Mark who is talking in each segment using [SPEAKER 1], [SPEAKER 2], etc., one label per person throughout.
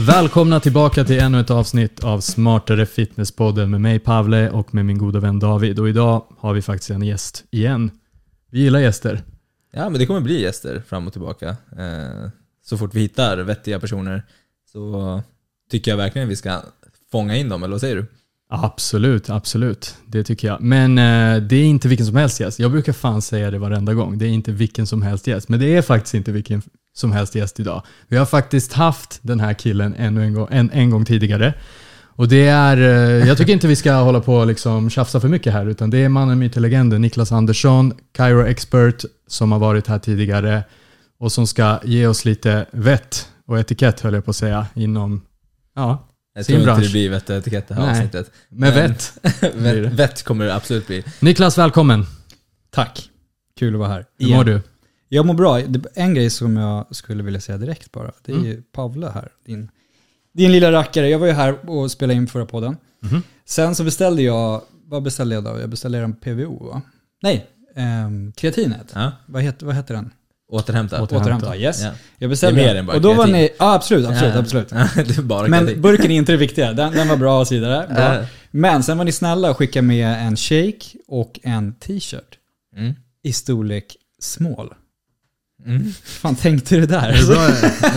[SPEAKER 1] Välkomna tillbaka till ännu ett avsnitt av Smartare Fitnesspodden med mig Pavle och med min goda vän David. Och idag har vi faktiskt en gäst igen. Vi gillar gäster.
[SPEAKER 2] Ja, men det kommer bli gäster fram och tillbaka. Eh, Så fort vi hittar vettiga personer så tycker jag verkligen vi ska fånga in dem, eller vad säger du?
[SPEAKER 1] Absolut, absolut. Det tycker jag. Men eh, det är inte vilken som helst gäst. Jag brukar fan säga det varenda gång. Det är inte vilken som helst gäst. Men det är faktiskt inte vilken som helst gäst idag. Vi har faktiskt haft den här killen ännu en gång, en, en gång tidigare. Och det är, eh, jag tycker inte vi ska hålla på och liksom tjafsa för mycket här, utan det är mannen, myten, legenden Niklas Andersson, Cairo expert, som har varit här tidigare och som ska ge oss lite vett och etikett, höll jag på att säga, inom, ja,
[SPEAKER 2] Jag
[SPEAKER 1] Sin
[SPEAKER 2] tror inte det blir vett och etikett det här
[SPEAKER 1] Nej.
[SPEAKER 2] avsnittet.
[SPEAKER 1] med
[SPEAKER 2] Men-
[SPEAKER 1] vett.
[SPEAKER 2] vett, vett kommer det absolut bli.
[SPEAKER 1] Niklas, välkommen.
[SPEAKER 3] Tack. Kul att vara här.
[SPEAKER 1] Hur mår du?
[SPEAKER 3] Jag mår bra. En grej som jag skulle vilja säga direkt bara, det är
[SPEAKER 1] Mm.
[SPEAKER 3] ju Pavle här. Din, din lilla rackare. Jag var ju här och spelade in förra podden.
[SPEAKER 1] Mhm.
[SPEAKER 3] Sen så beställde jag, vad beställde jag då? Jag beställde en PVO va? Nej, ehm, kreatinet.
[SPEAKER 2] Ja.
[SPEAKER 3] Vad, heter, vad heter den?
[SPEAKER 2] Återhämta.
[SPEAKER 1] Åter-
[SPEAKER 3] Återhämta, yes.
[SPEAKER 2] Ja.
[SPEAKER 3] Jag beställde
[SPEAKER 2] Det är mer än bara
[SPEAKER 3] Och då var
[SPEAKER 2] kreatin.
[SPEAKER 3] ni, ja absolut, absolut,
[SPEAKER 2] Ja.
[SPEAKER 3] absolut.
[SPEAKER 2] det är bara
[SPEAKER 3] Men
[SPEAKER 2] kreatin.
[SPEAKER 3] burken är inte det viktiga. Den, den var bra och så vidare. Bra. Men sen var ni snälla och skickade med en shake och en t-shirt
[SPEAKER 2] Mm.
[SPEAKER 3] i storlek small.
[SPEAKER 2] Mm.
[SPEAKER 3] fan tänkte du där?
[SPEAKER 1] Är det bra,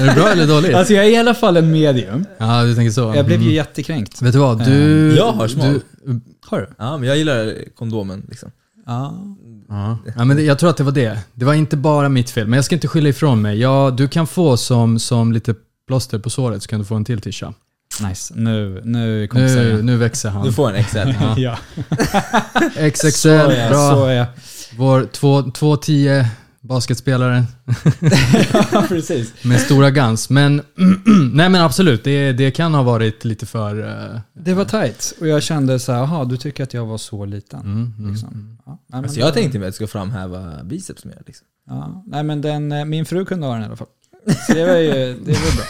[SPEAKER 1] är det bra eller dåligt?
[SPEAKER 3] Alltså jag är i alla fall en medium.
[SPEAKER 1] Ja, du tänker så.
[SPEAKER 3] Jag blev ju
[SPEAKER 1] Mm.
[SPEAKER 3] jättekränkt.
[SPEAKER 1] Vet du vad? Du...
[SPEAKER 2] Jag har smal.
[SPEAKER 1] Du,
[SPEAKER 3] Har du?
[SPEAKER 2] Ja, men jag gillar kondomen liksom.
[SPEAKER 3] Ja.
[SPEAKER 1] ja. ja, men jag tror att det var det. Det var inte bara mitt fel, men jag ska inte skylla ifrån mig. Ja, du kan få som, som lite plåster på såret så kan du få en till tisha.
[SPEAKER 3] Nice. Nu, nu kompisar
[SPEAKER 1] Nu, nu växer han.
[SPEAKER 2] Du får en XL.
[SPEAKER 1] Ja.
[SPEAKER 3] Ja.
[SPEAKER 1] XXL,
[SPEAKER 3] Så är
[SPEAKER 1] bra.
[SPEAKER 3] så är.
[SPEAKER 1] Vår 2-10 basketspelare
[SPEAKER 3] ja, precis.
[SPEAKER 1] med stora guns. Men, nej men absolut, det, det kan ha varit lite för... eh,
[SPEAKER 3] Det var tight. Och jag kände så här, jaha, du tycker att jag var så liten.
[SPEAKER 1] mm, mm.
[SPEAKER 3] Liksom. Ja, nej, men
[SPEAKER 2] Alltså jag
[SPEAKER 3] var-
[SPEAKER 2] tänkte mig att jag ska framhäva biceps mer liksom.
[SPEAKER 3] Ja, nej men den, eh, min fru kunde ha den i alla fall. Så det var ju det var bra.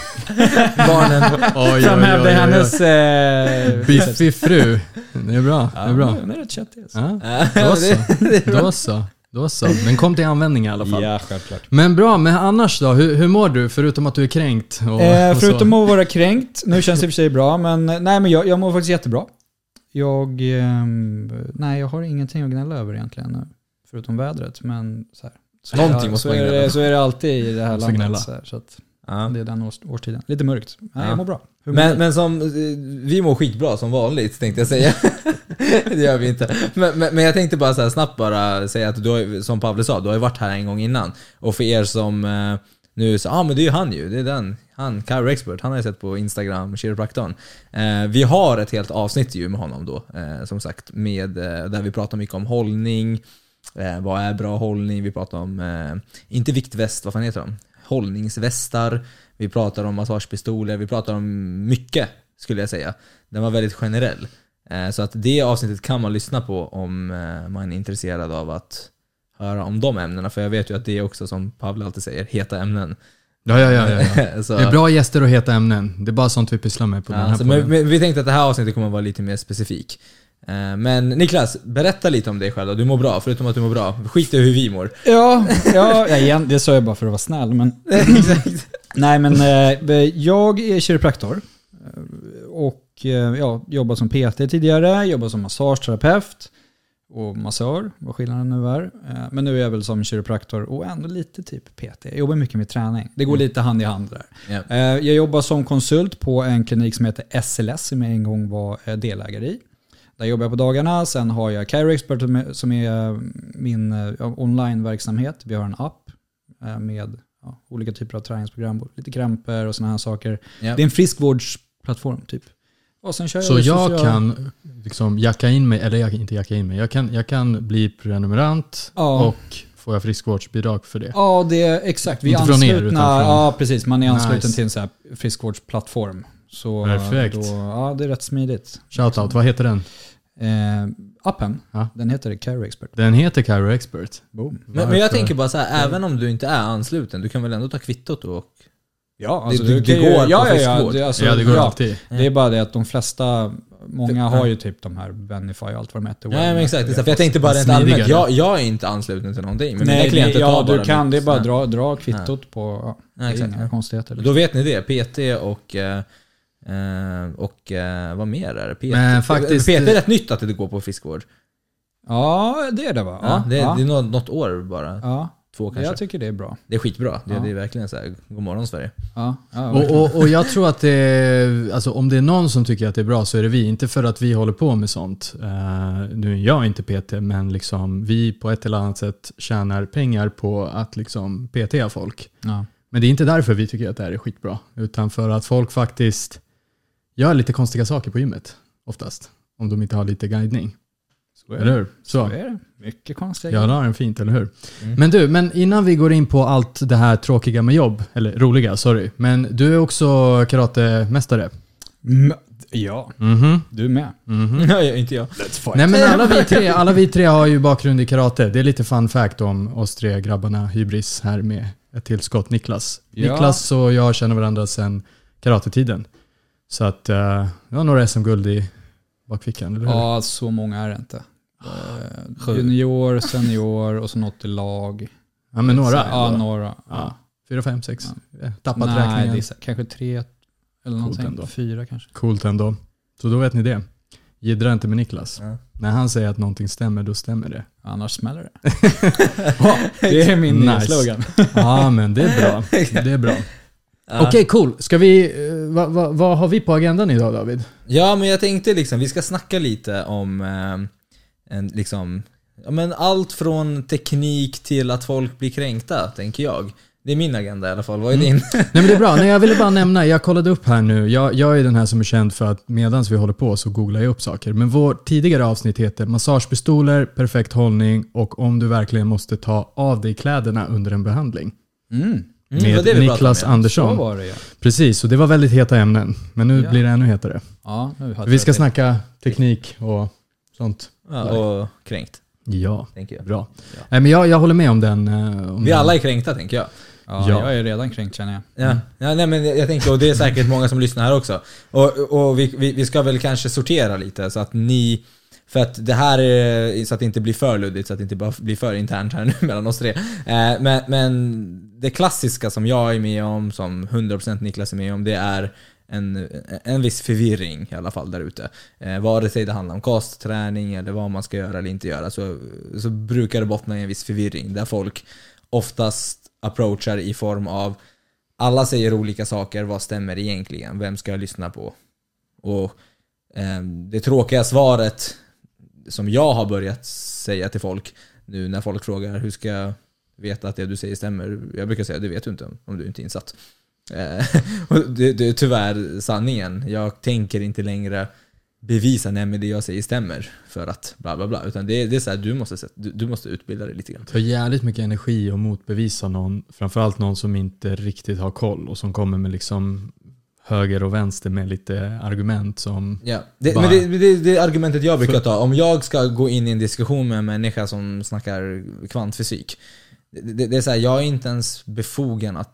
[SPEAKER 2] Barnen.
[SPEAKER 3] Framhävde hennes... Eh,
[SPEAKER 1] Biffig fru. Det är bra. Det är bra.
[SPEAKER 3] Hon är rätt köttig alltså.
[SPEAKER 1] Ja,
[SPEAKER 2] Ja,
[SPEAKER 1] då så. Då så. Då så. Den kom till användning i alla fall.
[SPEAKER 3] Ja, självklart.
[SPEAKER 1] Men bra, men annars då? Hur, hur mår du? Förutom att du är kränkt? Och,
[SPEAKER 3] Eh,
[SPEAKER 1] och
[SPEAKER 3] förutom
[SPEAKER 1] så.
[SPEAKER 3] att vara kränkt, nu känns det i och för sig bra, men eh, nej men jag, jag mår faktiskt jättebra. Jag, ehm, nej jag har ingenting att gnälla över egentligen nu. Förutom vädret, men så här. Så
[SPEAKER 2] Någonting
[SPEAKER 3] är,
[SPEAKER 2] måste
[SPEAKER 3] så
[SPEAKER 2] man
[SPEAKER 3] är,
[SPEAKER 2] gnälla
[SPEAKER 3] det,
[SPEAKER 2] på.
[SPEAKER 3] så är det alltid i det här landet. Så, här, så att
[SPEAKER 2] Ja.
[SPEAKER 3] det är den års, årstiden. Lite mörkt. Nej,
[SPEAKER 2] Ja.
[SPEAKER 3] jag mår bra. Mår
[SPEAKER 2] Men,
[SPEAKER 3] du?
[SPEAKER 2] men som, eh, vi mår skitbra som vanligt tänkte jag säga. det gör vi inte. Men, men, men jag tänkte bara så här snabbt bara säga att du har, som Pavle sa, du har ju varit här en gång innan. Och för er som eh, nu sa, ah men det är ju han ju, det är den. Han, Cairo Expert, han har jag sett på Instagram, kiropraktorn. Eh, vi har ett helt avsnitt ju med honom då, eh, som sagt, med, eh, där vi pratar mycket om hållning, eh, vad är bra hållning, vi pratar om, eh, inte viktväst, vad fan heter de? Hållningsvästar, vi pratar om massagepistoler, vi pratar om mycket skulle jag säga. Den var väldigt generell. Eh, Så att det avsnittet kan man lyssna på om eh, man är intresserad av att höra om de ämnena. För jag vet ju att det är också, som Pavle alltid säger, heta ämnen.
[SPEAKER 1] Ja, ja, ja. ja,
[SPEAKER 2] så,
[SPEAKER 1] Det är bra gäster och heta ämnen. Det är bara sånt vi pysslar med på den
[SPEAKER 2] ja,
[SPEAKER 1] här
[SPEAKER 2] så,
[SPEAKER 1] podden.
[SPEAKER 2] men, men vi tänkte att det här avsnittet kommer att vara lite mer specifik. Eh, Men Niklas, berätta lite om dig själv då. Du mår bra, förutom att du mår bra. Skit i hur vi mår.
[SPEAKER 3] Ja, ja, ja igen, det sa jag bara för att vara snäll. Men, nej men jag är kiropraktor. Och ja, jobbat som PT tidigare, jobbat som massageterapeut och massör, vad skillnaden nu är. Eh, Men nu är jag väl som kiropraktor och ändå lite typ PT. Jag jobbar mycket med träning. Det går
[SPEAKER 2] Mm.
[SPEAKER 3] lite hand i hand där.
[SPEAKER 2] Ja.
[SPEAKER 3] Eh, Jag jobbar som konsult på en klinik som heter SLS som jag en gång var eh, delägare i. Där jobbar jag på dagarna. Sen har jag Cairo Expert som är- min eh, onlineverksamhet. Vi har en app eh, med ja, olika typer av träningsprogram, lite kramper och sådana här saker.
[SPEAKER 2] Ja.
[SPEAKER 3] Det är en friskvårdsplattform typ. Och sen kör
[SPEAKER 1] Så
[SPEAKER 3] jag
[SPEAKER 1] jag
[SPEAKER 3] social-
[SPEAKER 1] kan liksom jacka in mig, eller jag, inte jacka in mig, jag kan, jag kan bli prenumerant
[SPEAKER 3] Ja.
[SPEAKER 1] och får jag friskvårdsbidrag för det.
[SPEAKER 3] Ja, det är exakt. Vi är
[SPEAKER 1] Inte från er,
[SPEAKER 3] anslutna.
[SPEAKER 1] utan från-
[SPEAKER 3] Ja, precis. Man är ansluten
[SPEAKER 1] Nice.
[SPEAKER 3] till en sån här friskvårdsplattform. Så
[SPEAKER 1] Perfekt.
[SPEAKER 3] Då, ja, det är rätt smidigt.
[SPEAKER 1] Shoutout, vad heter den?
[SPEAKER 3] Eh, appen,
[SPEAKER 1] Ja.
[SPEAKER 3] den heter Cairo Expert.
[SPEAKER 1] Den heter Cairo Expert.
[SPEAKER 3] Boom.
[SPEAKER 2] Men, men jag tänker bara så här, även om du inte är ansluten, du kan väl ändå ta kvittot och...
[SPEAKER 3] Ja, alltså
[SPEAKER 2] Det- det
[SPEAKER 3] ju-
[SPEAKER 2] går på
[SPEAKER 3] ja, ja, ja,
[SPEAKER 2] friskvård.
[SPEAKER 3] det, alltså,
[SPEAKER 1] ja, det går
[SPEAKER 3] ja,
[SPEAKER 1] alltid.
[SPEAKER 3] Det är bara det att de flesta, många har ju typ de här Benify och allt vad de heter.
[SPEAKER 2] Nej men exakt. För jag tänkte bara rent allmänt, jag, jag är inte ansluten till någonting. Men mina
[SPEAKER 3] Nej,
[SPEAKER 2] klienter
[SPEAKER 3] nej,
[SPEAKER 2] tar
[SPEAKER 3] ja
[SPEAKER 2] bara
[SPEAKER 3] du kan,
[SPEAKER 2] mitt-
[SPEAKER 3] det är bara
[SPEAKER 2] ja.
[SPEAKER 3] dra, dra kvittot på, ja, det
[SPEAKER 2] Ja,
[SPEAKER 3] är
[SPEAKER 2] exakt.
[SPEAKER 3] inga konstigheter.
[SPEAKER 2] Då vet ni det, PT och eh, Eh, och eh, vad mer är det? PT,
[SPEAKER 1] Men faktiskt-
[SPEAKER 2] PT är rätt nytt att det går på friskvård.
[SPEAKER 3] Ja, det är det va?
[SPEAKER 2] Ja, det,
[SPEAKER 3] ja.
[SPEAKER 2] det är något, något år bara.
[SPEAKER 3] ja.
[SPEAKER 2] Två kanske.
[SPEAKER 3] Jag tycker det är bra.
[SPEAKER 2] Det är skitbra. Det,
[SPEAKER 3] Ja.
[SPEAKER 2] det är verkligen så här, god morgon Sverige.
[SPEAKER 3] Ja, ja,
[SPEAKER 1] Och, och, och jag tror att det är, alltså om det är någon som tycker att det är bra så är det vi. Inte för att vi håller på med sånt. Eh, nu är jag inte PT, men liksom vi på ett eller annat sätt tjänar pengar på att liksom PTA folk.
[SPEAKER 3] ja.
[SPEAKER 1] Men det är inte därför vi tycker att det här är skitbra. Utan för att folk faktiskt gör lite konstiga saker på gymmet. Oftast. Om de inte har lite guidning.
[SPEAKER 3] Så är
[SPEAKER 1] Eller
[SPEAKER 3] det.
[SPEAKER 1] hur?
[SPEAKER 3] Så
[SPEAKER 1] Så.
[SPEAKER 3] är det. Mycket konstiga
[SPEAKER 1] Jag
[SPEAKER 3] grejer.
[SPEAKER 1] la den fint, eller hur?
[SPEAKER 2] Mm.
[SPEAKER 1] Men du, men innan vi går in på allt det här tråkiga med jobb, eller roliga, sorry. Men du är också karatemästare.
[SPEAKER 3] Mm, Ja,
[SPEAKER 1] Mhm.
[SPEAKER 3] du med.
[SPEAKER 1] Mhm.
[SPEAKER 2] Nej, inte jag.
[SPEAKER 1] Nej men alla vi, tre, alla vi tre har ju bakgrund i karate. Det är lite fun fact om oss tre grabbarna Hybris här med ett tillskott, Niklas.
[SPEAKER 3] Ja.
[SPEAKER 1] Niklas och jag känner varandra sedan karatetiden. Så att uh, vi har några SM-guld i bakfickan, eller hur?
[SPEAKER 3] Ja, så många är det inte. Eh,
[SPEAKER 2] Sju.
[SPEAKER 3] Junior, senior och så något i lag.
[SPEAKER 1] Ja men några.
[SPEAKER 3] Ja, några. Ja.
[SPEAKER 1] Ja. Fyra, fem, sex. Eh, Tappat
[SPEAKER 3] Nej,
[SPEAKER 1] räkningen.
[SPEAKER 3] det är kanske tre eller någonting.
[SPEAKER 1] ändå.
[SPEAKER 3] Fyra kanske.
[SPEAKER 1] Coolt ändå. Så då vet ni det. Jiddra inte med Niklas.
[SPEAKER 2] Ja.
[SPEAKER 1] När han säger att någonting stämmer, då stämmer det.
[SPEAKER 3] Annars smäller det. Ja, det är min nya
[SPEAKER 1] Nice.
[SPEAKER 3] slogan.
[SPEAKER 1] Ja men det är bra. Det är bra.
[SPEAKER 2] Ja.
[SPEAKER 1] Okej, cool. Ska vi, eh, vad vad- vad har vi på agendan idag David?
[SPEAKER 2] Ja, men jag tänkte liksom, vi ska snacka lite om eh, en, liksom, ja, men allt från teknik till att folk blir kränkta, tänker jag. Det är min agenda i alla fall. Vad är din?
[SPEAKER 1] Nej men det är bra. Nej, jag ville bara nämna, jag kollade upp här nu. Jag, jag är den här som är känd för att medan vi håller på så googlar jag upp saker. Men vår tidigare avsnitt heter Massagepistoler, perfekt hållning och om du verkligen måste ta av dig kläderna under en behandling.
[SPEAKER 3] Mm.
[SPEAKER 2] Mm, det
[SPEAKER 1] med
[SPEAKER 2] det pratade
[SPEAKER 1] Niklas.
[SPEAKER 3] Så
[SPEAKER 1] Andersson.
[SPEAKER 3] var det ja.
[SPEAKER 1] Precis, och det var väldigt heta ämnen. Men nu
[SPEAKER 3] Ja.
[SPEAKER 1] blir det ännu hetare.
[SPEAKER 3] ja
[SPEAKER 1] Vi ska
[SPEAKER 3] det.
[SPEAKER 1] snacka teknik och sånt.
[SPEAKER 2] Ja, och kränkt,
[SPEAKER 1] Ja,
[SPEAKER 2] tänker jag.
[SPEAKER 1] bra. Nej, men jag, jag håller med om den. eh, Om
[SPEAKER 2] Vi
[SPEAKER 1] den.
[SPEAKER 2] alla är kränkta, tänker jag.
[SPEAKER 3] Ja,
[SPEAKER 1] Ja.
[SPEAKER 3] jag är redan kränkt känner jag.
[SPEAKER 2] Ja, ja nej, men jag tänker, och det är säkert många som lyssnar här också. Och, och vi, vi, vi ska väl kanske sortera lite så att ni, för att det här är, så att det inte blir för luddigt, så att det inte bara blir för internt här nu mellan oss tre. Eh, men, men det klassiska som jag är med om, som 100% Niklas är med om, det är en, en viss förvirring i alla fall där ute. Eh, vare sig det handlar om kastträning eller vad man ska göra eller inte göra så, så brukar det bottna i en viss förvirring där folk oftast approachar i form av alla säger olika saker, vad stämmer egentligen? Vem ska jag lyssna på? Och eh, det tråkiga svaret som jag har börjat säga till folk nu när folk frågar hur ska jag veta att det du säger stämmer? Jag brukar säga det vet du inte om, om du inte är insatt. Eh, och det, det är tyvärr sanningen. Jag tänker inte längre bevisa nej men det jag säger stämmer för att bla bla bla. Utan det, är- det är så här, du måste, du, du måste utbilda dig lite grann.
[SPEAKER 1] Det tar jävligt mycket energi att motbevisa någon, framförallt någon som inte riktigt har koll och som kommer med liksom höger och vänster med lite argument som...
[SPEAKER 2] Ja, det,
[SPEAKER 1] Bara-
[SPEAKER 2] men det, det, det är argumentet jag brukar ta. Om jag ska gå in i en diskussion med en människa som snackar kvantfysik. Det, det, är så här, jag är inte ens befogen att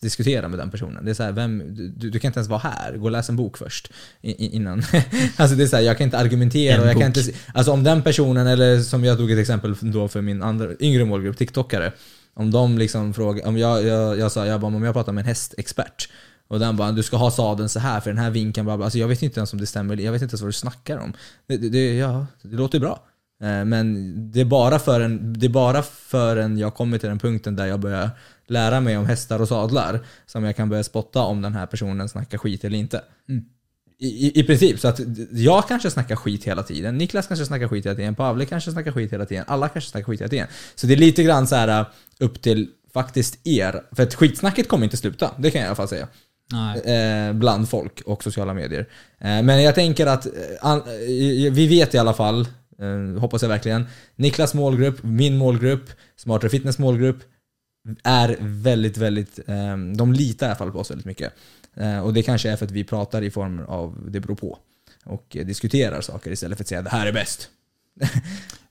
[SPEAKER 2] diskutera med den personen. Det är så här, vem, du, du kan inte ens vara här. Gå och läs en bok först. i- Innan. alltså det är så här, jag kan inte argumentera. Jag kan inte, alltså om den personen, eller som jag tog ett exempel då för min andra, yngre målgrupp, TikTokare. Om de liksom frågar, om jag, jag, jag sa, jag bara, om jag pratar med en hästexpert. Och den bara, du ska ha sadeln så här för den här vinkeln, bla bla. Alltså jag vet inte ens om det stämmer, jag vet inte ens vad du snackar om. Det, det, det, ja, det låter bra. Eh, Men det är, bara för en, det är bara förrän jag kommer till den punkten där jag börjar lära mig om hästar och sadlar som jag kan börja spotta om den här personen snackar skit eller inte.
[SPEAKER 3] Mm.
[SPEAKER 2] I, i, princip, så att jag kanske snackar skit hela tiden, Niklas kanske snackar skit hela tiden, Pavle kanske snackar skit hela tiden, alla kanske snackar skit hela tiden. Så det är lite grann så här uh, upp till faktiskt er, för att skitsnacket kommer inte sluta, det kan jag i alla fall säga eh, bland folk och sociala medier. Eh, men jag tänker att eh, eh, vi vet i alla fall, eh, hoppas jag verkligen, Niklas målgrupp, min målgrupp, Smartare Fitness målgrupp är väldigt, väldigt, eh, de litar i alla fall på oss väldigt mycket. Eh, och det kanske är för att vi pratar i form av det beror på. Och diskuterar saker istället för att säga det här är bäst.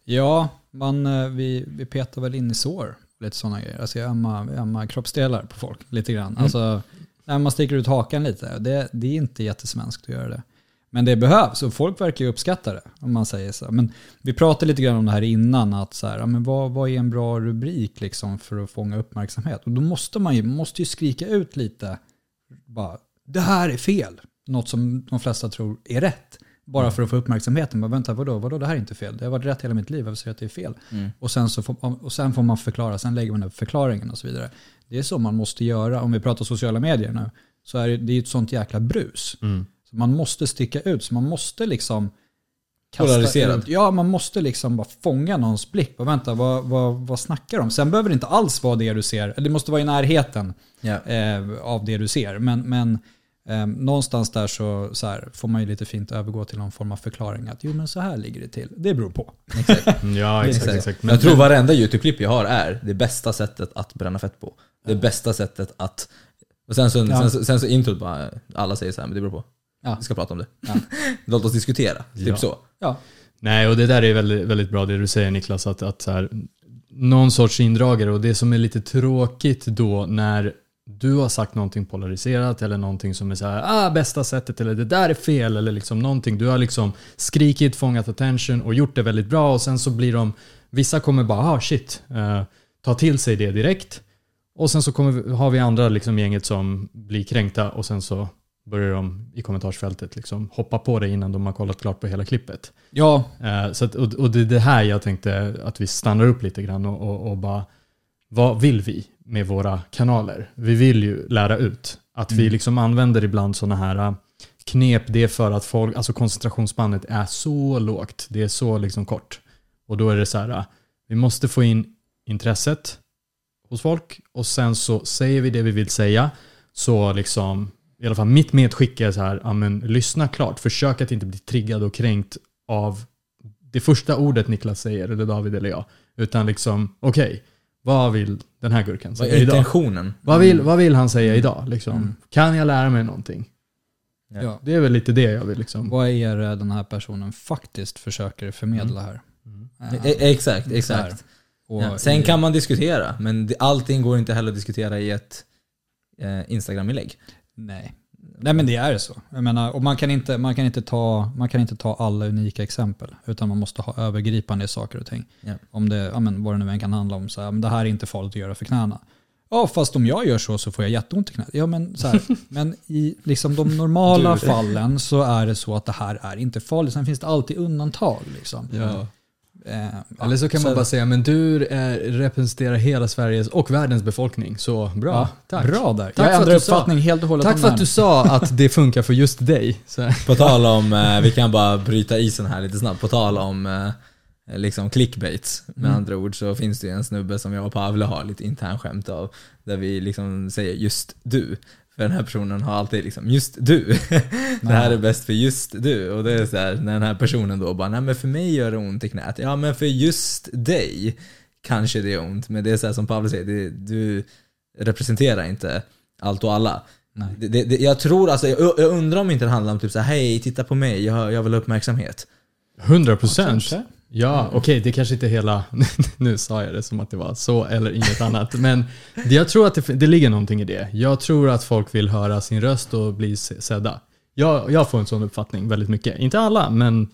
[SPEAKER 3] Ja, man, eh, vi, vi petar väl in i sår. Lite sådana grejer. Alltså jag ömmar, ömmar kroppsdelar på folk lite grann.
[SPEAKER 2] Mm.
[SPEAKER 3] Alltså, när man sticker ut hakan lite. Det, det är inte jättesvenskt att göra det. Men det behövs och folk verkar ju uppskatta det. Om man säger så. Men vi pratade lite grann om det här innan. Att så här, men vad, vad är en bra rubrik liksom för att fånga uppmärksamhet? Och då måste man ju, måste ju skrika ut lite. Bara, det här är fel. något som de flesta tror är rätt. Bara för att få uppmärksamheten. Men vänta, vadå, vadå, det här är inte fel. Det har varit rätt hela mitt liv, varför säger jag att det är fel?
[SPEAKER 2] Mm.
[SPEAKER 3] Och, sen så får, och sen får man förklara, sen lägger man upp förklaringen och så vidare. Det är så man måste göra. Om vi pratar sociala medier nu, så är det, det är ett sånt jäkla brus.
[SPEAKER 1] Mm.
[SPEAKER 3] Så man måste sticka ut, så man måste liksom
[SPEAKER 2] Polariserad.
[SPEAKER 3] ut. Ja, man måste liksom bara fånga någons blick. Och vänta, vad, vad, vad snackar de? Sen behöver det inte alls vara det du ser. Eller det måste vara i närheten
[SPEAKER 2] Ja.
[SPEAKER 3] eh, av det du ser. Men, men eh, någonstans där så, så här, får man ju lite fint övergå till någon form av förklaring. Att jo men så här ligger det till. Det beror på.
[SPEAKER 2] Exakt.
[SPEAKER 1] Ja, exakt.
[SPEAKER 2] Exakt.
[SPEAKER 1] exakt.
[SPEAKER 2] Men jag tror varenda YouTube-klipp jag har är det bästa sättet att bränna fett på. Det bästa sättet att... Och sen så,
[SPEAKER 3] Ja.
[SPEAKER 2] sen, så, sen så introt bara, alla säger så här, men det beror på.
[SPEAKER 3] Ja.
[SPEAKER 2] Vi ska prata om det.
[SPEAKER 3] Ja.
[SPEAKER 2] Låt oss diskutera. Typ
[SPEAKER 1] Ja.
[SPEAKER 2] så.
[SPEAKER 3] Ja,
[SPEAKER 1] Nej, och det där är väldigt, väldigt bra det du säger Niklas, att, att så här, någon sorts indragare och det som är lite tråkigt då när du har sagt någonting polariserat eller någonting som är så här, ah, bästa sättet eller det där är fel eller liksom någonting. Du har liksom skrikit, fångat attention och gjort det väldigt bra och sen så blir de, vissa kommer bara, ah shit, eh, ta till sig det direkt. Och sen så kommer vi, har vi andra liksom gänget som blir kränkta och sen så börjar de i kommentarsfältet liksom hoppa på det innan de har kollat klart på hela klippet.
[SPEAKER 3] ja
[SPEAKER 1] Eh, Så att, och, och det är det här jag tänkte att vi stannar upp lite grann och, och, och bara, vad vill vi med våra kanaler? Vi vill ju lära ut. Att vi liksom använder ibland sådana här eh, knep, det är för att folk, alltså koncentrationsspannet är så lågt, det är så liksom kort. Och då är det så här, eh, vi måste få in intresset hos folk och sen så säger vi det vi vill säga. Så liksom, i alla fall mitt medskick är så här, ja men lyssna klart, försök att inte bli triggad och kränkt av det första ordet Niklas säger, eller David eller jag. Utan liksom, okej, vad vill den här gurkan
[SPEAKER 2] Vad
[SPEAKER 1] säga
[SPEAKER 2] är
[SPEAKER 1] idag?
[SPEAKER 2] intentionen?
[SPEAKER 1] Vad vill, vad vill han säga idag? Liksom?
[SPEAKER 3] Mm.
[SPEAKER 1] Kan jag lära mig någonting?
[SPEAKER 2] Ja.
[SPEAKER 3] ja.
[SPEAKER 1] Det är väl lite det jag vill liksom.
[SPEAKER 3] Vad är det den här personen faktiskt försöker förmedla här?
[SPEAKER 1] Mm.
[SPEAKER 3] Eh,
[SPEAKER 2] E- Exakt,
[SPEAKER 3] så här.
[SPEAKER 2] exakt.
[SPEAKER 3] Och
[SPEAKER 2] Ja. Sen
[SPEAKER 3] i-
[SPEAKER 2] kan man diskutera, men allting går inte heller att diskutera i ett eh, Instagram-inlägg.
[SPEAKER 3] Nej. Nej men det är så. Jag menar, och man kan, inte, man, kan inte ta, man kan inte ta alla unika exempel. Utan man måste ha övergripande saker och ting.
[SPEAKER 2] Ja.
[SPEAKER 3] Om det, ja, men, vad det nu än kan handla om. Så här, men det här är inte farligt att göra för knäna. Ja, fast om jag gör så så får jag jätteont i knät. Ja, men, så här, men i liksom, de normala fallen så är det så att det här är inte farligt. Sen finns det alltid undantag. Liksom.
[SPEAKER 1] Ja.
[SPEAKER 3] Eh, ja,
[SPEAKER 1] Eller så kan man bara säga, men du representerar hela Sveriges och världens befolkning, så bra.
[SPEAKER 3] ja,
[SPEAKER 1] Tack.
[SPEAKER 3] Bra där.
[SPEAKER 1] Tack för
[SPEAKER 3] jag ändrar
[SPEAKER 1] du sa-
[SPEAKER 3] uppfattning helt och hållet
[SPEAKER 1] Tack för att du sa att det funkar för just dig. Så.
[SPEAKER 2] På tal om, eh, vi kan bara bryta isen här lite snabbt, på tal om eh, liksom clickbaits med
[SPEAKER 3] Mm.
[SPEAKER 2] andra ord så finns det ju en snubbe som jag och Pavle har lite internskämt av där vi liksom säger just du. För den här personen har alltid liksom just du. det här är bäst för just du. Och det är så här, när den här personen då bara, nej men för mig gör det ont i knät. Ja men för just dig kanske det är ont. Men det är så här som Pavle säger, det, du representerar inte allt och alla.
[SPEAKER 3] Nej.
[SPEAKER 2] Det, det, det, jag tror alltså, jag, jag undrar om inte det handlar om typ så här, hej titta på mig, jag, jag vill ha uppmärksamhet.
[SPEAKER 1] 100 procent. Ja, okej, det kanske inte hela... nu sa jag det som att det var så eller inget annat. Men jag tror att det, det ligger någonting i det. Jag tror att folk vill höra sin röst och bli se- sedda. Jag, jag får en sån uppfattning väldigt mycket. Inte alla, men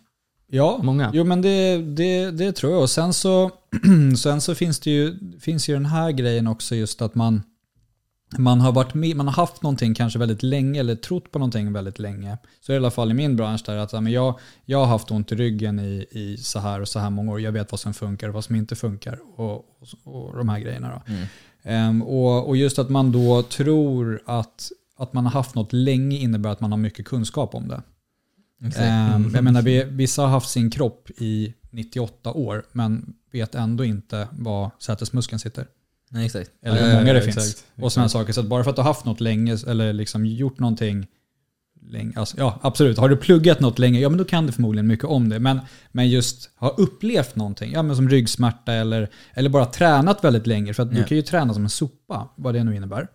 [SPEAKER 3] Ja,
[SPEAKER 1] Många.
[SPEAKER 3] Jo men det, det, det tror jag. Och sen så, sen så finns det ju, finns ju den här grejen också just att man, man har varit med, man har haft någonting kanske väldigt länge eller trott på någonting väldigt länge. Så är det i alla fall i min bransch där att men jag, jag har haft ont i ryggen i, i så här och så här många år. Jag vet vad som funkar och vad som inte funkar och, och, och de här grejerna. Då.
[SPEAKER 2] Mm.
[SPEAKER 3] Ehm, och, och just att man då tror att, att man har haft något länge innebär att man har mycket kunskap om det. Ehm, jag menar, vi- vissa har haft sin kropp i 98 år men vet ändå inte var sätesmuskeln sitter.
[SPEAKER 2] Nej, exakt.
[SPEAKER 3] Eller hur många det
[SPEAKER 1] ja,
[SPEAKER 3] finns.
[SPEAKER 1] exakt,
[SPEAKER 3] Och sådana saker. Så att bara för att du har haft något länge eller liksom gjort någonting länge. Alltså, ja, absolut. Har du pluggat något länge, ja men då kan du förmodligen mycket om det. Men, men just ha upplevt någonting, ja men som ryggsmärta eller, eller bara tränat väldigt länge. För att du
[SPEAKER 2] Ja.
[SPEAKER 3] kan ju träna som en sopa, vad det nu innebär,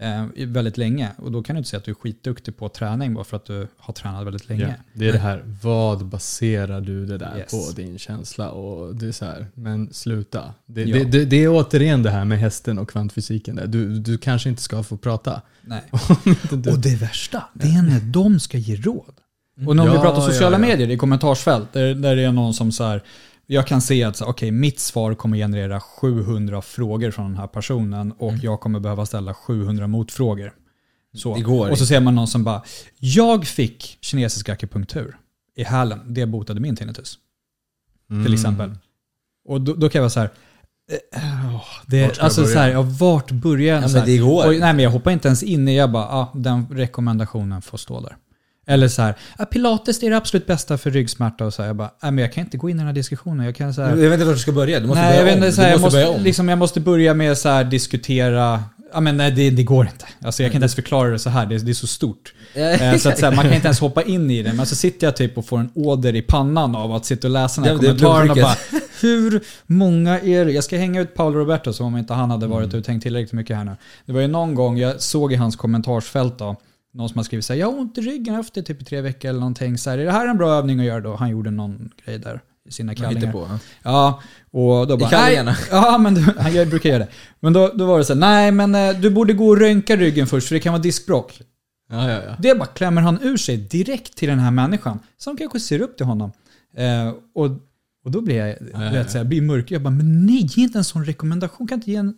[SPEAKER 3] eh, i väldigt länge. Och då kan du inte säga att du är skitduktig på träning bara för att du har tränat väldigt länge.
[SPEAKER 1] Ja, det är det här, vad baserar du det där
[SPEAKER 3] Yes.
[SPEAKER 1] på? Din känsla? Och det är så här, men sluta. Det,
[SPEAKER 3] Ja.
[SPEAKER 1] det, det, det är återigen det här med hästen och kvantfysiken. Där. Du, du kanske inte ska få prata.
[SPEAKER 3] Nej. Och det värsta, det är när de ska ge råd. Och när vi
[SPEAKER 1] Ja,
[SPEAKER 3] pratar sociala
[SPEAKER 1] ja.
[SPEAKER 3] medier i kommentarsfält, där, där det är någon som så här, jag kan se att okej, mitt svar kommer generera 700 frågor från den här personen och jag kommer behöva ställa 700 motfrågor. Så.
[SPEAKER 2] Det går
[SPEAKER 3] och så ser man någon som bara, jag fick kinesisk akupunktur i hälen. Det botade min tinnitus.
[SPEAKER 1] Mm.
[SPEAKER 3] Till exempel. Och då, då kan jag vara så här, åh, det,
[SPEAKER 1] Vart
[SPEAKER 3] alltså så här, ja, vart börjar jag?
[SPEAKER 2] Ja, men det går.
[SPEAKER 3] Och, nej men jag hoppar inte ens in i, jag bara, ah, den rekommendationen får stå där. Eller så här, ah, pilates är det absolut bästa för ryggsmärta och så här. Jag bara, men jag kan inte gå in i den här diskussionen. Jag kan så här,
[SPEAKER 2] Jag vet inte vart du ska börja. Du måste
[SPEAKER 3] nej, jag
[SPEAKER 2] börja
[SPEAKER 3] vet
[SPEAKER 2] om.
[SPEAKER 3] inte, så här, jag,
[SPEAKER 2] måste
[SPEAKER 3] liksom, jag måste börja med så här diskutera, ja men nej det, det går inte. Alltså jag kan inte ens förklara det så här, det, är- det är så stort. Eh, Så att så här, man kan inte ens hoppa in i det. Men så sitter jag typ och får en åder i pannan av att sitta och läsa den här kommentaren och bara. Hur många är det? Jag ska hänga ut Paolo Roberto som om inte han hade varit och tänkt tillräckligt mycket här nu. Det var ju någon gång jag såg i hans kommentarsfält då, någon som har skrivit så här, jag har ont i ryggen efter typ i tre veckor eller någonting. Så här, är det här en bra övning att göra då? Han gjorde någon grej där i sina kallingar.
[SPEAKER 2] på. ja.
[SPEAKER 3] Ja, och då bara...
[SPEAKER 2] kallingarna?
[SPEAKER 3] "Nej." Ja, men du, jag brukar göra det. Men då, då var det så här, nej men eh, du borde gå och röntga ryggen först för det kan vara diskbråck.
[SPEAKER 1] Ja, ja, ja.
[SPEAKER 3] Det bara klämmer han ur sig direkt till den här människan som kanske ser upp till honom. Eh, och, och då blir jag,
[SPEAKER 1] ja, ja.
[SPEAKER 3] så här, blir mörk. Jag bara, men nej, ge inte en sån rekommendation. Kan inte ge en...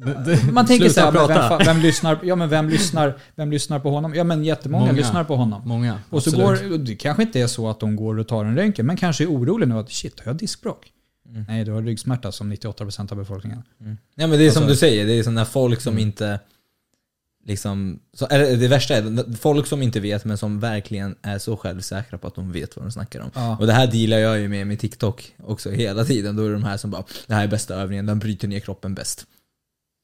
[SPEAKER 3] Man tänker så här, vem, fan- vem, lyssnar, ja, men vem, lyssnar, vem lyssnar på honom? Ja, men jättemånga
[SPEAKER 1] Många.
[SPEAKER 3] lyssnar på honom.
[SPEAKER 1] Många.
[SPEAKER 3] Och så går, det kanske inte är så att de går och tar en röntgen, men kanske är oroliga nu att shit, har jag diskbråck?
[SPEAKER 2] Mm.
[SPEAKER 3] Nej, du har ryggsmärta som 98% av befolkningen.
[SPEAKER 2] Ja men det är som
[SPEAKER 3] Alltså-
[SPEAKER 2] du säger, det är sådana folk som inte liksom, så, eller det värsta är folk som inte vet men som verkligen är så självsäkra på att de vet vad de snackar om.
[SPEAKER 3] Ja.
[SPEAKER 2] Och det här dealar jag ju med med TikTok också hela tiden. Då är det de här som bara, det här är bästa övningen, den bryter ner kroppen bäst.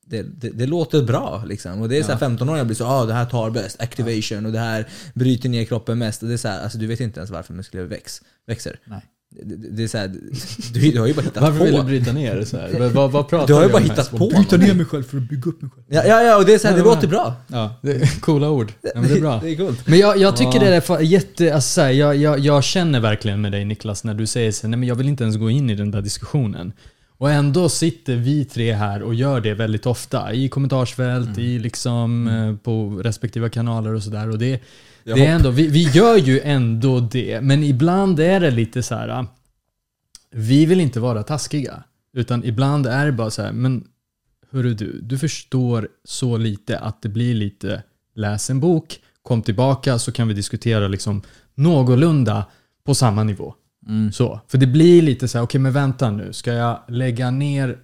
[SPEAKER 2] Det, det, det låter bra liksom. Och det är så här 15-åringar blir så, ah det här tar bäst, activation och det här bryter ner kroppen mest. Och det är så här, alltså du vet inte ens varför muskler väx, växer.
[SPEAKER 3] Nej.
[SPEAKER 2] Det, det, det är så här, du, du har ju bara hittat
[SPEAKER 1] Varför
[SPEAKER 2] på.
[SPEAKER 1] vill du bryta ner det så här? Vad, vad, vad pratar
[SPEAKER 2] Du har ju bara hittat på.
[SPEAKER 3] Bryta ner mig själv för att bygga upp mig själv.
[SPEAKER 2] Ja, ja, ja och det är så här, det
[SPEAKER 1] Ja,
[SPEAKER 2] låter bra.
[SPEAKER 3] Ja.
[SPEAKER 1] Det är coola ord. Ja, men det är bra.
[SPEAKER 2] Det är coolt.
[SPEAKER 1] Men jag, jag tycker det är jätte, alltså så här, jag, jag, jag känner verkligen med dig Niklas när du säger så här, nej men jag vill inte ens gå in i den där diskussionen. Och ändå sitter vi tre här och gör det väldigt ofta. I kommentarsfält, i liksom eh, på respektive kanaler och sådär. Och det, det är ändå, vi, vi gör ju ändå det. Men ibland är det lite så här. Vi vill inte vara taskiga. Utan ibland är det bara så här, men hörru du, du förstår så lite att det blir lite läs en bok, kom tillbaka så kan vi diskutera liksom någorlunda på samma nivå.
[SPEAKER 3] Mm.
[SPEAKER 1] Så, för det blir lite så här, okej men vänta nu, ska jag lägga ner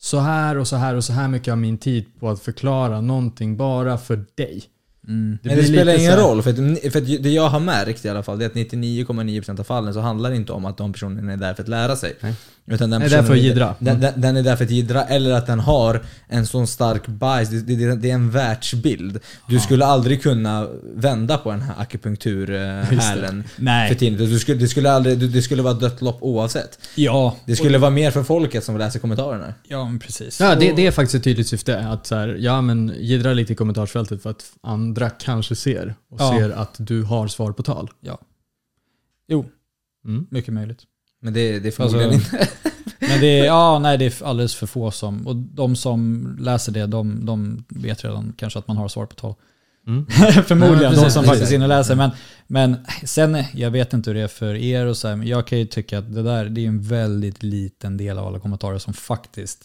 [SPEAKER 1] så här och så här och så här mycket av min tid på att förklara någonting bara för dig?
[SPEAKER 3] Mm.
[SPEAKER 2] Men det
[SPEAKER 1] blir
[SPEAKER 2] spelar ingen roll, för, att, för att det jag har märkt i alla fall, det är att 99,9% av fallen så handlar det inte om att de personerna är där för att lära sig.
[SPEAKER 1] Nej.
[SPEAKER 2] Utan den
[SPEAKER 1] Nej, där för att
[SPEAKER 2] är-
[SPEAKER 1] jiddra.
[SPEAKER 2] Den, den, den är där för att jiddra, eller att den har en sån stark bias. Det, det, det är en världsbild. Du skulle aldrig kunna vända på den här akupunkturhälen
[SPEAKER 3] Nej.
[SPEAKER 2] för tinnitus. Du skulle, det, skulle aldrig, det skulle vara dött lopp oavsett.
[SPEAKER 3] Ja.
[SPEAKER 2] Det skulle vara mer för folket som läser kommentarerna.
[SPEAKER 3] Ja, men precis.
[SPEAKER 1] Ja, det, det är faktiskt ett tydligt syfte. Att så här, ja men jiddra lite i kommentarsfältet för att andra kanske ser och
[SPEAKER 3] Ja.
[SPEAKER 1] ser att du har svar på tal.
[SPEAKER 3] Ja. Jo,
[SPEAKER 1] Mm.
[SPEAKER 3] mycket möjligt.
[SPEAKER 2] Men det, det är förmodligen
[SPEAKER 3] Alltså-
[SPEAKER 2] inte...
[SPEAKER 3] Men det är, ja, nej, det är alldeles för få som, och de som läser det, de, de vet redan kanske att man har svar på tal.
[SPEAKER 1] Mm.
[SPEAKER 3] Förmodligen,
[SPEAKER 1] Ja,
[SPEAKER 3] de
[SPEAKER 1] precis,
[SPEAKER 3] som
[SPEAKER 1] exakt.
[SPEAKER 3] faktiskt inne och läser. Men, men sen, jag vet inte hur det är för er och så här, men jag kan ju tycka att det där, det är en väldigt liten del av alla kommentarer som faktiskt,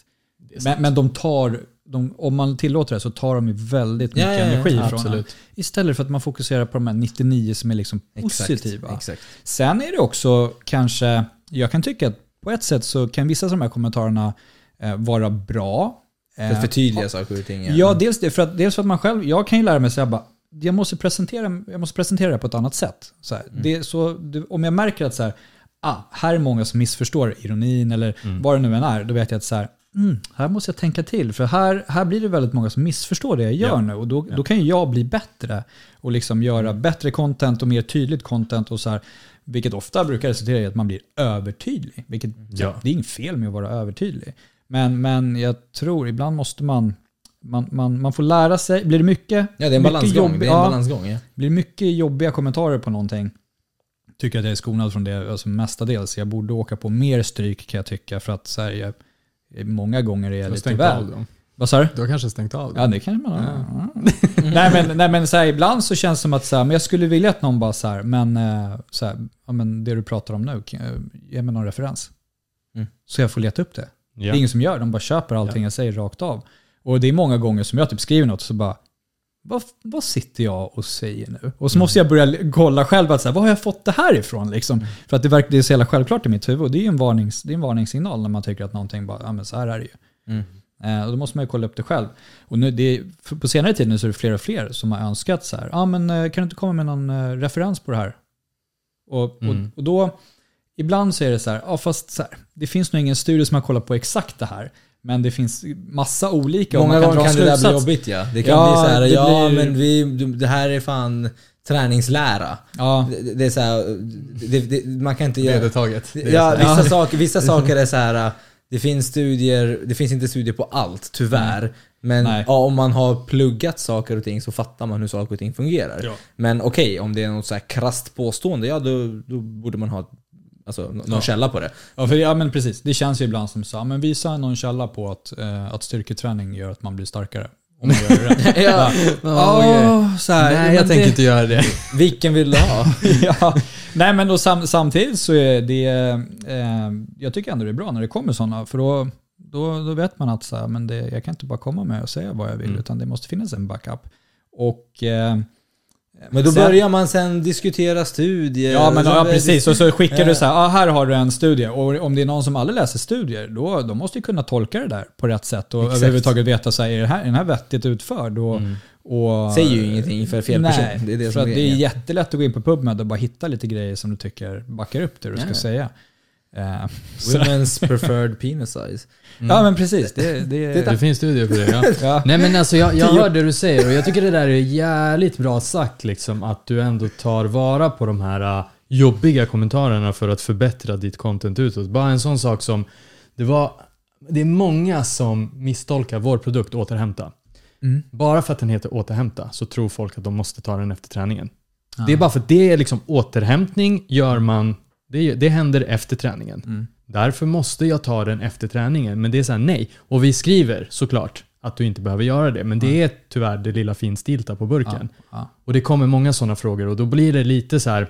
[SPEAKER 3] men, men de tar, de, om man tillåter det så tar de ju väldigt
[SPEAKER 2] Ja,
[SPEAKER 3] mycket
[SPEAKER 2] ja, ja,
[SPEAKER 3] energi från en.
[SPEAKER 1] Absolut.
[SPEAKER 3] Istället för att man fokuserar på de här 99 som är liksom positiva.
[SPEAKER 2] Exakt, exakt.
[SPEAKER 3] Sen är det också kanske, jag kan tycka att på ett sätt så kan vissa av de här kommentarerna eh, vara bra.
[SPEAKER 2] För
[SPEAKER 3] Eh,
[SPEAKER 2] att förtydliga saker och ting.
[SPEAKER 3] Ja, dels det. För att, dels för att man själv, jag kan ju lära mig säga bara, jag måste presentera, jag måste presentera det på ett annat sätt. Så här, det är så, det, om jag märker att så här, ah, här är många som missförstår ironin eller vad det nu än är, då vet jag att så här, mm, här måste jag tänka till. För här, här blir det väldigt många som missförstår det jag gör
[SPEAKER 1] Ja.
[SPEAKER 3] nu. Och då, då kan ju jag bli bättre och liksom göra bättre content och mer tydligt content. och så här, Vilket ofta brukar resultera i att man blir övertydlig. Vilket,
[SPEAKER 1] Ja.
[SPEAKER 3] Det är inget fel med att vara övertydlig. Men, men jag tror ibland måste man, man, man, man får lära sig. Blir det mycket,
[SPEAKER 2] Ja, det är en
[SPEAKER 3] mycket
[SPEAKER 2] balansgång.
[SPEAKER 3] jobb-
[SPEAKER 2] Det är en balansgång, ja.
[SPEAKER 3] blir det mycket jobbiga kommentarer på någonting tycker att jag är skonad från det alltså mestadels. Jag borde åka på mer stryk kan jag tycka för att så här, jag, många gånger är jag
[SPEAKER 1] har
[SPEAKER 3] lite väl. Vad sa du?
[SPEAKER 1] Du har kanske stängt av
[SPEAKER 3] Ja,
[SPEAKER 1] dem.
[SPEAKER 3] det kan man ja. Nej men, nej, men så här, ibland så känns det som att så här, men jag skulle vilja att någon bara så här, men, eh, så här, ja, men det du pratar om nu, ge mig någon referens.
[SPEAKER 2] Mm.
[SPEAKER 3] Så jag får leta upp det.
[SPEAKER 1] Ja.
[SPEAKER 3] Det är ingen som gör, de bara köper allting jag säger rakt av. Och det är många gånger som jag typ skriver något och så bara, vad, vad sitter jag och säger nu? Och så måste jag börja kolla själv, att så här, vad har jag fått det här ifrån? Liksom? För att det, verkar, det är så jävla självklart i mitt huvud. Och det är ju en, varnings, det är en varningssignal när man tycker att någonting bara, ja men så här är det ju. Eh, och då måste man ju kolla upp det själv. Och nu, det, på senare tid nu så är det fler och fler som har önskat så här, ja men eh, kan du inte komma med någon eh, referens på det här? Och,
[SPEAKER 1] Mm.
[SPEAKER 3] och, och då, ibland så är det så här, ja fast så här, det finns nog ingen studie som har kollat på exakt det här. Men det finns massa olika
[SPEAKER 2] Många gånger
[SPEAKER 3] dra
[SPEAKER 2] kan det där bli jobbigt ja. Det kan
[SPEAKER 3] Ja,
[SPEAKER 2] bli så här, ja
[SPEAKER 3] blir-
[SPEAKER 2] men vi, det här är fan träningslära.
[SPEAKER 3] Ja,
[SPEAKER 2] Det, det är så här, det, det, man kan inte göra...
[SPEAKER 1] Vedertaget.
[SPEAKER 2] Ja, vissa,
[SPEAKER 3] Ja.
[SPEAKER 2] Saker, vissa saker är så här. Det finns studier, det finns inte studier på allt, tyvärr. Men
[SPEAKER 3] Nej.
[SPEAKER 2] ja, om man har pluggat saker och ting så fattar man hur saker och ting fungerar.
[SPEAKER 3] Ja.
[SPEAKER 2] Men okej, om det är något så här krasst påstående, ja då, då borde man ha alltså, nå- någon
[SPEAKER 3] Ja.
[SPEAKER 2] källa på det.
[SPEAKER 3] ja, för, ja men precis. Det känns ju ibland som så, men visa någon källa på att, eh, att styrketräning gör att man blir starkare. Om man gör det.
[SPEAKER 2] Ja.
[SPEAKER 3] Ja,
[SPEAKER 1] okej.
[SPEAKER 3] så här,
[SPEAKER 1] Nej, jag tänker
[SPEAKER 3] det-
[SPEAKER 1] inte göra det.
[SPEAKER 2] Vilken vill du ha?
[SPEAKER 3] ja. Nej men då sam, samtidigt så är det, eh, jag tycker ändå det är bra när det kommer sådana, för då, då, då vet man att så här, men det, jag kan inte bara komma med och säga vad jag vill,
[SPEAKER 1] Mm.
[SPEAKER 3] utan det måste finnas en backup. Och, eh,
[SPEAKER 2] Men då
[SPEAKER 3] sen-
[SPEAKER 2] börjar man sen diskutera studier.
[SPEAKER 3] Ja, men, ja precis. Och så skickar du så här, ah, här har du en studie. Och om det är någon som aldrig läser studier, då, då måste du kunna tolka det där på rätt sätt. Och
[SPEAKER 2] Exakt.
[SPEAKER 3] överhuvudtaget veta, så här, är, det här, är den här vettigt utförd? Och,
[SPEAKER 2] Mm.
[SPEAKER 3] och,
[SPEAKER 2] Säger ju ingenting för fel
[SPEAKER 3] Nej,
[SPEAKER 2] person. Det är det
[SPEAKER 3] för
[SPEAKER 2] är
[SPEAKER 3] det är jättelätt att gå in på PubMed och bara hitta lite grejer som du tycker backar upp det du ska säga. Så,
[SPEAKER 2] Women's preferred penis size.
[SPEAKER 3] Ja men precis. Det, det,
[SPEAKER 1] Det finns studier på det. Ja.
[SPEAKER 3] ja.
[SPEAKER 1] Nej men alltså jag, jag
[SPEAKER 3] Tio.
[SPEAKER 1] hör det du säger och jag tycker det där är jävligt bra sagt liksom att du ändå tar vara på de här uh, jobbiga kommentarerna för att förbättra ditt content utåt. Bara en sån sak som det var det är många som misstolkar vår produkt återhämta.
[SPEAKER 3] Mm.
[SPEAKER 1] Bara för att den heter återhämta så tror folk att de måste ta den efter träningen. Det är bara för att det är liksom återhämtning gör man, det, det händer efter träningen.
[SPEAKER 3] Mm.
[SPEAKER 1] Därför måste jag ta den efter träningen. Men det är så här, nej. Och vi skriver såklart att du inte behöver göra det. Men det är tyvärr det lilla finstilta på burken.
[SPEAKER 3] Ja.
[SPEAKER 1] Och det kommer många sådana frågor och då blir det lite så här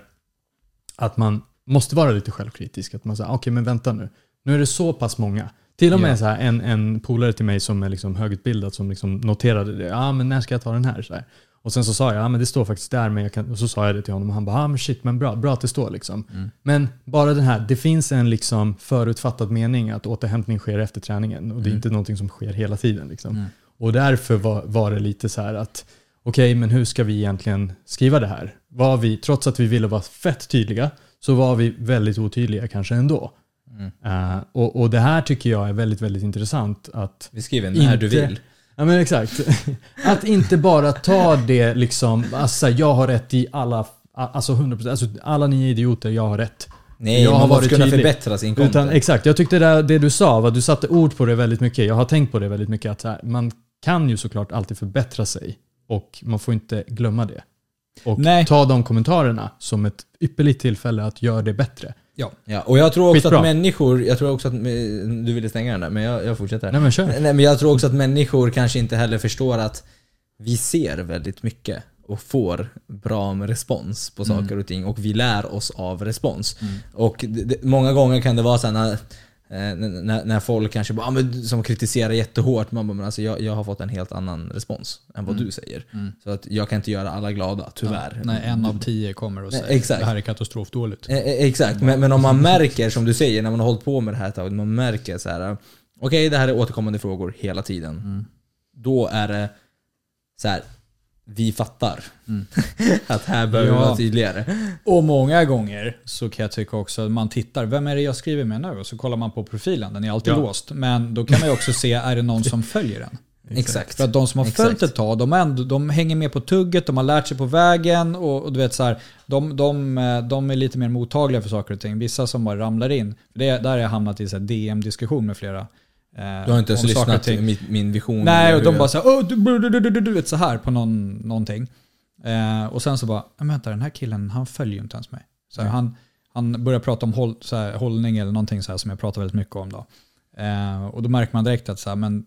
[SPEAKER 1] att man måste vara lite självkritisk. Att man säger, okej men vänta nu. Nu är det så pass många. Till och med
[SPEAKER 3] Ja.
[SPEAKER 1] så här, en, en polare till mig som är liksom högutbildad som liksom noterade det. Ja men när ska jag ta den här? Så här. Och sen så sa jag, ja men det står faktiskt där. Men jag kan, och så sa jag det till honom och han bara, ja men shit men bra, bra att det står liksom.
[SPEAKER 3] Mm.
[SPEAKER 1] Men bara den här, det finns en liksom förutfattad mening att återhämtning sker efter träningen. Och det är
[SPEAKER 3] Mm.
[SPEAKER 1] inte någonting som sker hela tiden. Liksom.
[SPEAKER 3] Mm.
[SPEAKER 1] Och därför var, var det lite så här att okej, men hur ska vi egentligen skriva det här? Var vi, trots att vi ville vara fett tydliga, så var vi väldigt otydliga kanske ändå. Eh, och, och det här tycker jag är väldigt, väldigt intressant att
[SPEAKER 2] Vi skriver när du
[SPEAKER 1] Inte-
[SPEAKER 2] vill.
[SPEAKER 1] Ja men exakt. Att inte bara ta det liksom, alltså jag har rätt i alla, alltså 100%, alltså alla ni är idioter, jag har rätt.
[SPEAKER 2] Nej,
[SPEAKER 1] Jag har
[SPEAKER 2] man måste
[SPEAKER 1] varit
[SPEAKER 2] kunna
[SPEAKER 1] tydlig.
[SPEAKER 2] förbättra sin content.
[SPEAKER 1] Utan, exakt, jag tyckte det, det du sa, du satte ord på det väldigt mycket. Jag har tänkt på det väldigt mycket. Att här, man kan ju såklart alltid förbättra sig. Och man får inte glömma det. Och
[SPEAKER 3] Nej.
[SPEAKER 1] ta de kommentarerna som ett ypperligt tillfälle att göra det bättre.
[SPEAKER 3] Ja.
[SPEAKER 2] Ja, och jag tror också
[SPEAKER 1] Skitbra.
[SPEAKER 2] att människor, jag tror också att, du ville stänga den där, men jag, jag fortsätter.
[SPEAKER 1] Nej men kör.
[SPEAKER 2] Nej, men jag tror också att människor kanske inte heller förstår att vi ser väldigt mycket och får bra respons på
[SPEAKER 3] Mm.
[SPEAKER 2] saker och ting och vi lär oss av respons.
[SPEAKER 3] Mm.
[SPEAKER 2] Och det, det, många gånger kan det vara så här när, eh, när, när folk kanske bara, ah, men, som kritiserar jättehårt, man bara, men alltså jag, jag har fått en helt annan respons än vad
[SPEAKER 3] Mm.
[SPEAKER 2] du säger.
[SPEAKER 3] Mm.
[SPEAKER 2] Så att jag kan inte göra alla glada, tyvärr.
[SPEAKER 3] Ja, när en av tio kommer och
[SPEAKER 2] Nej,
[SPEAKER 3] säger
[SPEAKER 2] exakt.
[SPEAKER 3] det här är katastrofdåligt.
[SPEAKER 2] Eh, eh, Exakt, men, men om man märker, som du säger, när man har hållit på med det här ett tag, man märker så här. okej det här är återkommande frågor hela tiden.
[SPEAKER 3] Mm.
[SPEAKER 2] Då är det så här. Vi fattar
[SPEAKER 3] Mm.
[SPEAKER 2] att här behöver vi
[SPEAKER 3] Ja.
[SPEAKER 2] vara tydligare.
[SPEAKER 3] Och många gånger så kan jag tycka också att man tittar, vem är det jag skriver med nu? Och så kollar man på profilen, den är alltid
[SPEAKER 1] Ja.
[SPEAKER 3] låst. Men då kan man ju också se, är det någon som följer den?
[SPEAKER 2] Exakt.
[SPEAKER 3] För att de som har följt ett tag, de, ändå, de hänger med på tugget, de har lärt sig på vägen och, och du vet så här, de, de, eh, de är lite mer mottagliga för saker och ting. Vissa som bara ramlar in. Det, där har jag hamnat i DM-diskussion med flera. Eh,
[SPEAKER 2] Du har inte ens lyssnat till min, min vision.
[SPEAKER 3] Nej, och de bara så här, "Åh, du, du, du, du, vet så här på någon, någonting. Eh, och sen så bara, "Men vänta den här killen, han följer ju inte ens mig. Så här,
[SPEAKER 2] Nej.
[SPEAKER 3] han, han börjar prata om håll, så här, hållning eller någonting så här som jag pratar väldigt mycket om då. Eh, och då märker man direkt att så här, men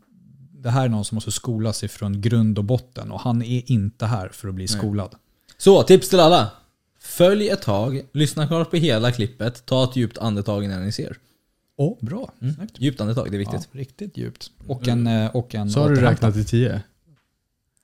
[SPEAKER 3] det här är någon som måste skolas ifrån grund och botten och han är inte här för att bli
[SPEAKER 2] Nej.
[SPEAKER 3] skolad.
[SPEAKER 2] Så, tips till alla. Följ ett tag, lyssna klart på hela klippet, ta ett djupt andetag innan ni ser.
[SPEAKER 3] Åh, bra.
[SPEAKER 2] Mm. Djupt andetag, det är viktigt.
[SPEAKER 3] Ja, riktigt djupt. Och en, eh, och en
[SPEAKER 1] Så har du räknat till tio?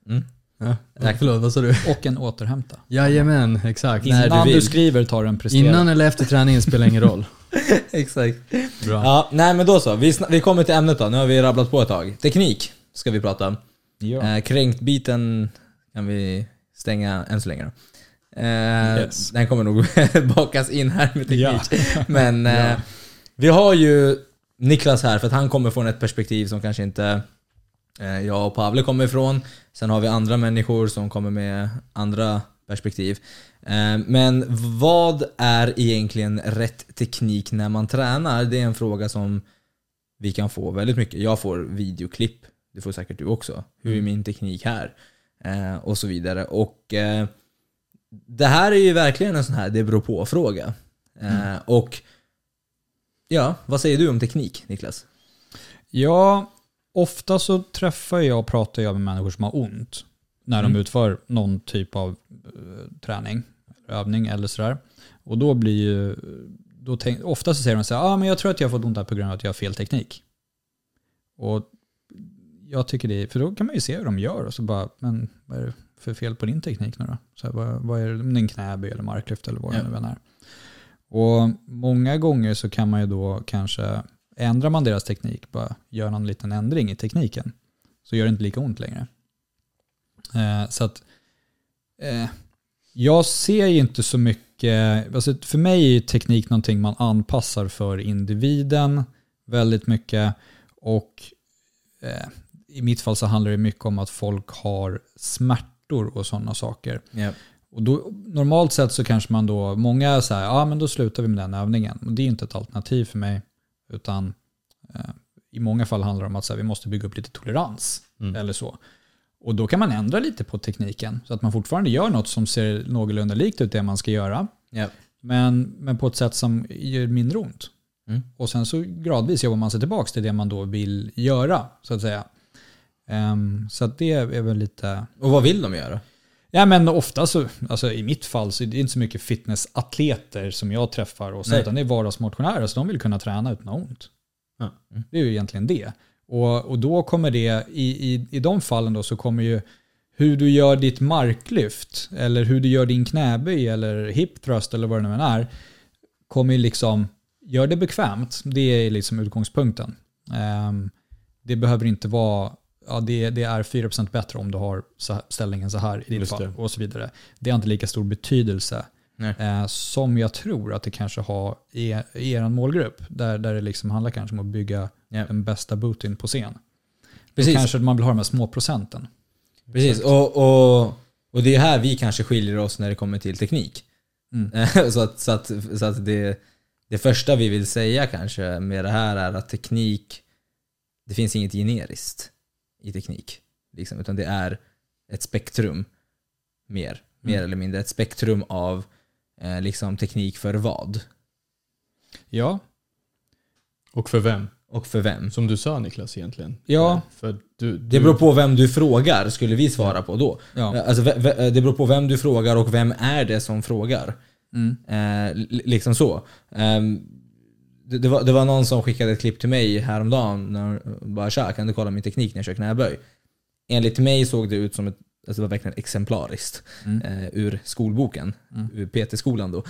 [SPEAKER 2] Mm.
[SPEAKER 1] Ja. Förlåt, vad sa du?
[SPEAKER 3] Och en återhämta.
[SPEAKER 1] Jajamän, exakt.
[SPEAKER 2] När du
[SPEAKER 3] Innan du,
[SPEAKER 2] vill.
[SPEAKER 3] skriver tar du en prestera.
[SPEAKER 1] Innan eller efter träningen spelar ingen roll.
[SPEAKER 2] Exakt.
[SPEAKER 1] Bra.
[SPEAKER 2] Ja, nej men då så. Vi, vi kommer till ämnet då. Nu har vi rabblat på ett tag. Teknik ska vi prata om.
[SPEAKER 3] Ja.
[SPEAKER 2] Eh, kränkt-biten kan vi stänga än så länge då. Eh,
[SPEAKER 3] Yes.
[SPEAKER 2] Den kommer nog bakas in här med teknik.
[SPEAKER 3] Ja.
[SPEAKER 2] Men eh,
[SPEAKER 3] Ja.
[SPEAKER 2] Vi har ju Niklas här för att han kommer från ett perspektiv som kanske inte eh, jag och Pavle kommer ifrån. Sen har vi andra människor som kommer med andra perspektiv. Eh, Men vad är egentligen rätt teknik när man tränar? Det är en fråga som vi kan få väldigt mycket. Jag får videoklipp, det får säkert du också. Hur är min teknik här? Eh, och så vidare. Och det här är ju verkligen en sån här det beror på-fråga. Eh, och ja, vad säger du om teknik Niklas?
[SPEAKER 3] Ja, ofta så träffar jag och pratar jag med människor som har ont när
[SPEAKER 2] Mm.
[SPEAKER 3] de utför någon typ av eh, träning, övning eller sådär. Och då blir ju, då tänk, ofta så säger de så här, ah, men jag tror att jag har fått ont här på grund av att jag har fel teknik. Och jag tycker det, för då kan man ju se hur de gör och så bara, men vad är det för fel på din teknik nu då? Så här, vad, vad är det, en knäböj eller marklyft eller vad
[SPEAKER 2] Ja.
[SPEAKER 3] det nu än är. Och många gånger så kan man ju då kanske, ändrar man deras teknik, bara gör någon liten ändring i tekniken, så gör det inte lika ont längre. Eh, så att eh, jag ser ju inte så mycket, alltså för mig är ju teknik någonting man anpassar för individen väldigt mycket och eh, i mitt fall så handlar det mycket om att folk har smärtor och sådana saker.
[SPEAKER 2] Yep.
[SPEAKER 3] Och då, normalt sett så kanske man då, många säger ja men då slutar vi med den övningen. Och det är inte ett alternativ för mig. Utan eh, i många fall handlar det om att så här, vi måste bygga upp lite tolerans.
[SPEAKER 1] Mm.
[SPEAKER 3] Eller så. Och då kan man ändra lite på tekniken. Så att man fortfarande gör något som ser någorlunda likt ut det man ska göra.
[SPEAKER 2] Ja.
[SPEAKER 3] Men, men på ett sätt som gör mindre ont.
[SPEAKER 2] Mm.
[SPEAKER 3] Och sen så gradvis jobbar man sig tillbaka till det man då vill göra. Så att säga. Ehm, så att det är väl lite...
[SPEAKER 2] Och vad vill de göra?
[SPEAKER 3] Ja men ofta så, alltså i mitt fall så är det inte så mycket fitnessatleter som jag träffar och så,
[SPEAKER 2] Nej.
[SPEAKER 3] utan det är vardagsmotionärer så de vill kunna träna utan att ha ont.
[SPEAKER 1] Ja.
[SPEAKER 3] Det är ju egentligen det. Och, och då kommer det, i, i, i de fallen då så kommer ju hur du gör ditt marklyft eller hur du gör din knäböj eller hip thrust eller vad det nu än är kommer ju liksom, gör det bekvämt. Det är liksom utgångspunkten. Ehm, det behöver inte vara, ja det, det är 4% bättre om du har så ställningen så här i ditt
[SPEAKER 1] Just
[SPEAKER 3] fall
[SPEAKER 1] det.
[SPEAKER 3] och så vidare. Det har inte lika stor betydelse eh, som jag tror att det kanske har i, i er målgrupp. Där, där det liksom handlar kanske om att bygga
[SPEAKER 2] Ja.
[SPEAKER 3] den bästa booten på scen.
[SPEAKER 2] Precis.
[SPEAKER 3] Då kanske man vill ha de här små procenten.
[SPEAKER 2] Precis, och, och, och det är här vi kanske skiljer oss när det kommer till teknik.
[SPEAKER 3] Mm.
[SPEAKER 2] så att, så att, så att det, det första vi vill säga kanske med det här är att teknik, det finns inget generiskt i teknik. Liksom, utan det är ett spektrum mer, mer
[SPEAKER 3] Mm.
[SPEAKER 2] eller mindre. Ett spektrum av eh, liksom teknik för vad
[SPEAKER 3] Ja,
[SPEAKER 1] Och för vem?
[SPEAKER 2] och för vem.
[SPEAKER 1] Som du sa Niklas egentligen.
[SPEAKER 3] Ja.
[SPEAKER 1] För du, du,
[SPEAKER 2] Det beror på vem du frågar, skulle vi svara på då.
[SPEAKER 3] ja.
[SPEAKER 2] Alltså, ve- ve- det beror på vem du frågar och vem är det som frågar.
[SPEAKER 3] Mm.
[SPEAKER 2] Eh, li- liksom så. Ehm, det, det, var, det var någon som skickade ett klipp till mig häromdagen. När, bara tja, kan du kolla min teknik när jag kör knäböj? Enligt mig såg det ut som ett, alltså det var verkligen exemplariskt.
[SPEAKER 3] Mm.
[SPEAKER 2] Eh, ur skolboken.
[SPEAKER 3] Mm.
[SPEAKER 2] Ur PT-skolan då.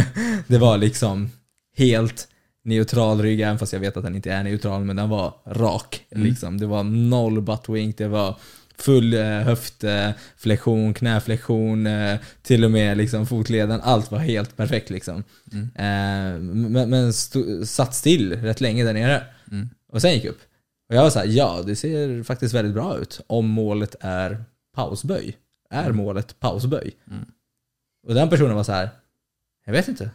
[SPEAKER 2] det var liksom helt neutral rygg, även fast jag vet att den inte är neutral, men den var rak.
[SPEAKER 3] Mm.
[SPEAKER 2] Liksom. Det var noll buttwink, det var full eh, höftflexion, knäflexion, eh, till och med liksom fotleden. Allt var helt perfekt liksom.
[SPEAKER 3] Mm.
[SPEAKER 2] Eh, men men stod, satt still rätt länge där nere.
[SPEAKER 3] Mm.
[SPEAKER 2] Och sen gick upp. Och jag var såhär, ja det ser faktiskt väldigt bra ut. Om målet är pausböj. Är
[SPEAKER 3] Mm.
[SPEAKER 2] målet pausböj?
[SPEAKER 3] Mm.
[SPEAKER 2] Och den personen var så här. jag vet inte.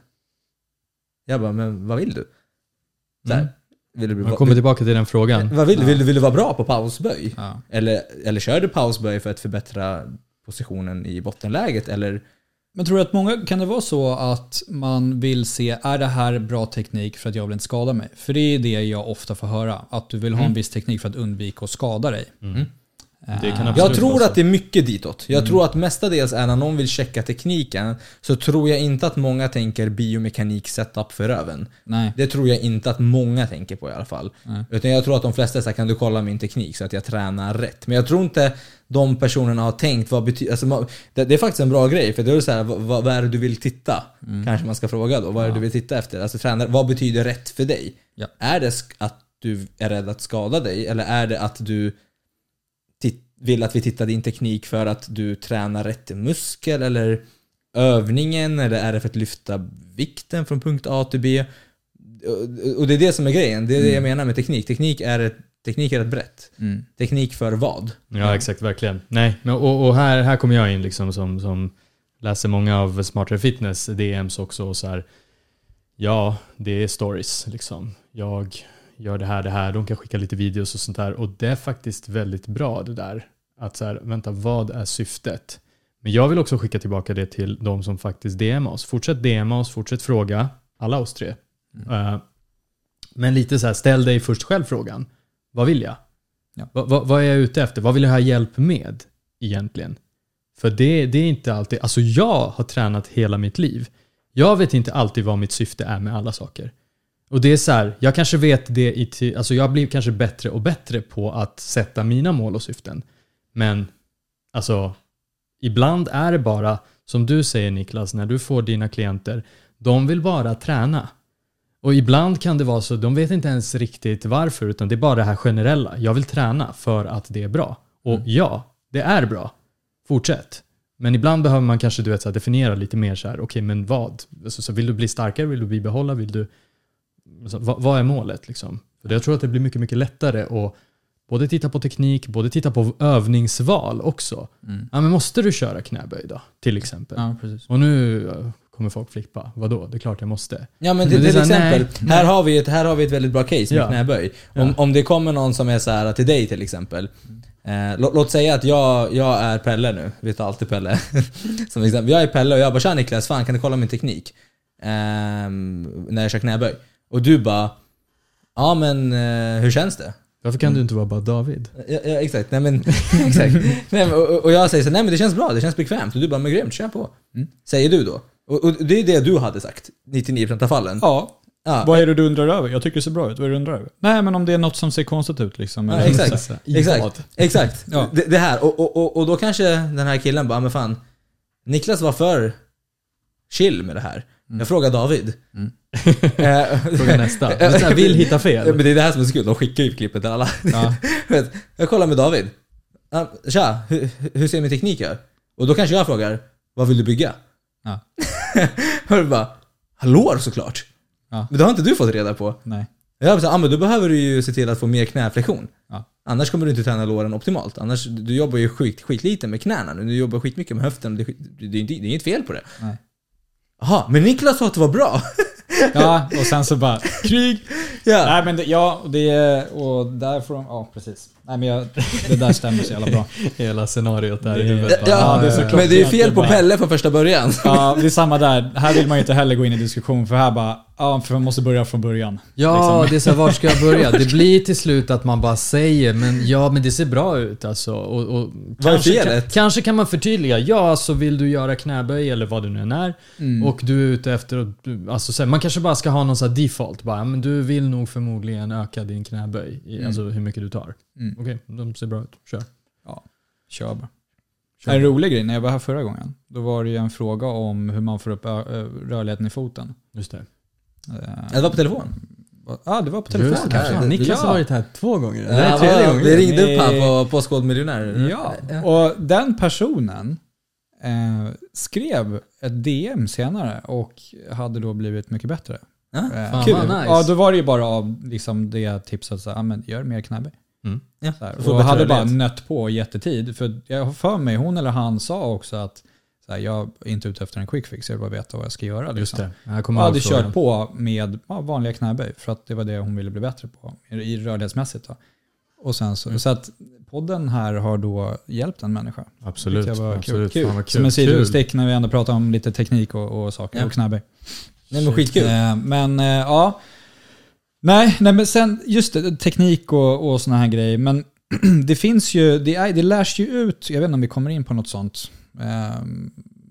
[SPEAKER 2] Jag bara, men vad vill du? Så här,
[SPEAKER 1] Mm.
[SPEAKER 2] Vill du
[SPEAKER 1] Man kommer tillbaka till den frågan.
[SPEAKER 2] vad vill, du?
[SPEAKER 3] Ja.
[SPEAKER 2] vill, du- vill du vara bra på pausböj?
[SPEAKER 3] Ja.
[SPEAKER 2] Eller, eller kör du pausböj för att förbättra positionen i bottenläget? Eller
[SPEAKER 3] Men tror du att många, kan det vara så att man vill se, är det här bra teknik för att jag vill inte skada mig? För det är det jag ofta får höra, att du vill ha en
[SPEAKER 2] Mm.
[SPEAKER 3] viss teknik för att undvika att skada dig.
[SPEAKER 1] Mm. Det
[SPEAKER 3] Eh,
[SPEAKER 2] Jag tror att det är mycket ditåt. Jag tror att mestadels är när någon vill checka tekniken så tror jag inte att många tänker biomekanik setup för röven.
[SPEAKER 3] Nej.
[SPEAKER 2] Det tror jag inte att många tänker på i alla fall.
[SPEAKER 3] Nej.
[SPEAKER 2] Utan jag tror att de flesta säger kan du kolla min teknik så att jag tränar rätt. Men jag tror inte de personerna har tänkt vad betyder... Alltså, det, det är faktiskt en bra grej för då är det så här, vad, vad är det du vill titta? Kanske man ska fråga då. Vad är det du vill titta efter? Alltså tränar, vad betyder rätt för dig?
[SPEAKER 3] Ja.
[SPEAKER 2] Är det att du är rädd att skada dig eller är det att du vill att vi tittar din teknik för att du tränar rätt muskel eller övningen eller är det för att lyfta vikten från punkt A till B? Och- det är det som är grejen. Det är det jag menar med teknik. Teknik är ett, teknik är ett brett.
[SPEAKER 3] Mm.
[SPEAKER 2] Teknik för vad?
[SPEAKER 1] Ja, exakt. Verkligen. Nej, och, och här, här kommer jag in liksom som, som läser många av Smartare Fitness DMs också. Och så här, ja, det är stories. Liksom. Jag gör det här, det här. De kan skicka lite videos och sånt där. Och det är faktiskt väldigt bra det där. Att så här, vänta, vad är syftet? Men jag vill också skicka tillbaka det till de som faktiskt DMar oss. Fortsätt DMa oss, fortsätt fråga. Alla oss tre. Eh, men lite så här, ställ dig först själv frågan. Vad vill jag?
[SPEAKER 3] Ja.
[SPEAKER 1] Va, va, vad är jag ute efter? Vad vill jag ha hjälp med egentligen? För det, det är inte alltid, alltså jag har tränat hela mitt liv. Jag vet inte alltid vad mitt syfte är med alla saker. Och det är så här, jag kanske vet det i alltså jag blir kanske bättre och bättre på att sätta mina mål och syften. Men alltså, ibland är det bara, som du säger Niklas, när du får dina klienter, de vill bara träna. Och ibland kan det vara så, de vet inte ens riktigt varför, utan det är bara det här generella. Jag vill träna för att det är bra. Och ja, det är bra. Fortsätt. Men ibland behöver man kanske du vet, så här, definiera lite mer så här, okej men vad? Alltså, så vill du bli starkare? Vill du bibehålla? Vill du... Alltså, vad, vad är målet liksom? För jag tror att det blir mycket, mycket lättare att både titta på teknik, både titta på övningsval också.
[SPEAKER 3] Mm.
[SPEAKER 1] Ja, men måste du köra knäböj då? Till exempel.
[SPEAKER 3] Ja, precis.
[SPEAKER 1] Och nu eh, kommer folk flippa. Vadå? Det är klart jag måste.
[SPEAKER 2] Ja men
[SPEAKER 1] Men
[SPEAKER 2] till,
[SPEAKER 1] är
[SPEAKER 2] till exempel,
[SPEAKER 1] nej,
[SPEAKER 2] här, har vi ett, här har vi ett väldigt bra case med
[SPEAKER 1] Ja.
[SPEAKER 2] knäböj. Om,
[SPEAKER 1] Ja.
[SPEAKER 2] om det kommer någon som är så här till dig till exempel. Eh, låt, låt säga att jag, jag är Pelle nu, vi tar alltid Pelle. som exempel. Jag är Pelle och jag bara tja Niklas, fan kan du kolla min teknik? Ehm, när jag kör knäböj. Och du bara, ja men eh, hur känns det?
[SPEAKER 1] Varför kan du inte vara bara David?
[SPEAKER 2] Ja, ja exakt, nej men exakt. nej, men, och, och jag säger så nej men det känns bra, det känns bekvämt. Och du bara, men grymt, kör på. Säger du då. Och, och det är det du hade sagt, 99% av fallen.
[SPEAKER 3] Ja.
[SPEAKER 2] Ja.
[SPEAKER 3] Vad är det du undrar över? Jag tycker det ser bra ut. Vad är det du undrar över? Nej, men om det är något som ser konstigt ut liksom.
[SPEAKER 2] Ja,
[SPEAKER 3] eller-
[SPEAKER 2] exakt.
[SPEAKER 1] Så
[SPEAKER 2] Exakt. Exakt.
[SPEAKER 3] Ja.
[SPEAKER 2] Det, det här. Och, och, och, och då kanske den här killen bara, men fan. Niklas var för chill med det här. Jag frågar David.
[SPEAKER 3] Mm.
[SPEAKER 2] Eh,
[SPEAKER 1] Fråga nästa. Så här, vill hitta fel.
[SPEAKER 2] men det är det här som är så kul, de skickar ju klippet till alla.
[SPEAKER 3] Ja.
[SPEAKER 2] Jag kollar med David. Tja, hur, hur ser min teknik ut? Och då kanske jag frågar, vad vill du bygga?
[SPEAKER 3] Ja.
[SPEAKER 2] och du bara, hallå såklart.
[SPEAKER 3] Ja.
[SPEAKER 2] Men det har inte du fått reda på.
[SPEAKER 3] Nej.
[SPEAKER 2] Jag bara, ah, men då behöver du ju se till att få mer knäflexion.
[SPEAKER 3] Ja.
[SPEAKER 2] Annars kommer du inte träna låren optimalt. Annars, du jobbar ju skit, skitlite med knäna nu. Du jobbar skitmycket med höften. Det, det, inte- det är inget fel på det.
[SPEAKER 3] Nej.
[SPEAKER 2] Jaha, men Niklas sa att det var bra.
[SPEAKER 3] Ja, och sen så bara krig.
[SPEAKER 2] ja.
[SPEAKER 3] Nej men det, ja, och det och därifrån, ja precis. Nej men jag, det där stämmer så jävla bra.
[SPEAKER 1] Hela scenariot där i
[SPEAKER 3] Det-
[SPEAKER 1] huvudet.
[SPEAKER 2] Ja,
[SPEAKER 3] Ja, det är
[SPEAKER 2] men det är ju fel på Pelle från första början.
[SPEAKER 3] Ja, det är samma där. Här vill man ju inte heller gå in i diskussion för här bara, ja för man måste börja från början.
[SPEAKER 1] Ja,
[SPEAKER 3] Liksom.
[SPEAKER 1] det är så här, var ska jag börja? Det blir till slut att man bara säger, men ja, men det ser bra ut alltså. Och, och
[SPEAKER 2] Vad är
[SPEAKER 1] kanske,
[SPEAKER 2] felet?
[SPEAKER 1] kan, kanske kan man förtydliga, ja, så vill du göra knäböj eller vad det nu än är.
[SPEAKER 3] Mm.
[SPEAKER 1] Och du är ute efter, att alltså så här, man kanske bara ska ha någon sån här default bara, men du vill nog förmodligen öka din knäböj,
[SPEAKER 3] Mm.
[SPEAKER 1] alltså hur mycket du tar.
[SPEAKER 3] Mm.
[SPEAKER 1] Okej, de ser bra ut, kör.
[SPEAKER 3] Kör bara.
[SPEAKER 1] Kör.
[SPEAKER 3] En rolig grej, när jag var här förra gången, då var det ju en fråga om hur man får upp ö, rörligheten i foten.
[SPEAKER 1] Just det.
[SPEAKER 2] Ja, Det var på telefon.
[SPEAKER 3] Ja, ah, det var på telefon
[SPEAKER 1] Just det,
[SPEAKER 3] kanske.
[SPEAKER 1] fan, Niklas har
[SPEAKER 3] Ja.
[SPEAKER 1] varit här två gånger. Det
[SPEAKER 2] Ja,
[SPEAKER 1] här är tredje
[SPEAKER 2] ja,
[SPEAKER 1] gången.
[SPEAKER 2] Vi ringde upp han
[SPEAKER 3] Nej.
[SPEAKER 2] på Postkodmiljonär.
[SPEAKER 3] Ja, och den personen eh, skrev ett DM senare och hade då blivit mycket bättre.
[SPEAKER 2] Ja,
[SPEAKER 3] Eh,
[SPEAKER 1] fan
[SPEAKER 3] kul.
[SPEAKER 1] nice.
[SPEAKER 3] Ja, då var det ju bara av liksom det tipset så här, ja, men gör mer knäböj.
[SPEAKER 1] Mm.
[SPEAKER 2] Ja,
[SPEAKER 3] Så här. Och hade bara nött på jättetid. För jag har för mig, hon eller han sa också att så här, jag är inte ute efter en quick fix, jag vill bara veta vad jag ska göra.
[SPEAKER 1] Just
[SPEAKER 3] Liksom.
[SPEAKER 1] det. Här kommer
[SPEAKER 3] Jag hade
[SPEAKER 1] frågan.
[SPEAKER 3] kört på med ja, vanliga knäböj för att det var det hon ville bli bättre på i rörlighetsmässigt. Då. Och sen så, så att podden här har då hjälpt en människa.
[SPEAKER 1] Absolut.
[SPEAKER 3] Jag var
[SPEAKER 1] absolut.
[SPEAKER 3] Kul.
[SPEAKER 1] Kul.
[SPEAKER 3] Som en sidostick när vi ändå pratar om lite teknik och, och saker
[SPEAKER 2] Ja.
[SPEAKER 3] och knäböj.
[SPEAKER 2] Nej men skitkul.
[SPEAKER 3] Eh, men eh, ja. Nej, nej, men sen just det, teknik och, och såna här grejer. Men det finns ju, det, är, det lärs ju ut, jag vet inte om vi kommer in på något sånt, eh,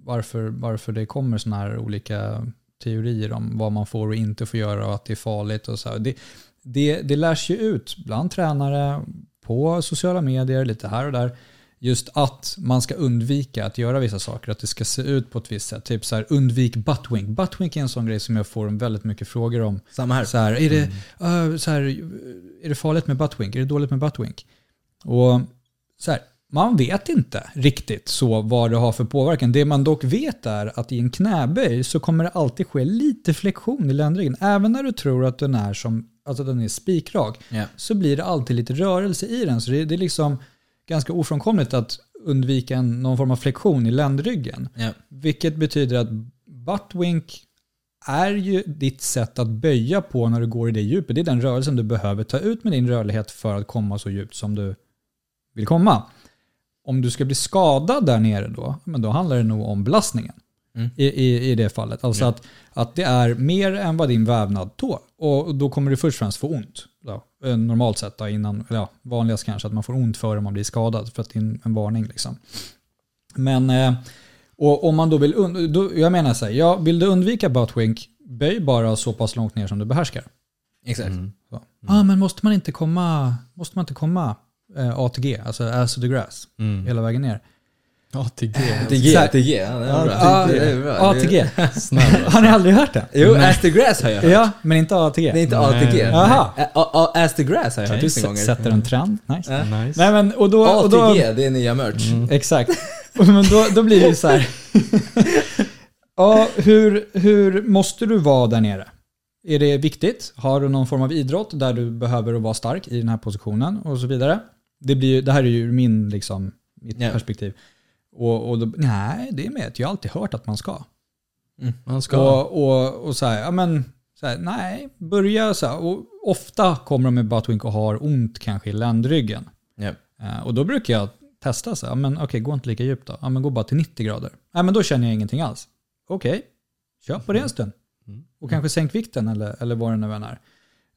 [SPEAKER 3] varför, varför det kommer sådana här olika teorier om vad man får och inte får göra och att det är farligt och så här. Det, det, det lärs ju ut bland tränare, på sociala medier, lite här och där, just att man ska undvika att göra vissa saker, att det ska se ut på ett visst sätt. Typ så här, undvik buttwink. Buttwink är en sån grej som jag får väldigt mycket frågor om.
[SPEAKER 2] Samma här.
[SPEAKER 3] Så här, är, det, uh, så här, är det farligt med buttwink? Är det dåligt med buttwink? Och så här, man vet inte riktigt så vad det har för påverkan. Det man dock vet är att i en knäböj så kommer det alltid ske lite flexion i ländryggen. Även när du tror att den är som alltså den är spikrak,
[SPEAKER 2] Ja.
[SPEAKER 3] så blir det alltid lite rörelse i den. Så det, det är liksom ganska ofrånkomligt att undvika en, någon form av flexion i ländryggen.
[SPEAKER 2] Ja.
[SPEAKER 3] Vilket betyder att buttwink är ju ditt sätt att böja på när du går i det djupet. Det är den rörelsen du behöver ta ut med din rörlighet för att komma så djupt som du vill komma. Om du ska bli skadad där nere då, men då handlar det nog om belastningen.
[SPEAKER 2] Mm.
[SPEAKER 3] I, i, I det fallet. Alltså
[SPEAKER 2] Ja.
[SPEAKER 3] att, att det är mer än vad din vävnad tål. Och då kommer du först och främst få ont. Då, eh, normalt sett då, innan, ja, vanligast kanske att man får ont före man blir skadad. För att det är en, en varning liksom. Men eh, och om man då vill, und- då, jag menar så här, ja, vill du undvika buttwink, böj bara så pass långt ner som du behärskar.
[SPEAKER 2] Exakt.
[SPEAKER 1] Mm.
[SPEAKER 3] Ja, ah, men måste man inte komma, måste man inte komma eh, ATG, alltså ass to the grass,
[SPEAKER 1] Mm.
[SPEAKER 3] hela vägen ner?
[SPEAKER 1] ATG.
[SPEAKER 2] ATG, ATG, ja, det är bra. Det är bra.
[SPEAKER 3] ATG.
[SPEAKER 1] Snälla.
[SPEAKER 3] Har ni aldrig hört det?
[SPEAKER 2] Jo, As the Grass har jag hört.
[SPEAKER 3] Ja, men inte ATG.
[SPEAKER 2] Det är inte
[SPEAKER 1] Nej.
[SPEAKER 2] ATG.
[SPEAKER 3] Jaha.
[SPEAKER 2] Nej. A- A- As the Grass har jag hört tusen gånger.
[SPEAKER 3] Sätter en trend. Nice.
[SPEAKER 2] Ja.
[SPEAKER 1] Nice.
[SPEAKER 3] Nej men och då... Och då
[SPEAKER 2] ATG, det är nya merch.
[SPEAKER 1] Mm.
[SPEAKER 3] Exakt. Men då, då blir det ju så här. ja, hur, hur måste du vara där nere? Är det viktigt? Har du någon form av idrott där du behöver vara stark i den här positionen och så vidare? Det, blir, det här är ju min, liksom, mitt
[SPEAKER 2] Ja.
[SPEAKER 3] perspektiv. Och, och då, nej, det är med. Jag har alltid hört att man ska.
[SPEAKER 1] Man ska.
[SPEAKER 3] Och, och, och så här, ja men, så här, nej, börja så här. Och ofta kommer de med buttwink och har ont kanske i ländryggen.
[SPEAKER 2] Ja.
[SPEAKER 3] Eh, Och då brukar jag testa så här, ja, men okej, gå inte lika djupt då. Ja, men gå bara till 90 grader. Nej, men då känner jag ingenting alls. Okej, kör på det en stund.
[SPEAKER 1] Mm.
[SPEAKER 3] Och kanske sänk vikten eller, eller vad det nu än är.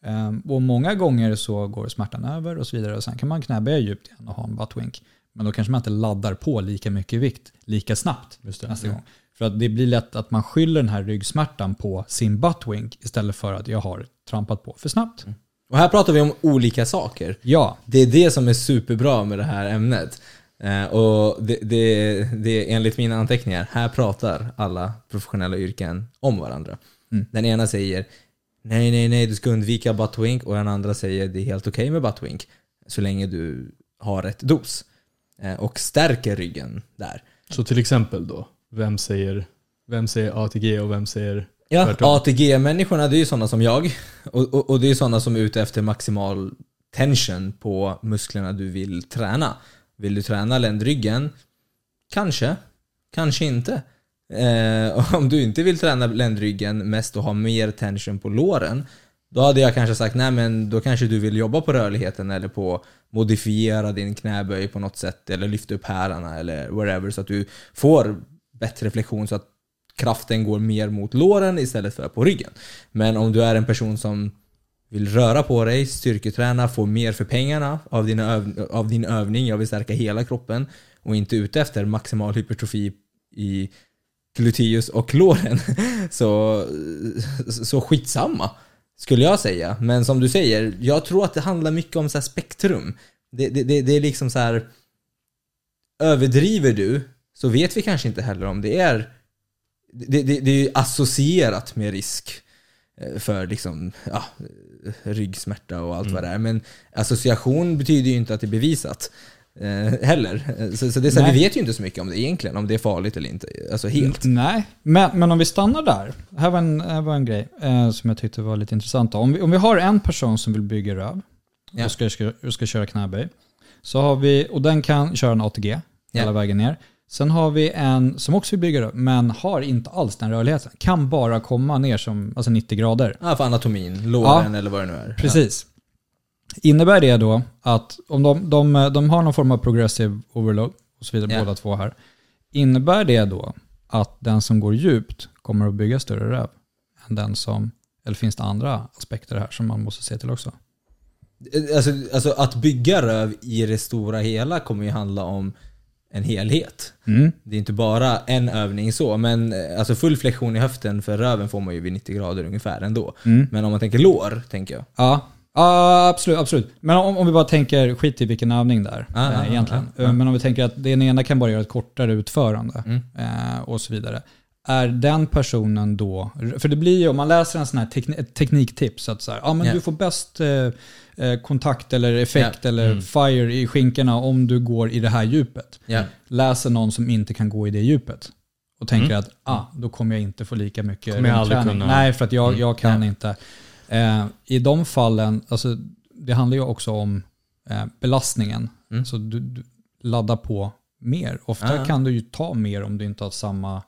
[SPEAKER 3] Ehm, Och många gånger så går smärtan över och så vidare. Och sen kan man knäböja djupt igen och ha en buttwink. Men då kanske man inte laddar på lika mycket vikt lika snabbt
[SPEAKER 1] Just det.
[SPEAKER 3] nästa gång. För att det blir lätt att man skyller den här ryggsmärtan på sin buttwink istället för att jag har trampat på för snabbt.
[SPEAKER 2] Och här pratar vi om olika saker.
[SPEAKER 3] Ja,
[SPEAKER 2] Det är det som är superbra med det här ämnet. Eh, och det, det, det är enligt mina anteckningar, här pratar alla professionella yrken om varandra.
[SPEAKER 3] Mm.
[SPEAKER 2] Den ena säger nej, nej, nej, du ska undvika buttwink och den andra säger det är helt okej med buttwink så länge du har rätt dos. Eh, och stärker ryggen där.
[SPEAKER 1] Så till exempel då, vem säger, vem säger ATG och vem säger...
[SPEAKER 2] Ja. ATG-människorna det är ju sådana som jag. Och, och, och det är sådana som är ute efter maximal tension på musklerna du vill träna. Vill du träna ländryggen? Kanske. Kanske inte. Eh, om du inte vill träna ländryggen mest och ha mer tension på låren, då hade jag kanske sagt nej men då kanske du vill jobba på rörligheten eller på modifiera din knäböj på något sätt eller lyfta upp hälarna eller whatever så att du får bättre flexion så att kraften går mer mot låren istället för på ryggen. Men om du är en person som vill röra på dig, styrketräna, få mer för pengarna av, din, öv- av din övning, jag vill stärka hela kroppen och inte ute efter maximal hypertrofi i gluteus och låren. Så, så skitsamma, skulle jag säga. Men som du säger, jag tror att det handlar mycket om så här spektrum. Det, det, det, det är liksom så här överdriver du så vet vi kanske inte heller om det är det, det, det är ju associerat med risk eh, för liksom, ja, ryggsmärta och allt vad det är. Men association betyder ju inte att det är bevisat eh, heller. Eh, Så, så det är så vi vet ju inte så mycket om det egentligen, om det är farligt eller inte. Alltså helt.
[SPEAKER 3] Nej, men, men om vi stannar där. Här var en, här var en grej eh, som jag tyckte var lite intressant. Om, vi, om vi har en person som vill bygga röv
[SPEAKER 2] Ja.
[SPEAKER 3] och ska, ska, ska köra knäböj. Så har vi, och den kan köra en ATG hela
[SPEAKER 2] Ja.
[SPEAKER 3] vägen ner. Sen har vi en som också vill bygga röv, men har inte alls den rörligheten. Kan bara komma ner som alltså 90 grader.
[SPEAKER 2] Ja, för anatomin, låren eller vad det nu är.
[SPEAKER 3] Precis. Innebär det då att om de, de, de har någon form av progressive overload och så vidare,
[SPEAKER 2] Ja.
[SPEAKER 3] båda två här. Innebär det då att den som går djupt kommer att bygga större röv än den som, eller finns det andra aspekter här som man måste se till också?
[SPEAKER 2] Alltså, alltså att bygga röv i det stora hela kommer ju handla om en helhet.
[SPEAKER 3] Mm.
[SPEAKER 2] Det är inte bara en övning så, men eh, alltså full flexion i höften för röven får man ju vid 90 grader ungefär ändå.
[SPEAKER 3] Mm.
[SPEAKER 2] Men om man tänker lår, tänker jag.
[SPEAKER 3] Ja, ja absolut, absolut. Men om, om vi bara tänker, skit i vilken övning där
[SPEAKER 2] Ah,
[SPEAKER 3] eh,
[SPEAKER 2] ah,
[SPEAKER 3] egentligen.
[SPEAKER 2] ah, ah.
[SPEAKER 3] Men om vi tänker att den ena kan bara göra ett kortare utförande
[SPEAKER 2] Mm.
[SPEAKER 3] eh, och så vidare. Är den personen då, för det blir ju om man läser en sån här tekni, tekniktips att så här, ja men
[SPEAKER 2] Ja.
[SPEAKER 3] du får bäst eh, eh, kontakt eller effekt
[SPEAKER 2] Ja.
[SPEAKER 3] eller
[SPEAKER 1] Mm.
[SPEAKER 3] fire i skinkorna om du går i det här djupet.
[SPEAKER 2] Ja.
[SPEAKER 3] Läser någon som inte kan gå i det djupet och tänker
[SPEAKER 1] Mm.
[SPEAKER 3] att ah, då kommer jag inte få lika mycket
[SPEAKER 1] Kommer jag aldrig kunna.
[SPEAKER 3] Nej, för att jag,
[SPEAKER 1] Mm.
[SPEAKER 3] jag kan inte. Eh, I de fallen, alltså, det handlar ju också om eh, belastningen.
[SPEAKER 2] Mm.
[SPEAKER 3] Så du, du laddar på mer. Ofta
[SPEAKER 2] Ah.
[SPEAKER 3] kan du ju ta mer om du inte har samma,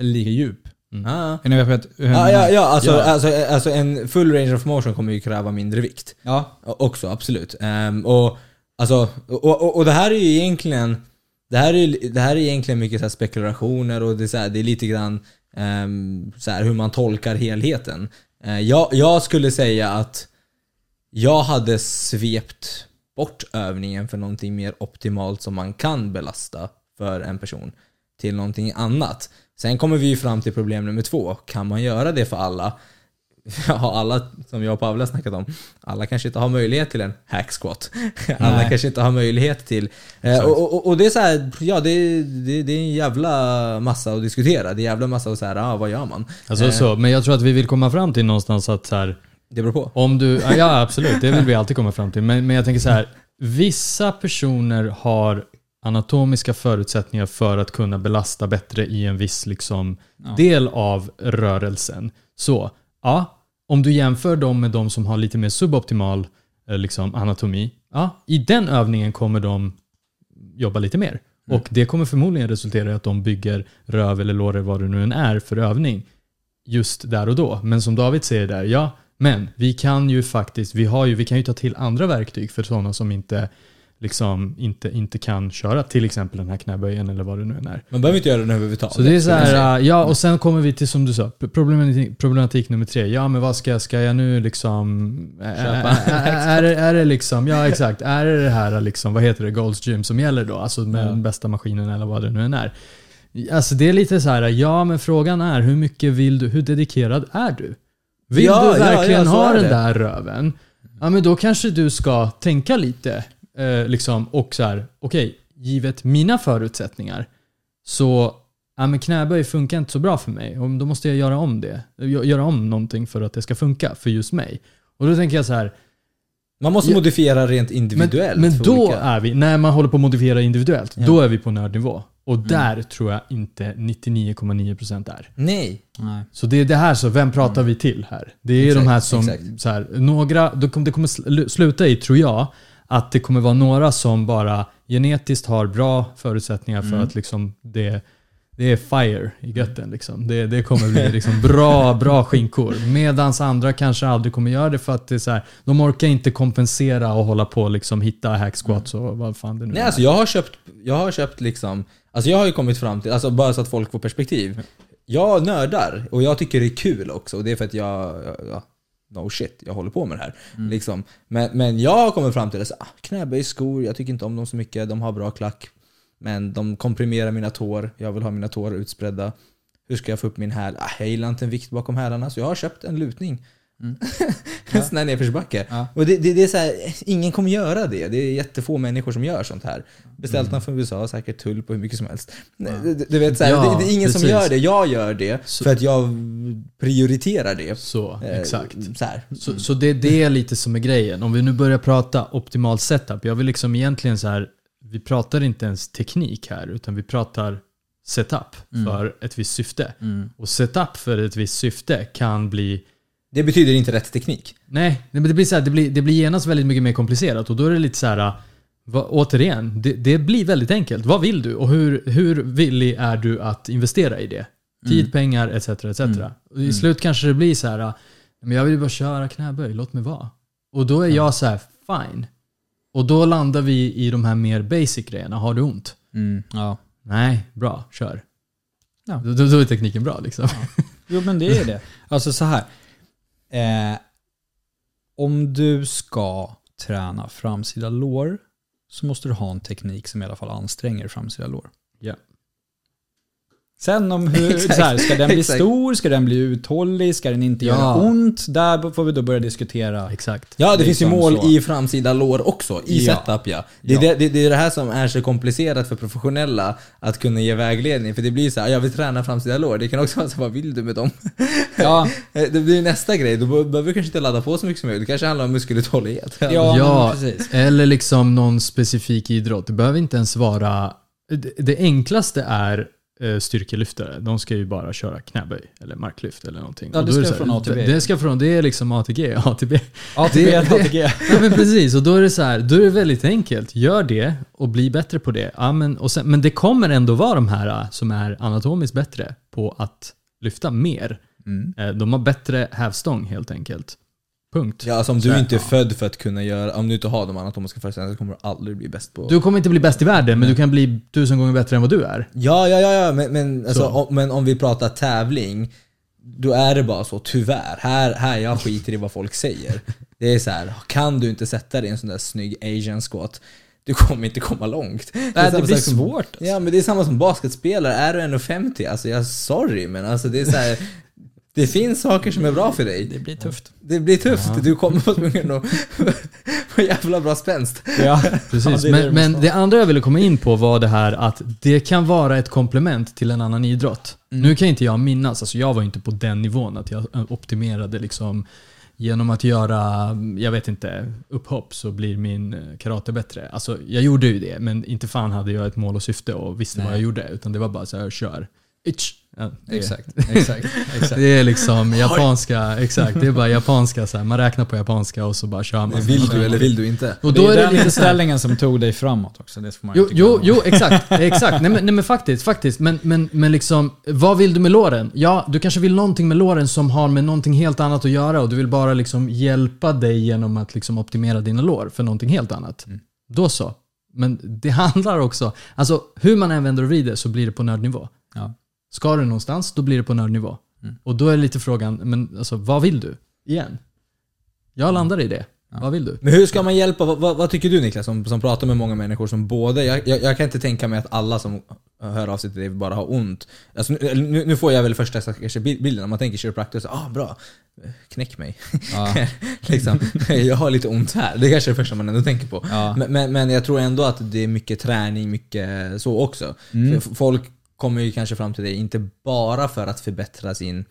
[SPEAKER 3] eller lika djup.
[SPEAKER 2] Ah.
[SPEAKER 3] Är ni med på att- hur jag
[SPEAKER 2] Ja, ja, alltså,
[SPEAKER 3] Ja.
[SPEAKER 2] Alltså, alltså en full range of motion kommer ju kräva mindre vikt.
[SPEAKER 3] ja.
[SPEAKER 2] Också, absolut. Ehm, och, alltså, och, och, och det här är ju egentligen det här är, det här är egentligen mycket så här spekulationer och det är, så här, det är lite grann ehm, så här hur man tolkar helheten. Eh, jag, jag skulle säga att jag hade svept bort övningen för någonting mer optimalt som man kan belasta för en person till någonting annat. Sen kommer vi ju fram till problem nummer två. Kan man göra det för alla? Ja, alla som jag och Pavel har snackat om, alla kanske inte har möjlighet till en hack squat. Alla
[SPEAKER 3] Nej.
[SPEAKER 2] kanske inte har möjlighet till... Eh, och, och, och det är så här, ja det, det, det är en jävla massa att diskutera. Det är en jävla massa att säga, ah, vad gör man?
[SPEAKER 1] Alltså
[SPEAKER 2] Eh,
[SPEAKER 1] så, men jag tror att vi vill komma fram till någonstans att så här,
[SPEAKER 2] Det beror på.
[SPEAKER 1] om du, ja, ja absolut, det vill vi alltid komma fram till. Men, men jag tänker så här, vissa personer har anatomiska förutsättningar för att kunna belasta bättre i en viss liksom,
[SPEAKER 3] Ja.
[SPEAKER 1] del av rörelsen. Så, ja, om du jämför dem med de som har lite mer suboptimal eh, liksom, anatomi, ja, i den övningen kommer de jobba lite mer.
[SPEAKER 2] Mm.
[SPEAKER 1] Och det kommer förmodligen resultera i att de bygger röv eller lår eller vad det nu än är för övning just där och då. Men som David säger där, ja, men vi kan ju faktiskt, vi, har ju, vi kan ju ta till andra verktyg för sådana som inte, liksom, inte, inte kan köra till exempel den här knäböjen eller vad det nu än är.
[SPEAKER 2] Man behöver inte göra den överhuvudtaget.
[SPEAKER 1] Så det är så här, ja och sen kommer vi till som du sa, problematik, problematik nummer tre. Ja men vad ska jag, ska jag nu liksom...
[SPEAKER 2] Köpa.
[SPEAKER 1] Är det, är det liksom, ja exakt, är det det här liksom, vad heter det, Gold's Gym som gäller då? Alltså med
[SPEAKER 3] Ja.
[SPEAKER 1] den bästa maskinen eller vad det nu än är. Alltså det är lite så här, ja men frågan är hur mycket vill du, hur dedikerad är du? Vill
[SPEAKER 2] Ja,
[SPEAKER 1] du verkligen
[SPEAKER 2] ja,
[SPEAKER 1] ha
[SPEAKER 2] är
[SPEAKER 1] den där röven? Ja men då kanske du ska tänka lite eh, liksom och så här, okej, givet mina förutsättningar så ja, men knäböj funkar inte så bra för mig och då måste jag göra om det. Gö- Göra om någonting för att det ska funka för just mig. Och då tänker jag så här,
[SPEAKER 2] Man måste
[SPEAKER 1] Ja.
[SPEAKER 2] modifiera rent
[SPEAKER 1] men,
[SPEAKER 2] individuellt.
[SPEAKER 1] men
[SPEAKER 2] för
[SPEAKER 1] då
[SPEAKER 2] olika-
[SPEAKER 1] är vi, när man håller på att modifiera individuellt,
[SPEAKER 2] Ja.
[SPEAKER 1] då är vi på nördnivå. Och där tror jag inte 99,9% är.
[SPEAKER 2] Nej.
[SPEAKER 3] Nej.
[SPEAKER 1] Så det är det här, så vem pratar vi till här? Det är
[SPEAKER 2] Exakt,
[SPEAKER 1] de här som,
[SPEAKER 2] exakt.
[SPEAKER 1] så här, några, då kommer- det kommer sl- sluta i, tror jag, att det kommer vara några som bara genetiskt har bra förutsättningar för att liksom det, det är fire i götten. Liksom. Det, det kommer bli liksom bra, bra skinkor. Medans andra kanske aldrig kommer göra det för att det är så här, de orkar inte kompensera och hålla på och liksom hitta hack squats och vad fan det nu
[SPEAKER 2] Nej,
[SPEAKER 1] är.
[SPEAKER 2] alltså jag har köpt, jag har köpt liksom, alltså jag har ju kommit fram till, alltså bara så att folk får perspektiv. Jag nördar och jag tycker det är kul också och det är för att jag, ja, no shit, jag håller på med det här. Liksom. Men, men jag kommit fram till så, ah, knäböjsskor, jag tycker inte om dem så mycket, de har bra klack. Men de komprimerar mina tår, jag vill ha mina tår utspridda. Hur ska jag få upp min häl? Ah, jag gillar inte en vikt bakom hälarna så jag har köpt en lutning. en sån här nedförsbacke.
[SPEAKER 3] Ja.
[SPEAKER 2] Och det, det, det är så här, ingen kommer göra det. Det är jättefå människor som gör sånt här. Beställt dem från USA, säkert tull på hur mycket som helst. Nej, Du, du vet, så här,
[SPEAKER 1] Ja,
[SPEAKER 2] det, det är ingen som
[SPEAKER 1] precis.
[SPEAKER 2] gör det. Jag gör det
[SPEAKER 1] Så-
[SPEAKER 2] för att jag prioriterar det.
[SPEAKER 1] Så,
[SPEAKER 2] Eh,
[SPEAKER 1] exakt.
[SPEAKER 2] Så här.
[SPEAKER 1] Så, så det, det är lite som är grejen. Om vi nu börjar prata optimal setup. Jag vill liksom egentligen så här, vi pratar inte ens teknik här, utan vi pratar setup för ett visst syfte.
[SPEAKER 3] Mm. Och
[SPEAKER 1] setup för ett visst syfte kan bli
[SPEAKER 2] Det betyder inte rätt teknik.
[SPEAKER 1] Nej, men det blir, så här, det, blir, det blir genast väldigt mycket mer komplicerat och då är det lite så här. Va, återigen, det, det blir väldigt enkelt. Vad vill du och hur, hur villig är du att investera i det? Tid, pengar etc. etc. Och I slut kanske det blir så här. Men jag vill bara köra knäböj, låt mig vara. Och då är jag så här, fine. Och då landar vi i de här mer basic grejerna. Har du ont?
[SPEAKER 3] Mm, ja.
[SPEAKER 1] Nej, bra, kör.
[SPEAKER 3] Ja.
[SPEAKER 1] Då, då är tekniken bra liksom.
[SPEAKER 3] Jo men det är det. Alltså så här. Eh, om du ska träna framsida lår så måste du ha en teknik som i alla fall anstränger framsida lår.
[SPEAKER 1] Yeah.
[SPEAKER 3] Sen om hur, så här, ska den bli stor, ska den bli uthållig, ska den inte
[SPEAKER 1] Ja.
[SPEAKER 3] göra ont? Där får vi då börja diskutera.
[SPEAKER 1] Exakt.
[SPEAKER 2] Ja, det finns ju mål
[SPEAKER 3] så.
[SPEAKER 2] i framsida lår också, i
[SPEAKER 3] Ja.
[SPEAKER 2] setup ja. Det är,
[SPEAKER 3] Ja.
[SPEAKER 2] Det, det, det är det här som är så komplicerat för professionella att kunna ge vägledning. För det blir så här, jag vill träna framsida lår. Det kan också vara så här, vad vill du med dem?
[SPEAKER 3] Ja,
[SPEAKER 2] det blir nästa grej, då behöver du kanske inte ladda på så mycket som möjligt. Det kanske handlar om muskeluthållighet.
[SPEAKER 3] ja,
[SPEAKER 1] Ja,
[SPEAKER 3] precis.
[SPEAKER 1] eller liksom någon specifik idrott. Det behöver inte ens vara... Det, det enklaste är styrkelyftare. De ska ju bara köra knäböj eller marklyft eller någonting.
[SPEAKER 3] Ja, det ska
[SPEAKER 1] så här-
[SPEAKER 3] från ATB.
[SPEAKER 1] Det, ska från, det är liksom ATG, ATB.
[SPEAKER 3] ATG,
[SPEAKER 1] Det-
[SPEAKER 3] ATG.
[SPEAKER 1] Ja men precis, och då är det så här, då är det väldigt enkelt. Gör det och bli bättre på det. Ja, men, och sen, men det kommer ändå vara de här äh, som är anatomiskt bättre på att lyfta mer.
[SPEAKER 3] Mm.
[SPEAKER 1] Eh, De har bättre hävstång helt enkelt. Punkt.
[SPEAKER 2] Ja, alltså om du inte är
[SPEAKER 1] ja.
[SPEAKER 2] född för att kunna göra, om du inte har de anatomiska förutsättningarna så kommer du aldrig bli bäst på...
[SPEAKER 1] Du kommer inte bli bäst i världen, men du kan bli tusen gånger bättre än vad du är.
[SPEAKER 2] Ja, ja, ja, ja men, men, alltså,
[SPEAKER 1] Så.
[SPEAKER 2] om, men om vi pratar tävling, då är det bara så, tyvärr. Här, här jag skiter i vad folk säger. Det är så här, kan du inte sätta dig i en sån där snygg asian squat, du kommer inte komma långt.
[SPEAKER 3] Nej,
[SPEAKER 2] samma
[SPEAKER 3] det blir
[SPEAKER 2] som-
[SPEAKER 3] svårt. Alltså.
[SPEAKER 2] Ja, men det är samma som basketspelare. Är du 1,50? Alltså, jag sorry, men alltså det är så här, Det finns saker som är bra för dig.
[SPEAKER 3] Det blir tufft.
[SPEAKER 2] Det blir tufft. Du kommer vara tvungen att få jävla bra spänst.
[SPEAKER 3] Ja,
[SPEAKER 1] Precis.
[SPEAKER 3] Ja, det
[SPEAKER 1] men
[SPEAKER 3] det
[SPEAKER 1] men det andra jag ville komma in på var det här att det kan vara ett komplement till en annan idrott. Nu kan inte jag minnas, alltså jag var inte på den nivån att jag optimerade liksom genom att göra, jag vet inte, upphopp så blir min eh, karate bättre. Alltså jag gjorde ju det, men inte fan hade jag ett mål och syfte och visste vad
[SPEAKER 3] Nej.
[SPEAKER 1] jag gjorde. Utan det var bara så här, kör. Itch. Ja, det,
[SPEAKER 3] exakt. exakt, exakt.
[SPEAKER 1] Det är liksom japanska, exakt. Det är bara japanska så här. Man räknar på japanska och så bara kör man.
[SPEAKER 2] Vill du eller vill du inte?
[SPEAKER 1] Och
[SPEAKER 3] det
[SPEAKER 1] då
[SPEAKER 3] är,
[SPEAKER 1] är det
[SPEAKER 3] den
[SPEAKER 1] lite
[SPEAKER 3] inställningen som tog dig framåt också. Det får man
[SPEAKER 1] Jo,
[SPEAKER 3] inte
[SPEAKER 1] jo, jo exakt. exakt. Nej, men, nej men faktiskt, faktiskt. Men, men, men liksom, vad vill du med låren? Ja, du kanske vill någonting med låren som har med någonting helt annat att göra och du vill bara liksom hjälpa dig genom att liksom optimera dina lår för någonting helt annat. Då så. Men det handlar också, alltså hur man än vänder och vrider så blir det på nördnivå.
[SPEAKER 3] Ja.
[SPEAKER 1] Ska du någonstans, då blir det på nördnivå. Och då är lite frågan, men alltså vad vill du? Igen. Jag landar i det. Vad vill du?
[SPEAKER 2] Men hur ska man hjälpa? Vad, vad, tycker du Niklas som, som pratar med många människor som både, jag, jag, jag kan inte tänka mig att alla som hör av sig till dig bara har ont. Alltså, nu, nu, får jag väl första kanske bilden, om man tänker kiropraktor, så ah bra, knäck mig.
[SPEAKER 3] Ja.
[SPEAKER 2] liksom, jag har lite ont här. Det är kanske är det första man ändå tänker på.
[SPEAKER 3] Ja.
[SPEAKER 2] Men, men, men jag tror ändå att det är mycket träning, mycket så också.
[SPEAKER 3] Mm.
[SPEAKER 2] Folk kommer ju kanske fram till dig, inte bara för att förbättra sin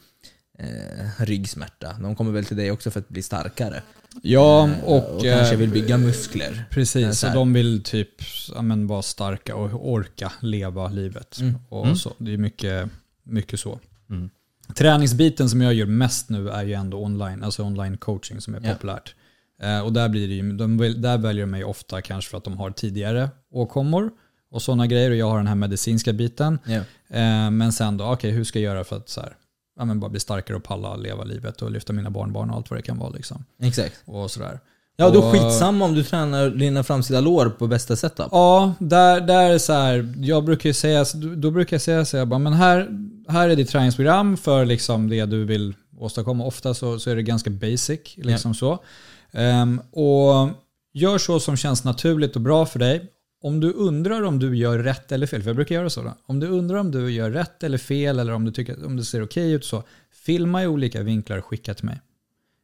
[SPEAKER 2] eh, ryggsmärta. De kommer väl till dig också för att bli starkare.
[SPEAKER 3] Ja,
[SPEAKER 2] Eh,
[SPEAKER 3] och,
[SPEAKER 2] och kanske
[SPEAKER 3] eh,
[SPEAKER 2] vill bygga muskler. Eh,
[SPEAKER 3] Precis,
[SPEAKER 2] så
[SPEAKER 3] och
[SPEAKER 2] här.
[SPEAKER 3] de vill typ ja, men, vara starka och orka leva livet.
[SPEAKER 2] Mm.
[SPEAKER 3] Och
[SPEAKER 1] Mm.
[SPEAKER 3] Så. Det är mycket, mycket så.
[SPEAKER 1] Mm.
[SPEAKER 3] Träningsbiten som jag gör mest nu är ju ändå online, alltså online coaching som är
[SPEAKER 2] Ja.
[SPEAKER 3] populärt. Eh, och där, blir det ju, de, där väljer de mig ofta kanske för att de har tidigare åkommor och sådana grejer och jag har den här medicinska biten.
[SPEAKER 2] Ja.
[SPEAKER 3] Eh, men sen då, okej hur ska jag göra för att så här, ja, men bara bli starkare och palla leva livet och lyfta mina barnbarn och allt vad det kan vara liksom.
[SPEAKER 2] Exakt.
[SPEAKER 3] Och sådär.
[SPEAKER 2] Ja, då skitsamma om du tränar dina framsida lår på bästa setup.
[SPEAKER 3] Ja, där, där är så här, jag brukar säga, då brukar jag säga så här, bara, men här, här är ditt träningsprogram för liksom det du vill åstadkomma. Ofta så, så är det ganska basic, liksom så. Ehm, och gör så som känns naturligt och bra för dig. Om du undrar om du gör rätt eller fel, för jag brukar göra så. Då. Om du undrar om du gör rätt eller fel eller om du tycker om det ser okej ut så, filma i olika vinklar och skicka till mig.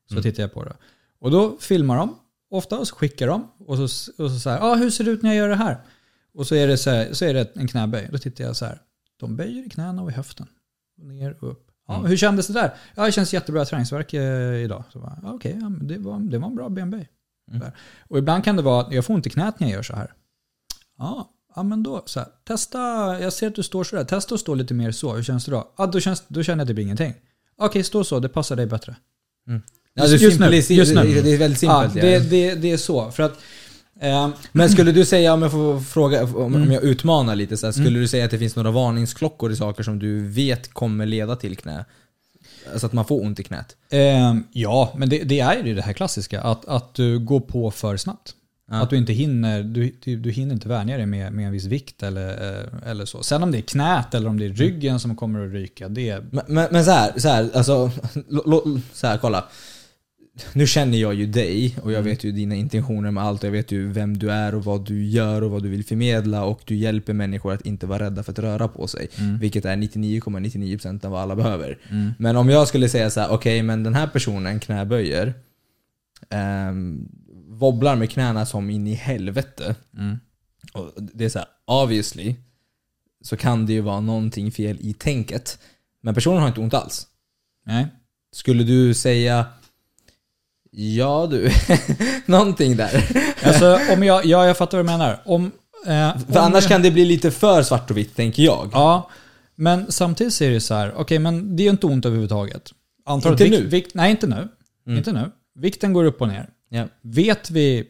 [SPEAKER 3] Så tittar jag på det. Och då filmar de, ofta, och så skickar de. Och så, och så, så här, ah, hur ser det ut när jag gör det här? Och så är det, så här, så är det en knäböj. Då tittar jag så här, de böjer i knäna och i höften. Ner och upp. Ja, Hur kändes det där? Ja, det känns jättebra träningsverk eh, idag. Så bara, ja, Okej, ja, men det, var, det var en bra benböj.
[SPEAKER 2] Mm.
[SPEAKER 3] Och ibland kan det vara att jag får ont i knät när jag gör så här. Ja, ja men då, så här, testa, jag ser att du står så där. Testa att stå lite mer så. Hur känns det då? Ja, då, känns, då känner jag det blir ingenting. Okej, stå så, det passar dig bättre.
[SPEAKER 2] Ja, det, är
[SPEAKER 3] Just nu, just nu.
[SPEAKER 2] det, det är väldigt
[SPEAKER 3] Ja,
[SPEAKER 2] simpelt.
[SPEAKER 3] det,
[SPEAKER 2] ja.
[SPEAKER 3] det, det är så. För att, eh,
[SPEAKER 2] Men skulle du säga, om jag får fråga, om,
[SPEAKER 3] Mm.
[SPEAKER 2] jag utmanar lite så här, skulle du säga att det finns några varningsklockor i saker som du vet kommer leda till knä? Alltså att man får ont i knät?
[SPEAKER 3] eh, ja, men det, det är ju det här klassiska. Att, att du går på för snabbt. Att du inte hinner, du, du, du hinner inte vänja dig med, med en viss vikt eller, eh, eller så. Sen om det är knät eller om det är ryggen som kommer att ryka, det är...
[SPEAKER 2] Men, men, men så här, så här, alltså, lo, lo, så här, kolla. nu känner jag ju dig och jag
[SPEAKER 3] Mm.
[SPEAKER 2] vet ju dina intentioner med allt och jag vet ju vem du är och vad du gör och vad du vill förmedla och du hjälper människor att inte vara rädda för att röra på sig.
[SPEAKER 3] Mm.
[SPEAKER 2] Vilket är 99,99% av vad alla behöver. Men om jag skulle säga så här: okej men den här personen knäböjer, ehm, wobblar med knäna som in i helvete.
[SPEAKER 3] Mm.
[SPEAKER 2] Och det är så här, obviously, så kan det ju vara någonting fel i tänket. Men personen har inte ont alls.
[SPEAKER 3] Nej.
[SPEAKER 2] Skulle du säga Ja du, någonting där.
[SPEAKER 3] Alltså, om jag, ja, jag fattar vad du menar. Om, eh,
[SPEAKER 2] För
[SPEAKER 3] om
[SPEAKER 2] annars
[SPEAKER 3] jag,
[SPEAKER 2] kan det bli lite för svart och vitt, tänker jag.
[SPEAKER 3] Ja, men samtidigt så är det så här, okej men det är inte ont överhuvudtaget. Antar
[SPEAKER 2] Inte
[SPEAKER 3] vikt,
[SPEAKER 2] nu?
[SPEAKER 3] Vikt, nej, inte nu.
[SPEAKER 2] Mm.
[SPEAKER 3] Inte nu. Vikten går upp och ner.
[SPEAKER 2] Ja.
[SPEAKER 3] Vet vi,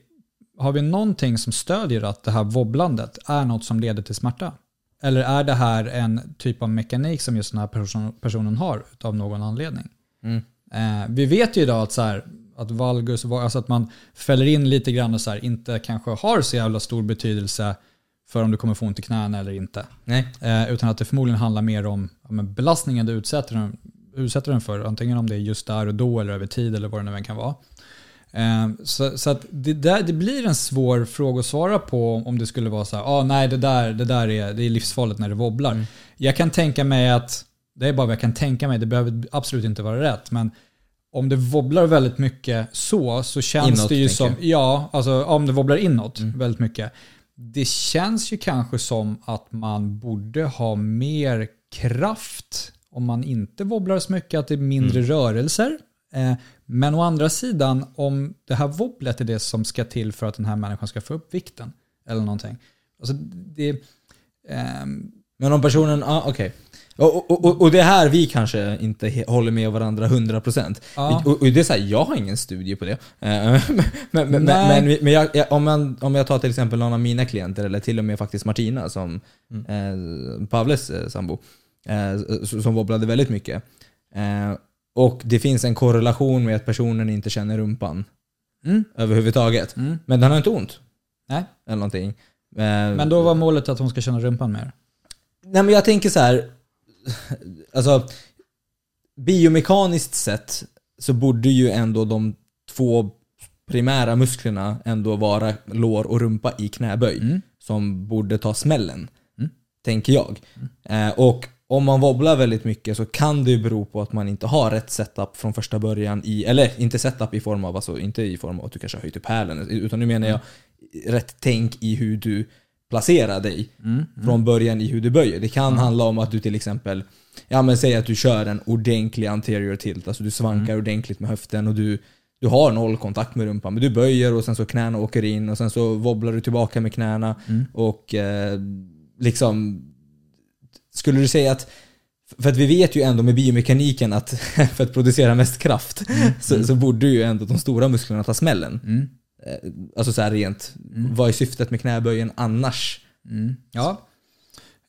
[SPEAKER 3] har vi någonting som stödjer att det här wobblandet är något som leder till smärta? Eller är det här en typ av mekanik som just den här person, personen har av någon anledning?
[SPEAKER 2] Mm.
[SPEAKER 3] Eh, vi vet ju idag att, så här, att valgus, alltså att man fäller in lite grann och så här, inte kanske har så jävla stor betydelse för om du kommer få ont i knäna eller inte. Eh, utan att det förmodligen handlar mer om ja, belastningen du utsätter den, utsätter den för. Antingen om det är just där och då eller över tid eller vad det nu än kan vara. Eh, så så att det, där, det blir en svår fråga att svara på om det skulle vara så här, ah, nej det där, det där är, det är livsfarligt när det wobblar. Jag kan tänka mig att, det är bara vad jag kan tänka mig, det behöver absolut inte vara rätt, men om det wobblar väldigt mycket så, så känns
[SPEAKER 2] Inåt,
[SPEAKER 3] det ju som,
[SPEAKER 2] jag. Mm.
[SPEAKER 3] ja, alltså om det wobblar inåt väldigt mycket. Det känns ju kanske som att man borde ha mer kraft om man inte wobblar så mycket, att det är mindre
[SPEAKER 2] Mm.
[SPEAKER 3] rörelser. Eh, Men å andra sidan, om det här wobblet är det som ska till för att den här människan ska få upp vikten, eller någonting. Alltså det, ehm,
[SPEAKER 2] Men om personen, ah, okej. Och, och, och, och det är här vi kanske inte håller med varandra 100%.
[SPEAKER 3] Ja.
[SPEAKER 2] Och, det är så här, jag har ingen studie på det. Eh, men men, men, men, jag, jag, om, man, om jag tar till exempel någon av mina klienter, eller till och med faktiskt Martina, som eh, Pavles eh, sambo, eh, som wobblade väldigt mycket. Och det finns en korrelation med att personen inte känner rumpan
[SPEAKER 3] mm,
[SPEAKER 2] överhuvudtaget.
[SPEAKER 3] mm,
[SPEAKER 2] Men den har inte ont.
[SPEAKER 3] nej.
[SPEAKER 2] Eller någonting. Eh,
[SPEAKER 3] Men då var målet att hon ska känna rumpan mer.
[SPEAKER 2] Nej men jag tänker så här. Alltså, biomekaniskt sett så borde ju ändå de två primära musklerna ändå vara lår och rumpa i knäböj.
[SPEAKER 3] Mm.
[SPEAKER 2] Som borde ta smällen.
[SPEAKER 3] Mm.
[SPEAKER 2] Tänker jag. Eh, och om man wobblar väldigt mycket så kan det ju bero på att man inte har rätt setup från första början i, eller inte setup i form av, alltså inte i form av att du kanske har höjt upp hälen, utan nu menar jag rätt tänk i hur du placerar dig
[SPEAKER 3] Mm.
[SPEAKER 2] från början i hur du böjer. Det kan handla om att du till exempel, ja men säg att du kör en ordentlig anterior tilt, alltså du svankar ordentligt med höften och du, du har noll kontakt med rumpan, men du böjer och sen så knäna åker in och sen så wobblar du tillbaka med knäna och eh, liksom skulle du säga att för att vi vet ju ändå med biomekaniken att för att producera mest kraft så, så borde ju ändå de stora musklerna ta smällen.
[SPEAKER 3] Mm.
[SPEAKER 2] Eh, Alltså så här rent, vad är syftet med knäböjen annars?
[SPEAKER 3] Mm. Ja.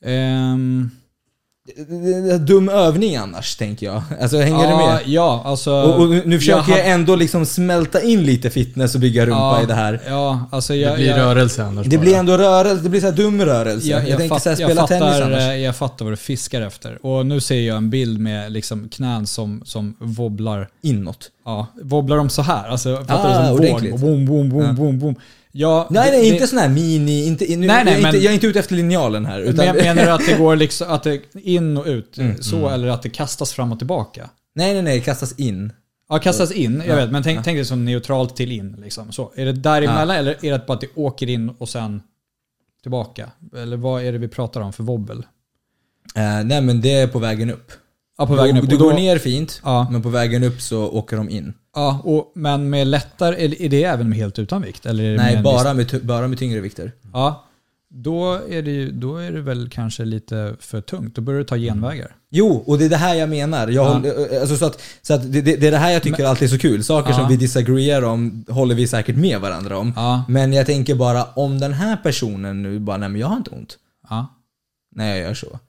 [SPEAKER 2] En Dum övning annars, tänker jag. Alltså hänger
[SPEAKER 3] ja,
[SPEAKER 2] du med?
[SPEAKER 3] Ja, alltså.
[SPEAKER 2] Och, och nu försöker jag,
[SPEAKER 3] jag
[SPEAKER 2] ändå liksom smälta in lite fitness och bygga rumpa
[SPEAKER 3] ja,
[SPEAKER 2] i det här.
[SPEAKER 3] Ja, alltså
[SPEAKER 1] Det
[SPEAKER 3] jag,
[SPEAKER 1] blir
[SPEAKER 3] jag,
[SPEAKER 1] rörelse annars
[SPEAKER 2] Det
[SPEAKER 1] bara.
[SPEAKER 2] blir ändå rörelse, det blir så här dum rörelse.
[SPEAKER 3] jag,
[SPEAKER 2] Jag,
[SPEAKER 3] jag,
[SPEAKER 2] tänker
[SPEAKER 3] fatt,
[SPEAKER 2] så här,
[SPEAKER 3] jag,
[SPEAKER 2] spela tennis
[SPEAKER 3] fattar,
[SPEAKER 2] annars.
[SPEAKER 3] eh, jag fattar vad du fiskar efter. Och nu ser jag en bild med liksom knän som, som wobblar.
[SPEAKER 2] Inåt.
[SPEAKER 3] Ja, wobblar de så här? Alltså, fattar
[SPEAKER 2] Ah,
[SPEAKER 3] du? Som
[SPEAKER 2] ordentligt.
[SPEAKER 3] Boom, boom, boom,
[SPEAKER 2] Ja.
[SPEAKER 3] boom, boom. Ja,
[SPEAKER 2] Nej
[SPEAKER 3] det-
[SPEAKER 2] nej,
[SPEAKER 3] det-
[SPEAKER 2] inte sån här mini, inte, nu,
[SPEAKER 3] Nej,
[SPEAKER 2] jag,
[SPEAKER 3] nej,
[SPEAKER 2] är
[SPEAKER 3] men-
[SPEAKER 2] inte, jag är inte ute efter linjalen här. Utan,
[SPEAKER 3] Men menar du att det går liksom, att det in och ut
[SPEAKER 2] Mm,
[SPEAKER 3] så, eller att det kastas fram och tillbaka?
[SPEAKER 2] nej nej nej, kastas in.
[SPEAKER 3] Ja, kastas in, jag
[SPEAKER 2] Ja.
[SPEAKER 3] vet, men tänk,
[SPEAKER 2] Ja.
[SPEAKER 3] tänk dig som neutralt till in. Liksom. Så, är det däremellan eller är det bara att det åker in och sen tillbaka? Eller vad är det vi pratar om för wobbel?
[SPEAKER 2] Eh, nej men det är på vägen upp.
[SPEAKER 3] Ja, på vägen
[SPEAKER 2] du,
[SPEAKER 3] upp.
[SPEAKER 2] Du går ner fint,
[SPEAKER 3] Ja.
[SPEAKER 2] men på vägen upp så åker de in.
[SPEAKER 3] Ja, och, men med lättare, är det även med helt utan vikt? Eller med
[SPEAKER 2] Nej,
[SPEAKER 3] en
[SPEAKER 2] bara med, bara med tyngre vikter.
[SPEAKER 3] Ja, då är, det ju, då är det väl kanske lite för tungt. Då börjar du ta genvägar.
[SPEAKER 2] Jo, och det är det här jag menar. Jag
[SPEAKER 3] Ja.
[SPEAKER 2] håller, alltså så att, så att det, det, är det här jag tycker alltid är så kul. Saker
[SPEAKER 3] Ja.
[SPEAKER 2] som vi disagreear om håller vi säkert med varandra om.
[SPEAKER 3] Ja,
[SPEAKER 2] Men jag tänker bara, om den här personen nu bara, nej men jag har inte ont.
[SPEAKER 3] ja,
[SPEAKER 2] när jag gör så.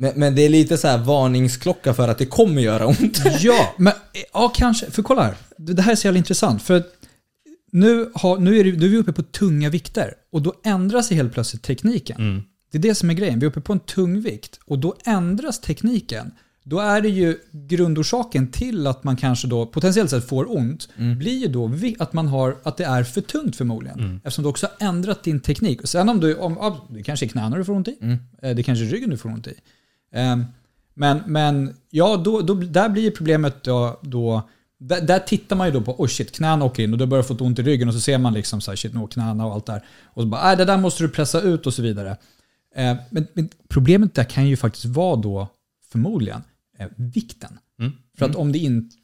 [SPEAKER 2] Men, men det är lite så här varningsklocka för att det kommer göra ont.
[SPEAKER 3] Ja, men ja, kanske. För kolla här. Det här är så jävla intressant. För nu, har, nu, är det, nu är vi uppe på tunga vikter och då ändras helt plötsligt tekniken.
[SPEAKER 1] Mm.
[SPEAKER 3] Det är det som är grejen. Vi är uppe på en tung vikt och då ändras tekniken. då är det ju grundorsaken till att man kanske då potentiellt sett får ont,
[SPEAKER 2] Mm.
[SPEAKER 3] blir ju då att man har, att det är för tungt förmodligen.
[SPEAKER 2] Mm.
[SPEAKER 3] Eftersom du också har ändrat din teknik. Och sen om du, om, det kanske är knäna du får ont i,
[SPEAKER 2] Mm.
[SPEAKER 3] eh, det kanske är ryggen du får ont i. Ehm, Men, men ja, då, då, där blir problemet då, då där, där tittar man ju då på, oh shit, knäna åker in och då börjar få ont i ryggen och så ser man liksom så här, shit, nu knäna och allt där. Och så bara, äh, det där måste du pressa ut och så vidare. Eh, men, men problemet där kan ju faktiskt vara då, förmodligen, eh, vikten.
[SPEAKER 1] Mm.
[SPEAKER 3] För att om det inte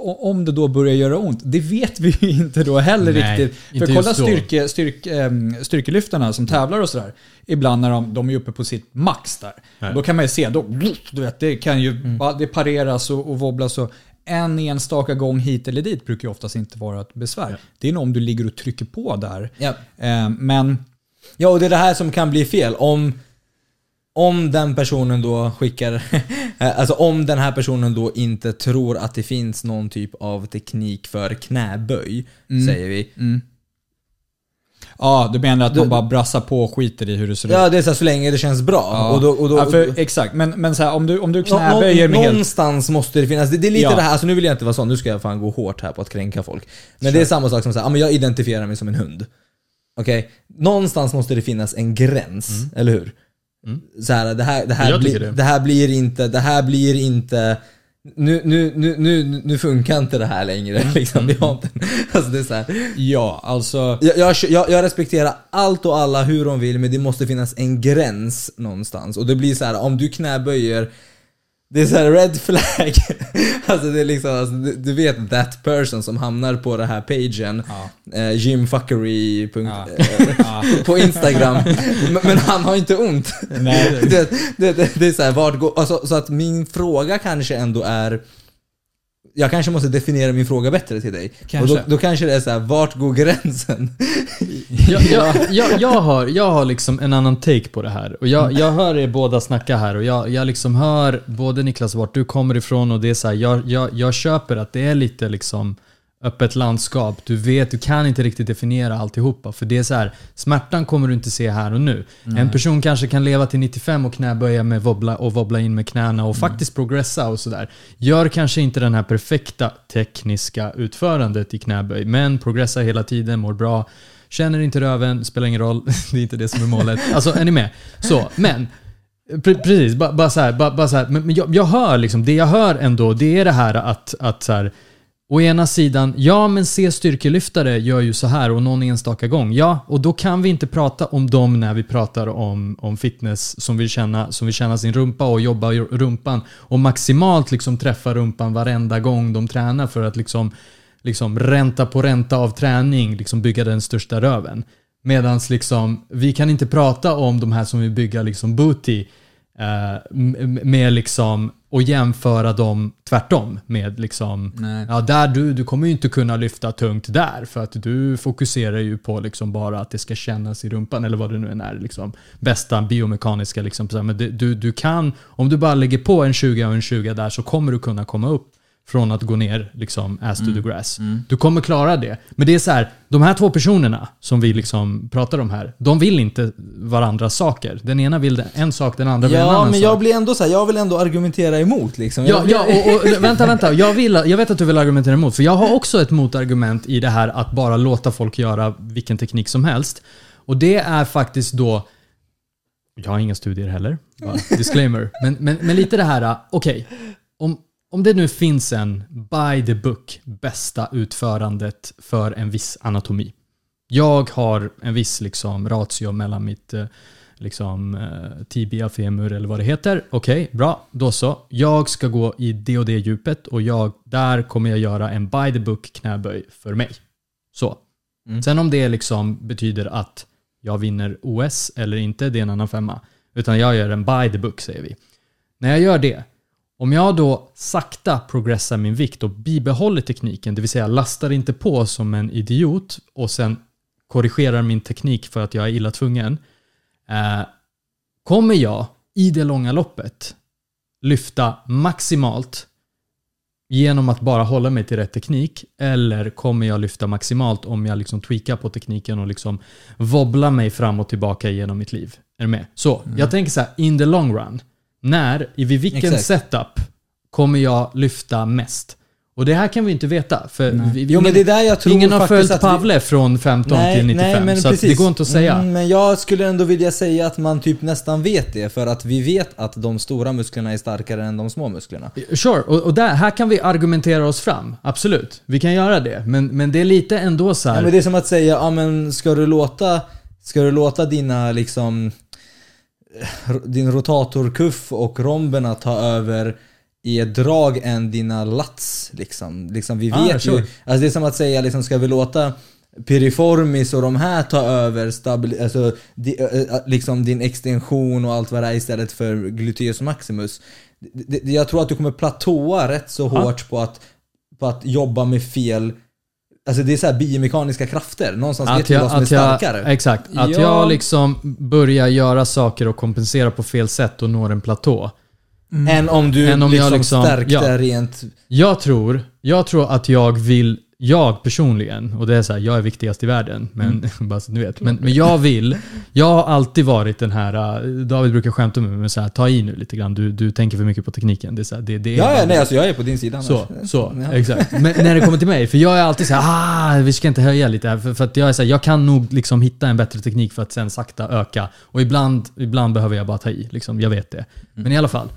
[SPEAKER 3] om det då börjar göra ont, det vet vi ju inte då heller
[SPEAKER 1] Nej,
[SPEAKER 3] riktigt. För kolla styrke, styrk, ehm, styrkelyftarna som tävlar och sådär. Ibland när de, de är uppe på sitt max där.
[SPEAKER 1] Nej.
[SPEAKER 3] Då kan man ju se, då, du vet, det kan ju ba- det pareras och, och wobblas. Och en enstaka gång hit eller dit brukar ju oftast inte vara ett besvär.
[SPEAKER 1] Ja.
[SPEAKER 3] Det är nog om du ligger och trycker på där.
[SPEAKER 2] Ja.
[SPEAKER 3] Ehm, men
[SPEAKER 2] Ja, och det är det här som kan bli fel. Om, om den personen då skickar... alltså om den här personen då inte tror att det finns någon typ av teknik för knäböj, säger vi.
[SPEAKER 3] ja, du menar att
[SPEAKER 2] Du-
[SPEAKER 3] man bara brassar på och skiter i hur det ser ut?
[SPEAKER 2] Ja, det är så här, så länge det känns bra.
[SPEAKER 3] Ja.
[SPEAKER 2] Och då, och då,
[SPEAKER 3] ja, för, exakt, men, men så här, om du, om du knäböjer med helt...
[SPEAKER 2] Någonstans måste det finnas. Det, det är lite
[SPEAKER 3] Ja.
[SPEAKER 2] det här, alltså nu vill jag inte vara sån, nu ska jag fan gå hårt här på att kränka folk. Men det är samma sak som såhär, jag identifierar mig som en hund. Okej? Någonstans måste det finnas en gräns, eller hur?
[SPEAKER 1] Mm.
[SPEAKER 2] Så här, det, här, det, här
[SPEAKER 1] tycker det.
[SPEAKER 2] det här blir inte, det här blir inte nu, nu, nu, nu, nu funkar inte det här längre.
[SPEAKER 1] Mm.
[SPEAKER 2] Liksom. Vi har inte, alltså det är så här.
[SPEAKER 3] Ja, alltså...
[SPEAKER 2] Jag, jag, jag, jag respekterar allt och alla hur de vill, men det måste finnas en gräns någonstans. Och det blir så här, om du knäböjer det är så här red flag. alltså det är liksom, alltså, du, du vet that person som hamnar på den här pagen.
[SPEAKER 3] Ja.
[SPEAKER 2] Eh, Jimfuckery.
[SPEAKER 3] Ja.
[SPEAKER 2] eh, på Instagram. men, men han har inte ont.
[SPEAKER 3] Nej.
[SPEAKER 2] det, det, det, det är så här, vart går, alltså, så att min fråga kanske ändå är jag kanske måste definiera min fråga bättre till dig.
[SPEAKER 3] Kanske.
[SPEAKER 2] Och då, då kanske det är så här, vart går gränsen?
[SPEAKER 1] jag, jag, jag, jag, har, jag har liksom en annan take på det här. Och jag, jag hör er båda snacka här och jag, jag liksom hör både Niklas vart du kommer ifrån och det är så här, jag, jag, jag köper att det är lite liksom öppet landskap. Du vet, du kan inte riktigt definiera alltihopa. För det är så här, smärtan kommer du inte se här och nu. En person kanske kan leva till 95 och knäböja med wobbla, och wobbla in med knäna och faktiskt progressa och sådär. Gör kanske inte den här perfekta tekniska utförandet i knäböj, men progressar hela tiden, mår bra. Känner inte röven, spelar ingen roll. det är inte det som är målet. Alltså, är ni med? Så, men Pre- Precis, bara, bara så här, bara, bara så här. Men, men jag, jag hör liksom, det jag hör ändå, det är det här att, att så här, Å ena sidan, ja men se styrkelyftare gör ju så här och någon enstaka gång. Ja, och då kan vi inte prata om dem när vi pratar om, om fitness som vill, känna, som vill känna sin rumpa och jobba rumpan och maximalt liksom träffa rumpan varenda gång de tränar för att liksom, liksom ränta på ränta av träning liksom bygga den största röven. Medans liksom, vi kan inte prata om de här som vill bygga liksom booty med liksom och jämföra dem tvärtom med liksom
[SPEAKER 3] Nej.
[SPEAKER 1] Ja, där du, du kommer ju inte kunna lyfta tungt där för att du fokuserar ju på liksom bara att det ska kännas i rumpan eller vad det nu än är. Liksom, bästa biomekaniska liksom. Men du, du kan, om du bara lägger på en 20 och en 20 där så kommer du kunna komma upp från att gå ner liksom ass to the grass. Du kommer klara det. Men det är så här, de här två personerna som vi liksom pratar om här, de vill inte varandras saker. Den ena vill en sak, den andra vill en
[SPEAKER 2] Ja,
[SPEAKER 1] annan
[SPEAKER 2] men
[SPEAKER 1] sak.
[SPEAKER 2] jag blir ändå så här, jag vill ändå argumentera emot liksom.
[SPEAKER 1] Ja, ja och, och vänta, vänta. Jag, vill, jag vet att du vill argumentera emot, för jag har också ett motargument i det här att bara låta folk göra vilken teknik som helst. Och det är faktiskt då... Jag har inga studier heller, bara disclaimer. Men, men, men lite det här, okej. om, om det nu finns en by the book bästa utförandet för en viss anatomi. Jag har en viss liksom ratio mellan mitt eh, liksom, eh, tibia, femur eller vad det heter. Okej, bra. Då så. Jag ska gå i det och det djupet och jag, där kommer jag göra en by the book knäböj för mig. Så.
[SPEAKER 2] Mm.
[SPEAKER 1] Sen om det liksom betyder att jag vinner OS eller inte, det är en annan femma. Utan jag gör en by the book säger vi. När jag gör det, om jag då sakta progressar min vikt och bibehåller tekniken, det vill säga lastar inte på som en idiot och sen korrigerar min teknik för att jag är illa tvungen. Eh, kommer jag i det långa loppet lyfta maximalt genom att bara hålla mig till rätt teknik eller kommer jag lyfta maximalt om jag liksom tweakar på tekniken och liksom wobblar mig fram och tillbaka genom mitt liv? Är du med? Så, jag tänker så här, in the long run. När, vid vilken
[SPEAKER 2] Exakt.
[SPEAKER 1] setup kommer jag lyfta mest? Och det här kan vi inte veta. För
[SPEAKER 3] Nej.
[SPEAKER 1] vi,
[SPEAKER 2] Jo tror
[SPEAKER 1] ingen har följt
[SPEAKER 2] att vi-
[SPEAKER 1] Pavle från 15 till 95. så att det går inte att säga.
[SPEAKER 2] Mm, men jag skulle ändå vilja säga att man typ nästan vet det, för att vi vet att de stora musklerna är starkare än de små musklerna.
[SPEAKER 1] Sure, och, och där, här kan vi argumentera oss fram. Absolut, vi kan göra det. Men, men det är lite ändå så här.
[SPEAKER 2] Ja, men det är som att säga, ja men ska du låta, ska du låta dina liksom din rotatorkuff och romberna ta över i ett drag än dina lats liksom. liksom vi
[SPEAKER 1] Ah,
[SPEAKER 2] vet
[SPEAKER 1] sure.
[SPEAKER 2] ju, alltså det är som att säga liksom, ska vi låta piriformis och de här ta över stabil, alltså, di, liksom din extension och allt vad det är istället för gluteus maximus. Jag tror att du kommer platåa rätt så
[SPEAKER 1] Ja.
[SPEAKER 2] hårt på att, på att jobba med fel Alltså det är så här biomekaniska krafter. Någonstans vet
[SPEAKER 1] Att
[SPEAKER 2] vi
[SPEAKER 1] jag,
[SPEAKER 2] vad som är
[SPEAKER 1] att jag,
[SPEAKER 2] starkare.
[SPEAKER 1] exakt. Att
[SPEAKER 3] Ja.
[SPEAKER 1] jag liksom börjar göra saker och kompensera på fel sätt och når en platå.
[SPEAKER 2] Än om du
[SPEAKER 1] Än om
[SPEAKER 2] liksom,
[SPEAKER 1] liksom-
[SPEAKER 2] stärkte
[SPEAKER 1] ja.
[SPEAKER 2] rent...
[SPEAKER 1] Jag tror, jag tror att jag vill, jag personligen, och det är så här, jag är viktigast i världen, men bara så ni vet. Men, men jag vill, jag har alltid varit den här, äh, David brukar skämta med mig, men så här, ta i nu lite grann, du, du tänker för mycket på tekniken. Det är så här, det, det är
[SPEAKER 2] Ja, ja, nej alltså jag är på din sida.
[SPEAKER 1] Så,
[SPEAKER 2] annars.
[SPEAKER 1] så,
[SPEAKER 2] Ja.
[SPEAKER 1] exakt. Men när det kommer till mig, för jag är alltid så här, ah, vi ska inte höja lite här. För, för att jag är så här, jag kan nog liksom hitta en bättre teknik för att sen sakta öka. Och ibland, ibland behöver jag bara ta i, liksom, jag vet det. Men i alla fall.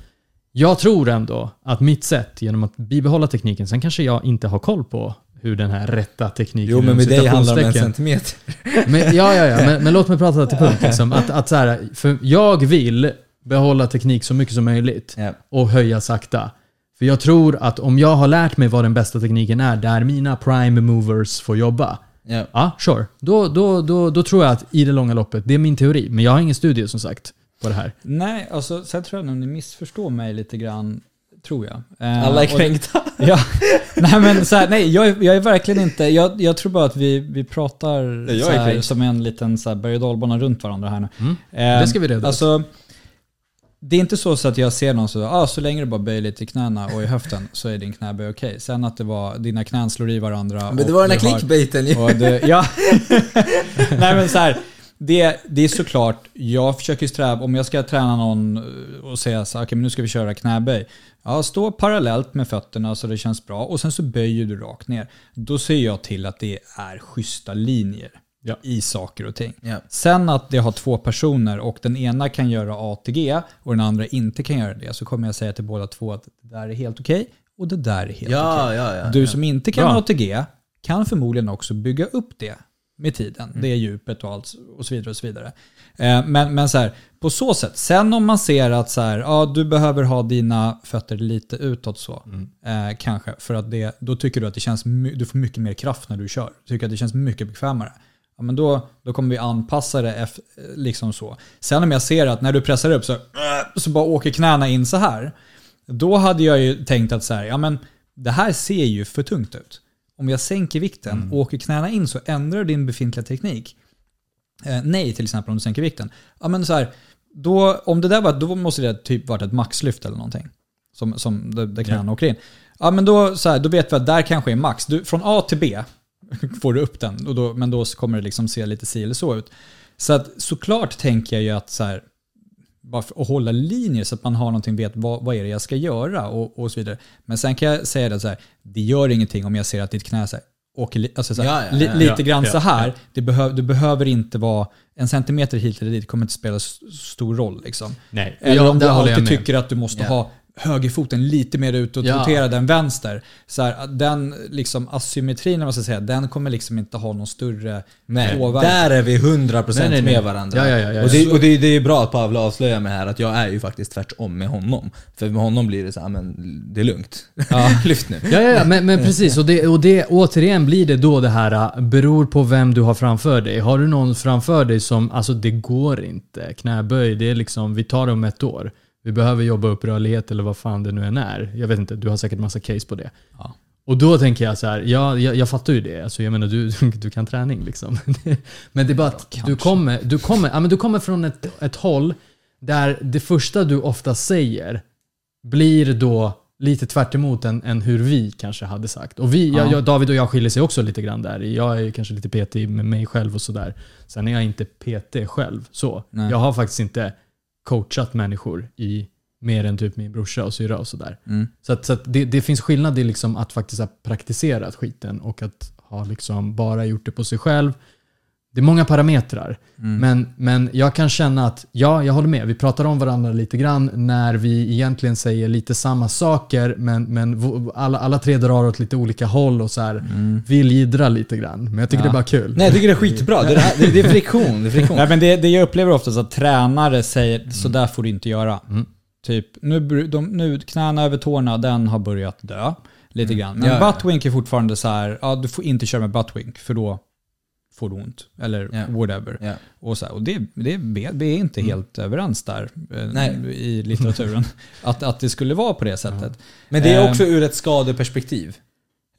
[SPEAKER 1] Jag tror ändå att mitt sätt, genom att bibehålla tekniken, sen kanske jag inte har koll på hur den här rätta tekniken
[SPEAKER 2] Jo men med dig handlar det om en centimeter.
[SPEAKER 1] men, ja, ja, ja. Men, men låt mig prata till punkt. Liksom. Att, att så här, för jag vill behålla teknik så mycket som möjligt
[SPEAKER 2] Ja.
[SPEAKER 1] och höja sakta. För jag tror att om jag har lärt mig vad den bästa tekniken är, där mina prime movers får jobba.
[SPEAKER 2] Ja.
[SPEAKER 1] Ja, sure. Då, då, då, då tror jag att i det långa loppet, det är min teori, men jag har ingen studie som sagt på det här.
[SPEAKER 3] Nej, alltså sen tror jag nog ni missförstår mig lite grann, tror jag. Eh,
[SPEAKER 2] Alla är
[SPEAKER 3] och-
[SPEAKER 2] kränkta.
[SPEAKER 3] Ja, nej men så här, nej jag är, jag är verkligen inte, jag, jag tror bara att vi, vi pratar
[SPEAKER 2] jag är
[SPEAKER 3] så här, som en liten så här berg och dalbana runt varandra här nu.
[SPEAKER 1] Mm.
[SPEAKER 3] Eh,
[SPEAKER 1] Det ska vi reda.
[SPEAKER 3] Alltså, det är inte så, så att jag ser någon så, ah, så länge du bara böjer lite i knäna och i höften så är din knäböj okej. Sen att det var, dina knän slår i varandra.
[SPEAKER 2] Men det
[SPEAKER 3] och
[SPEAKER 2] var den här clickbaiten ju.
[SPEAKER 3] och ja. Nej men så här, det, det är såklart, jag försöker sträva, om jag ska träna någon och säga så okej men nu ska vi köra knäböj. Ja, stå parallellt med fötterna så det känns bra och sen så böjer du rakt ner. Då ser jag till att det är schyssta linjer
[SPEAKER 1] Ja.
[SPEAKER 3] i saker och ting.
[SPEAKER 2] Ja.
[SPEAKER 3] Sen att det har två personer och den ena kan göra ATG och den andra inte kan göra det så kommer jag säga till båda två att det där är helt okej och det där är helt okej.
[SPEAKER 2] Ja, ja, ja.
[SPEAKER 3] Du som inte kan
[SPEAKER 1] Bra.
[SPEAKER 3] ATG kan förmodligen också bygga upp det med tiden.
[SPEAKER 2] Mm.
[SPEAKER 3] Det djupet och allt och så vidare. och så vidare. Eh, Men, men så här, på så sätt. Sen om man ser att så här, ja, du behöver ha dina fötter lite utåt så.
[SPEAKER 2] Mm.
[SPEAKER 3] Eh, kanske. För att det, då tycker du att det känns, du får mycket mer kraft när du kör. Du tycker att det känns mycket bekvämare. Ja, men då, då kommer vi anpassa det liksom så. Sen om jag ser att när du pressar upp så, så bara åker knäna in så här. Då hade jag ju tänkt att så här, ja men det här ser ju för tungt ut. Om jag sänker vikten och åker knäna in så ändrar din befintliga teknik. Eh, nej till exempel om du sänker vikten. Ja men så här, då, om det där var, då måste det typ varit ett maxlyft eller någonting. Som, som där, där knäna åker in. Ja men då, så här, då vet vi att där kanske är max. Du, från A till B får du upp den, och då, men då kommer det liksom se lite si eller så ut. Så att såklart tänker jag ju att så här, bara för att hålla linjer så att man har någonting, vet vad, vad är det jag ska göra och, och så vidare. Men sen kan jag säga det så här, det gör ingenting om jag ser att ditt knä så här, åker li, alltså så här,
[SPEAKER 2] Ja, ja,
[SPEAKER 3] li,
[SPEAKER 2] ja.
[SPEAKER 3] lite
[SPEAKER 1] Ja,
[SPEAKER 3] grann så här. Det behöv, du behöver inte vara en centimeter hit eller dit, kommer inte spela stor roll. Liksom. Eller om du alltid tycker att du måste ha högerfoten lite mer utåt
[SPEAKER 1] Ja.
[SPEAKER 3] roterad än vänster. Så här, den liksom asymmetrin, man ska säga, den kommer liksom inte ha någon större
[SPEAKER 2] Nej,
[SPEAKER 3] påverkan.
[SPEAKER 2] där är vi 100%
[SPEAKER 1] Nej, nej, nej.
[SPEAKER 2] med varandra.
[SPEAKER 1] Ja, ja, ja, ja,
[SPEAKER 2] och det, och det, det är bra att Pavle avslöjar mig här att jag är ju faktiskt tvärtom med honom. För med honom blir det så här, men det är lugnt. Lyft nu.
[SPEAKER 1] Ja, ja, ja men, men precis. Och det, och det, återigen blir det då det här, äh, beror på vem du har framför dig. Har du någon framför dig som, alltså det går inte. Knäböj, det är liksom, vi tar det om ett år. Vi behöver jobba upp rörlighet eller vad fan det nu än är. Jag vet inte, du har säkert massa case på det.
[SPEAKER 3] Ja.
[SPEAKER 1] Och då tänker jag så här, ja, jag, jag fattar ju det. Alltså, jag menar, du, du kan träning liksom. Men det är bara att du kommer, du, kommer, ja, men du kommer från ett, ett håll där det första du ofta säger blir då lite tvärt emot än, än hur vi kanske hade sagt. Och vi, jag,
[SPEAKER 3] Ja.
[SPEAKER 1] jag, David och jag skiljer sig också lite grann där. Jag är kanske lite PT med mig själv och sådär. Sen är jag inte PT själv. så.
[SPEAKER 3] Nej.
[SPEAKER 1] Jag har faktiskt inte coachat människor i Mer än typ min brorsa och syrra och sådär.
[SPEAKER 3] Mm.
[SPEAKER 1] Så, att, så att det, det finns skillnad i liksom att faktiskt ha praktiserat skiten och att ha liksom bara gjort det på sig själv. Det är många parametrar.
[SPEAKER 3] Mm.
[SPEAKER 1] Men, men jag kan känna att, ja, jag håller med. Vi pratar om varandra lite grann när vi egentligen säger lite samma saker, men, men alla, alla tre drar åt lite olika håll och så här vill jiddra lite grann. Men jag tycker
[SPEAKER 3] Mm. Ja.
[SPEAKER 1] det är bara kul.
[SPEAKER 2] Nej jag tycker det är skitbra. Det är, det är friktion. Det är friktion.
[SPEAKER 3] Nej, men det, det jag upplever oftast att tränare säger så där får du inte göra. Typ, nu, de, nu knäna över tårna, den har börjat dö. Lite grann. Men
[SPEAKER 2] Ja, ja.
[SPEAKER 3] buttwink är fortfarande så här, ja du får inte köra med buttwink för då får du ont. Eller
[SPEAKER 2] Ja.
[SPEAKER 3] whatever.
[SPEAKER 2] Ja.
[SPEAKER 3] Och, så här, och det, det, vi är inte helt överens där eh,
[SPEAKER 2] Nej.
[SPEAKER 3] i litteraturen. att, att det skulle vara på det sättet.
[SPEAKER 2] Men det är
[SPEAKER 3] Ehm.
[SPEAKER 2] också ur ett skadeperspektiv.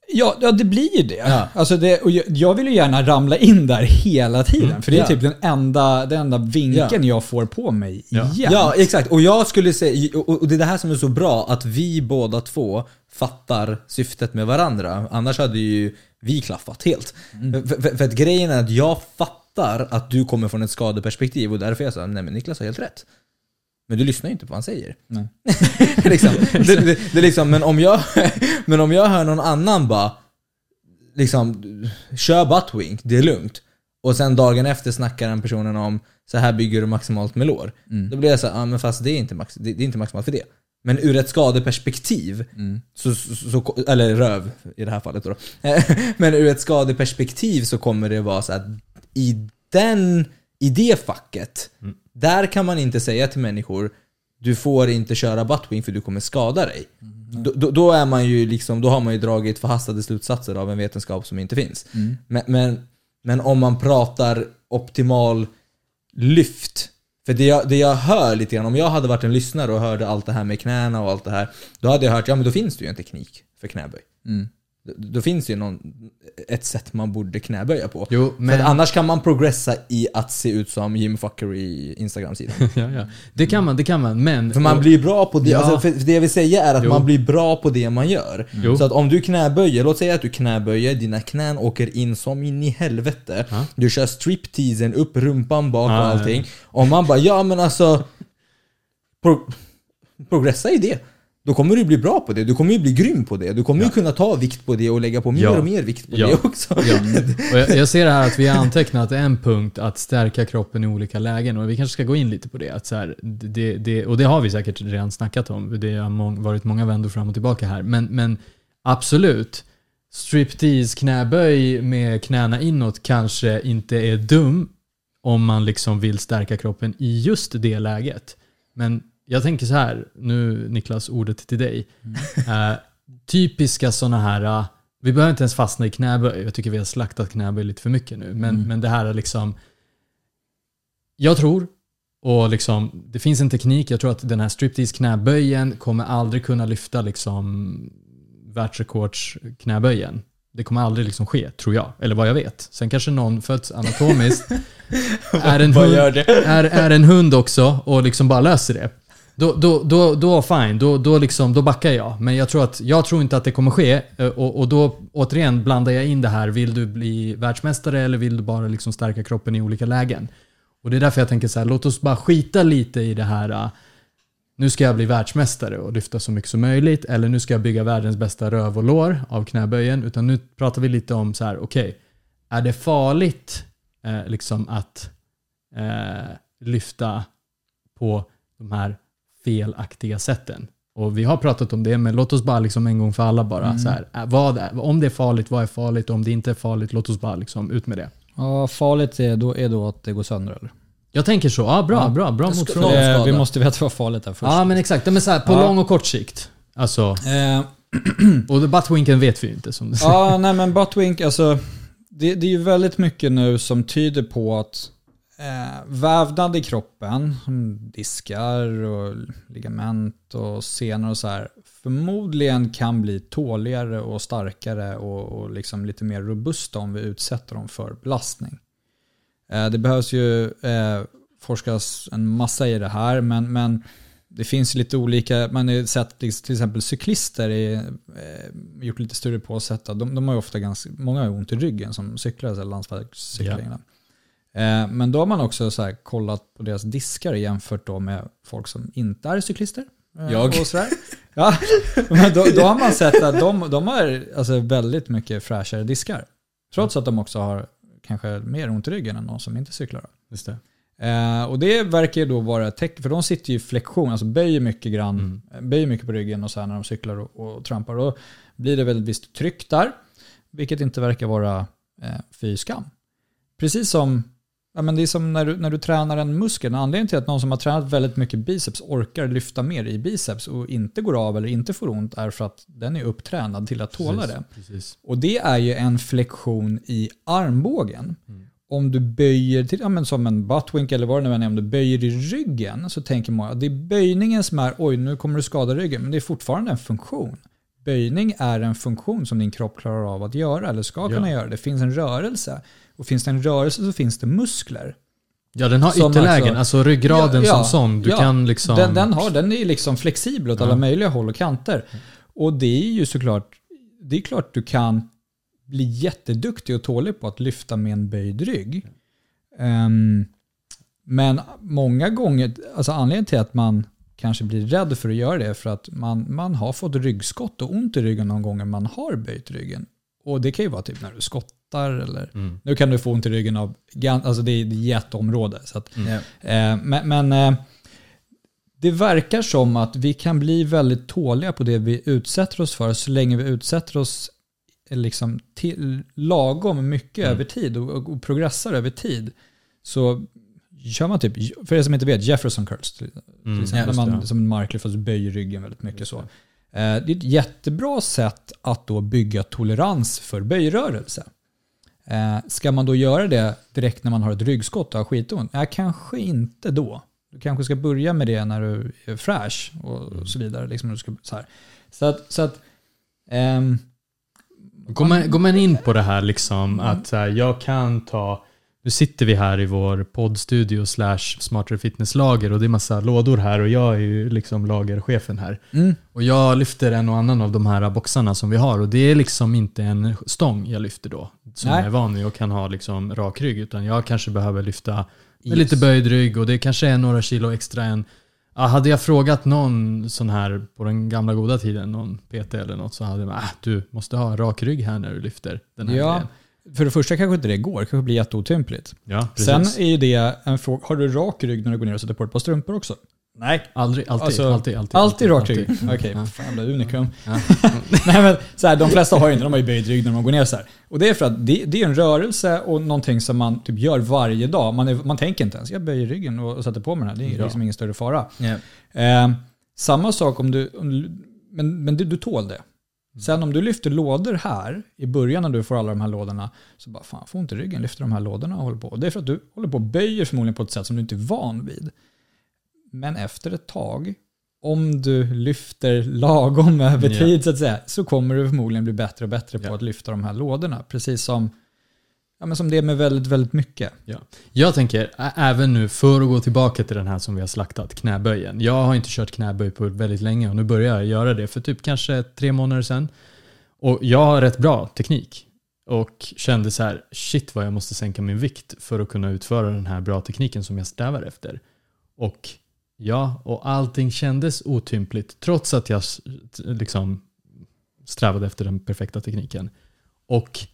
[SPEAKER 3] Ja, ja, det blir ju det.
[SPEAKER 2] Ja.
[SPEAKER 3] Alltså det och jag, vill ju gärna ramla in där hela tiden. För det är
[SPEAKER 2] Ja.
[SPEAKER 3] typ den enda, den enda vinkeln jag får på mig
[SPEAKER 1] Ja.
[SPEAKER 3] igen.
[SPEAKER 2] Ja, exakt. Och jag skulle säga, och det är det här som är så bra, att vi båda två fattar syftet med varandra. Annars hade ju vi klaffat helt.
[SPEAKER 3] Mm.
[SPEAKER 2] För, för, att grejen är att jag fattar att du kommer från ett skadeperspektiv och därför är jag så här, nej men Niklas har helt rätt. Men du lyssnar ju inte på vad han säger.
[SPEAKER 3] Nej.
[SPEAKER 2] liksom. det, det, det liksom, men om jag, men om jag hör någon annan bara, liksom, kör buttwink, det är lugnt. Och sen dagen efter snackar den personen om, så här bygger du maximalt med lår.
[SPEAKER 3] Mm.
[SPEAKER 2] Då blir jag så här, ah, men fast det är, inte max, det, det är inte maximalt för det. Men ur ett skadeperspektiv,
[SPEAKER 3] Mm.
[SPEAKER 2] så, så, så, eller röv i det här fallet då. men ur ett skadeperspektiv så kommer det vara så att i den, i det facket, där kan man inte säga till människor du får inte köra buttwing för du kommer skada dig. Då, då, då, är man ju liksom, då har man ju dragit förhastade slutsatser av en vetenskap som inte finns. Men, men, men om man pratar optimal lyft. För det jag, det jag hör lite grann, om jag hade varit en lyssnare och hörde allt det här med knäna och allt det här. Då hade jag hört, ja men då finns det ju en teknik för knäböj.
[SPEAKER 3] Mm.
[SPEAKER 2] Då, finns det ju någon, ett sätt man borde knäböja på.
[SPEAKER 1] Jo,
[SPEAKER 2] För
[SPEAKER 1] men...
[SPEAKER 2] att annars kan man progressa i att se ut som Jim i Instagram-sidan.
[SPEAKER 1] ja, ja. Det kan man, det kan man. Men...
[SPEAKER 2] För man blir bra på det.
[SPEAKER 1] Ja.
[SPEAKER 2] Alltså för för det jag vill säga är att
[SPEAKER 1] Jo.
[SPEAKER 2] man blir bra på det man gör.
[SPEAKER 1] Jo.
[SPEAKER 2] Så att om du knäböjer, låt säga att du knäböjer, dina knän åker in som in i helvete.
[SPEAKER 1] Ja.
[SPEAKER 2] Du kör stripteasen upp, rumpan bak
[SPEAKER 1] Ja,
[SPEAKER 2] och
[SPEAKER 1] ja,
[SPEAKER 2] allting. Om man bara, ja men alltså... Pro progressa i det. Då kommer du bli bra på det. Du kommer ju bli grym på det. Du kommer ju kunna ta vikt på det och lägga på mer
[SPEAKER 1] Ja.
[SPEAKER 2] och mer vikt på
[SPEAKER 1] Ja.
[SPEAKER 2] det också.
[SPEAKER 1] Ja. Och jag, jag ser här att vi har antecknat en punkt att stärka kroppen i olika lägen och vi kanske ska gå in lite på det. Att så här, det, det och det har vi säkert redan snackat om. Det har mång, varit många vändor fram och tillbaka här. Men, men absolut, striptease knäböj med knäna inåt kanske inte är dum om man liksom vill stärka kroppen i just det läget. Men jag tänker så här, nu Niklas, ordet till dig. Eh, typiska sådana här, eh, vi behöver inte ens fastna i knäböj, jag tycker vi har slaktat knäböj lite för mycket nu. Men, men det här är liksom, jag tror, och liksom, det finns en teknik, jag tror att den här striptease knäböjen kommer aldrig kunna lyfta liksom världsrekords knäböjen. Det kommer aldrig liksom ske, tror jag. Eller vad jag vet. Sen kanske någon föds anatomiskt, är, en hund, är, är en hund också och liksom bara löser det. Då, då, då, då fine, då, då, liksom, då backar jag. Men jag tror, att, jag tror inte att det kommer ske. Eh, och, och då återigen blandar jag in det här. Vill du bli världsmästare eller vill du bara liksom stärka kroppen i olika lägen? Och det är därför jag tänker så här, låt oss bara skita lite i det här. Eh, nu ska jag bli världsmästare och lyfta så mycket som möjligt. Eller nu ska jag bygga världens bästa röv och lår av knäböjen. Utan nu pratar vi lite om så här, okej. är det farligt eh, liksom att eh, lyfta på de här felaktiga sätten. Och vi har pratat om det, men låt oss bara liksom en gång för alla bara så här, äh, vad är, om det är farligt, vad är farligt? Om det inte är farligt, låt oss bara liksom ut med det.
[SPEAKER 3] Ja, farligt är då, är då att det går sönder eller?
[SPEAKER 1] Jag tänker så, ja bra,
[SPEAKER 3] Ja.
[SPEAKER 1] bra, bra motfråga.
[SPEAKER 3] Eh, vi måste veta vad farligt är först.
[SPEAKER 1] Ja men exakt, men så här, på
[SPEAKER 3] Ja.
[SPEAKER 1] lång och kort sikt. Alltså,
[SPEAKER 3] Eh,
[SPEAKER 1] och buttwinken vet vi ju inte som du säger.
[SPEAKER 3] Ja, nej men buttwink, alltså det, det är ju väldigt mycket nu som tyder på att eh, vävnad i kroppen, diskar och ligament och senor och så här, förmodligen kan bli tåligare och starkare och, och liksom lite mer robusta om vi utsätter dem för belastning. Eh, det behövs ju eh, forskas en massa i det här, men, men det finns lite olika, man har sett till exempel cyklister, i, eh, gjort lite studier på och sett att de, de har ju ofta ganska, många har ont i ryggen som cyklar, alltså landsvägscykling. Eh, men då har man också så här kollat på deras diskar jämfört då med folk som inte är cyklister. eh,
[SPEAKER 2] Jag.
[SPEAKER 3] Och sådär. Ja, men då, då har man sett att de, de har alltså väldigt mycket fräschare diskar. Trots att de också har kanske mer ont i ryggen än någon som inte cyklar.
[SPEAKER 1] Just det.
[SPEAKER 3] Eh, och det verkar ju då vara ett tecken, för de sitter ju i flexion, alltså böjer mycket grann,
[SPEAKER 1] Mm.
[SPEAKER 3] eh, böjer mycket på ryggen och så här när de cyklar och, och trampar. Då blir det väl ett visst tryck där, vilket inte verkar vara eh, fy skam. Precis som, ja, men det är som när du, när du tränar en muskel, en anledning till att någon som har tränat väldigt mycket biceps orkar lyfta mer i biceps och inte går av eller inte får ont är för att den är upptränad till att tåla
[SPEAKER 1] Precis,
[SPEAKER 3] det.
[SPEAKER 1] Precis.
[SPEAKER 3] Och det är ju en flexion i armbågen.
[SPEAKER 1] Mm.
[SPEAKER 3] Om du böjer, till, ja, men som en buttwink eller vad det nu är, om du böjer i ryggen så tänker man att det är böjningen som är oj nu kommer du skada ryggen, men det är fortfarande en funktion. Böjning är en funktion som din kropp klarar av att göra eller ska kunna göra. Det finns en rörelse. Och finns det en rörelse så finns det muskler.
[SPEAKER 1] Ja, den har
[SPEAKER 3] Som
[SPEAKER 1] ytterlägen,
[SPEAKER 3] alltså-
[SPEAKER 1] alltså ryggraden
[SPEAKER 3] Ja, ja,
[SPEAKER 1] som sån. Du
[SPEAKER 3] ja.
[SPEAKER 1] kan liksom...
[SPEAKER 3] Den, den, har, den är liksom flexibel åt alla möjliga håll och kanter. Och det är ju såklart, det är klart du kan bli jätteduktig och tålig på att lyfta med en böjd rygg. Ehm, men många gånger, alltså anledningen till att man kanske blir rädd för att göra det är för att man, man har fått ryggskott och ont i ryggen någon gånger man har böjt ryggen. Och det kan ju vara typ när du skottar eller
[SPEAKER 1] Mm.
[SPEAKER 3] nu kan du få ont i ryggen av, alltså det är ett jätteområde. Så att,
[SPEAKER 2] Ja.
[SPEAKER 3] Eh, men eh, det verkar som att vi kan bli väldigt tåliga på det vi utsätter oss för så länge vi utsätter oss eh, liksom till lagom mycket
[SPEAKER 1] Mm.
[SPEAKER 3] över tid och, och, och progressar över tid. Så kör man typ, för er som inte vet, Jefferson curls till,
[SPEAKER 1] Mm,
[SPEAKER 3] exempel,
[SPEAKER 1] det,
[SPEAKER 3] man som en marklyft fast böjer ryggen väldigt mycket
[SPEAKER 1] Just
[SPEAKER 3] så. Eh, Det är ett jättebra sätt att då bygga tolerans för böjrörelse. Eh, Ska man då göra det direkt när man har ett ryggskott och har skitont? Ja, kanske inte då. Du kanske ska börja med det när du är fräsch och så vidare. Liksom, du ska, så, här. så att, så att ehm,
[SPEAKER 1] Går man, går man in på det här liksom att så här, jag kan ta nu sitter vi här i vår poddstudio slash smartare fitnesslager och det är massa lådor här och jag är ju liksom lagerchefen här.
[SPEAKER 3] mm,
[SPEAKER 1] Och jag lyfter en och annan av de här boxarna som vi har och det är liksom inte en stång jag lyfter då. Som
[SPEAKER 3] Nej.
[SPEAKER 1] jag är van vid och kan ha liksom rak rygg utan jag kanske behöver lyfta med
[SPEAKER 3] Yes.
[SPEAKER 1] lite böjd rygg och det kanske är några kilo extra än Ja, hade jag frågat någon sån här på den gamla goda tiden, någon PT eller något, så hade jag bara, äh, du måste ha rak rygg här när du lyfter den här
[SPEAKER 3] Ja,
[SPEAKER 1] grejen.
[SPEAKER 3] För det första kanske inte det går, det kanske blir jätteotympligt.
[SPEAKER 1] Ja, precis.
[SPEAKER 3] Sen är ju det en fråga, har du rak rygg när du går ner och sätter på ett par strumpor också? Nej.
[SPEAKER 1] aldrig, alltid,
[SPEAKER 3] Alltså,
[SPEAKER 1] alltid, alltid.
[SPEAKER 3] Alltid rak rygg? Okej,
[SPEAKER 1] Ja.
[SPEAKER 3] fan jävla unikum.
[SPEAKER 1] Ja.
[SPEAKER 3] Nej men så här, de flesta har ju inte, de har ju böjd rygg när de går ner så här. Och det är för att det, det är en rörelse och någonting som man typ gör varje dag. Man, är, man tänker inte ens, jag böjer ryggen och, och sätter på mig den här. Det är
[SPEAKER 1] Ja.
[SPEAKER 3] liksom ingen större fara. Eh, samma sak om du, om du men, men du, du tål det. Sen om du lyfter lådor här i början när du får alla de här lådorna så bara fan, får ont i ryggen, lyfter de här lådorna och håller på. Det är för att du håller på och böjer förmodligen på ett sätt som du inte är van vid. Men efter ett tag, om du lyfter lagom över tid så att säga, så kommer du förmodligen bli bättre och bättre på
[SPEAKER 1] Ja.
[SPEAKER 3] att lyfta de här lådorna. Precis som, ja, men som det är med väldigt, väldigt mycket.
[SPEAKER 1] Ja. Jag tänker, även nu för att gå tillbaka till den här som vi har slaktat, knäböjen. Jag har inte kört knäböj på väldigt länge och nu börjar jag göra det för typ kanske tre månader sedan. Och jag har rätt bra teknik. Och kände så här, shit vad jag måste sänka min vikt för att kunna utföra den här bra tekniken som jag strävar efter. Och ja, och allting kändes otympligt trots att jag liksom strävade efter den perfekta tekniken. Och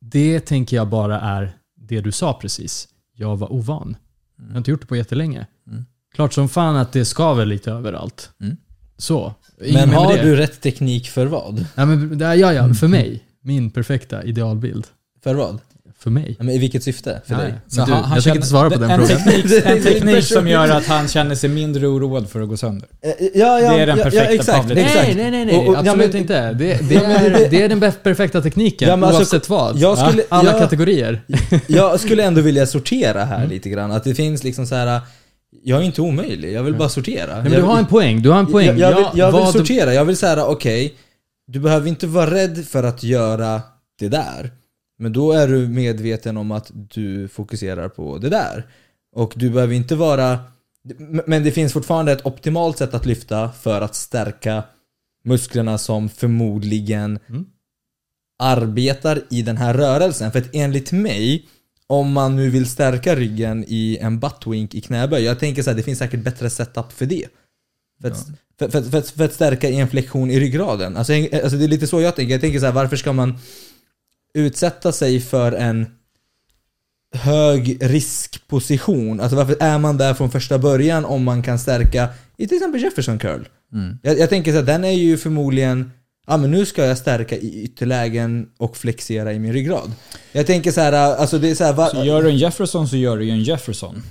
[SPEAKER 1] det tänker jag bara är det du sa precis. Jag var ovan. Jag har inte gjort det på jättelänge.
[SPEAKER 3] Mm.
[SPEAKER 1] Klart som fan att det skaver lite överallt.
[SPEAKER 3] Mm.
[SPEAKER 1] Så.
[SPEAKER 2] Men har
[SPEAKER 1] det.
[SPEAKER 2] du rätt teknik för vad?
[SPEAKER 1] Ja, men, ja, ja, för mig. Min perfekta idealbild.
[SPEAKER 2] För vad?
[SPEAKER 1] För mig.
[SPEAKER 2] Men I vilket syfte? För dig?
[SPEAKER 3] Så
[SPEAKER 1] du,
[SPEAKER 3] han- han
[SPEAKER 1] jag tänker inte svara på den
[SPEAKER 3] en
[SPEAKER 1] frågan.
[SPEAKER 3] Teknik, en teknik som gör att han känner sig mindre oroad för att gå sönder.
[SPEAKER 2] Eh, Ja, ja,
[SPEAKER 3] Det är den perfekta
[SPEAKER 2] ja, exakt,
[SPEAKER 3] Pavlet.
[SPEAKER 2] exakt.
[SPEAKER 1] Nej, nej, nej, nej.
[SPEAKER 2] Och- och- ja,
[SPEAKER 1] absolut
[SPEAKER 2] men-
[SPEAKER 1] inte. Det, det, är,
[SPEAKER 2] det-
[SPEAKER 1] är den perfekta tekniken,
[SPEAKER 2] Ja, men alltså,
[SPEAKER 1] oavsett vad.
[SPEAKER 2] jag skulle-
[SPEAKER 1] Alla
[SPEAKER 2] jag-
[SPEAKER 1] kategorier.
[SPEAKER 2] Jag skulle ändå vilja sortera här
[SPEAKER 1] Mm.
[SPEAKER 2] lite grann. Att det finns liksom så här. Jag är inte omöjlig, jag vill bara sortera.
[SPEAKER 1] Nej, men du har en poäng. Du har en poäng.
[SPEAKER 2] Jag, jag, vill,
[SPEAKER 1] Ja,
[SPEAKER 2] jag vill sortera, jag vill säga okej, du behöver inte vara rädd för att göra det där. Men då är du medveten om att du fokuserar på det där. Och du behöver inte vara... Men det finns fortfarande ett optimalt sätt att lyfta för att stärka musklerna som förmodligen
[SPEAKER 1] Mm.
[SPEAKER 2] arbetar i den här rörelsen. För att enligt mig, om man nu vill stärka ryggen i en buttwink i knäböj, jag tänker så här, det finns säkert bättre setup för det. För att För, för, för, för att stärka en flexion i ryggraden. Alltså, alltså det är lite så jag tänker. Jag tänker så här, varför ska man utsätta sig för en hög riskposition? Alltså varför är man där från första början om man kan stärka i till exempel Jefferson curl?
[SPEAKER 3] Mm.
[SPEAKER 2] Jag, jag tänker så här, den är ju förmodligen Ja men nu ska jag stärka i ytterlägen och flexera i min ryggrad. Jag tänker så här, alltså det är så här, va,
[SPEAKER 3] Så gör du en Jefferson så gör du ju en Jefferson.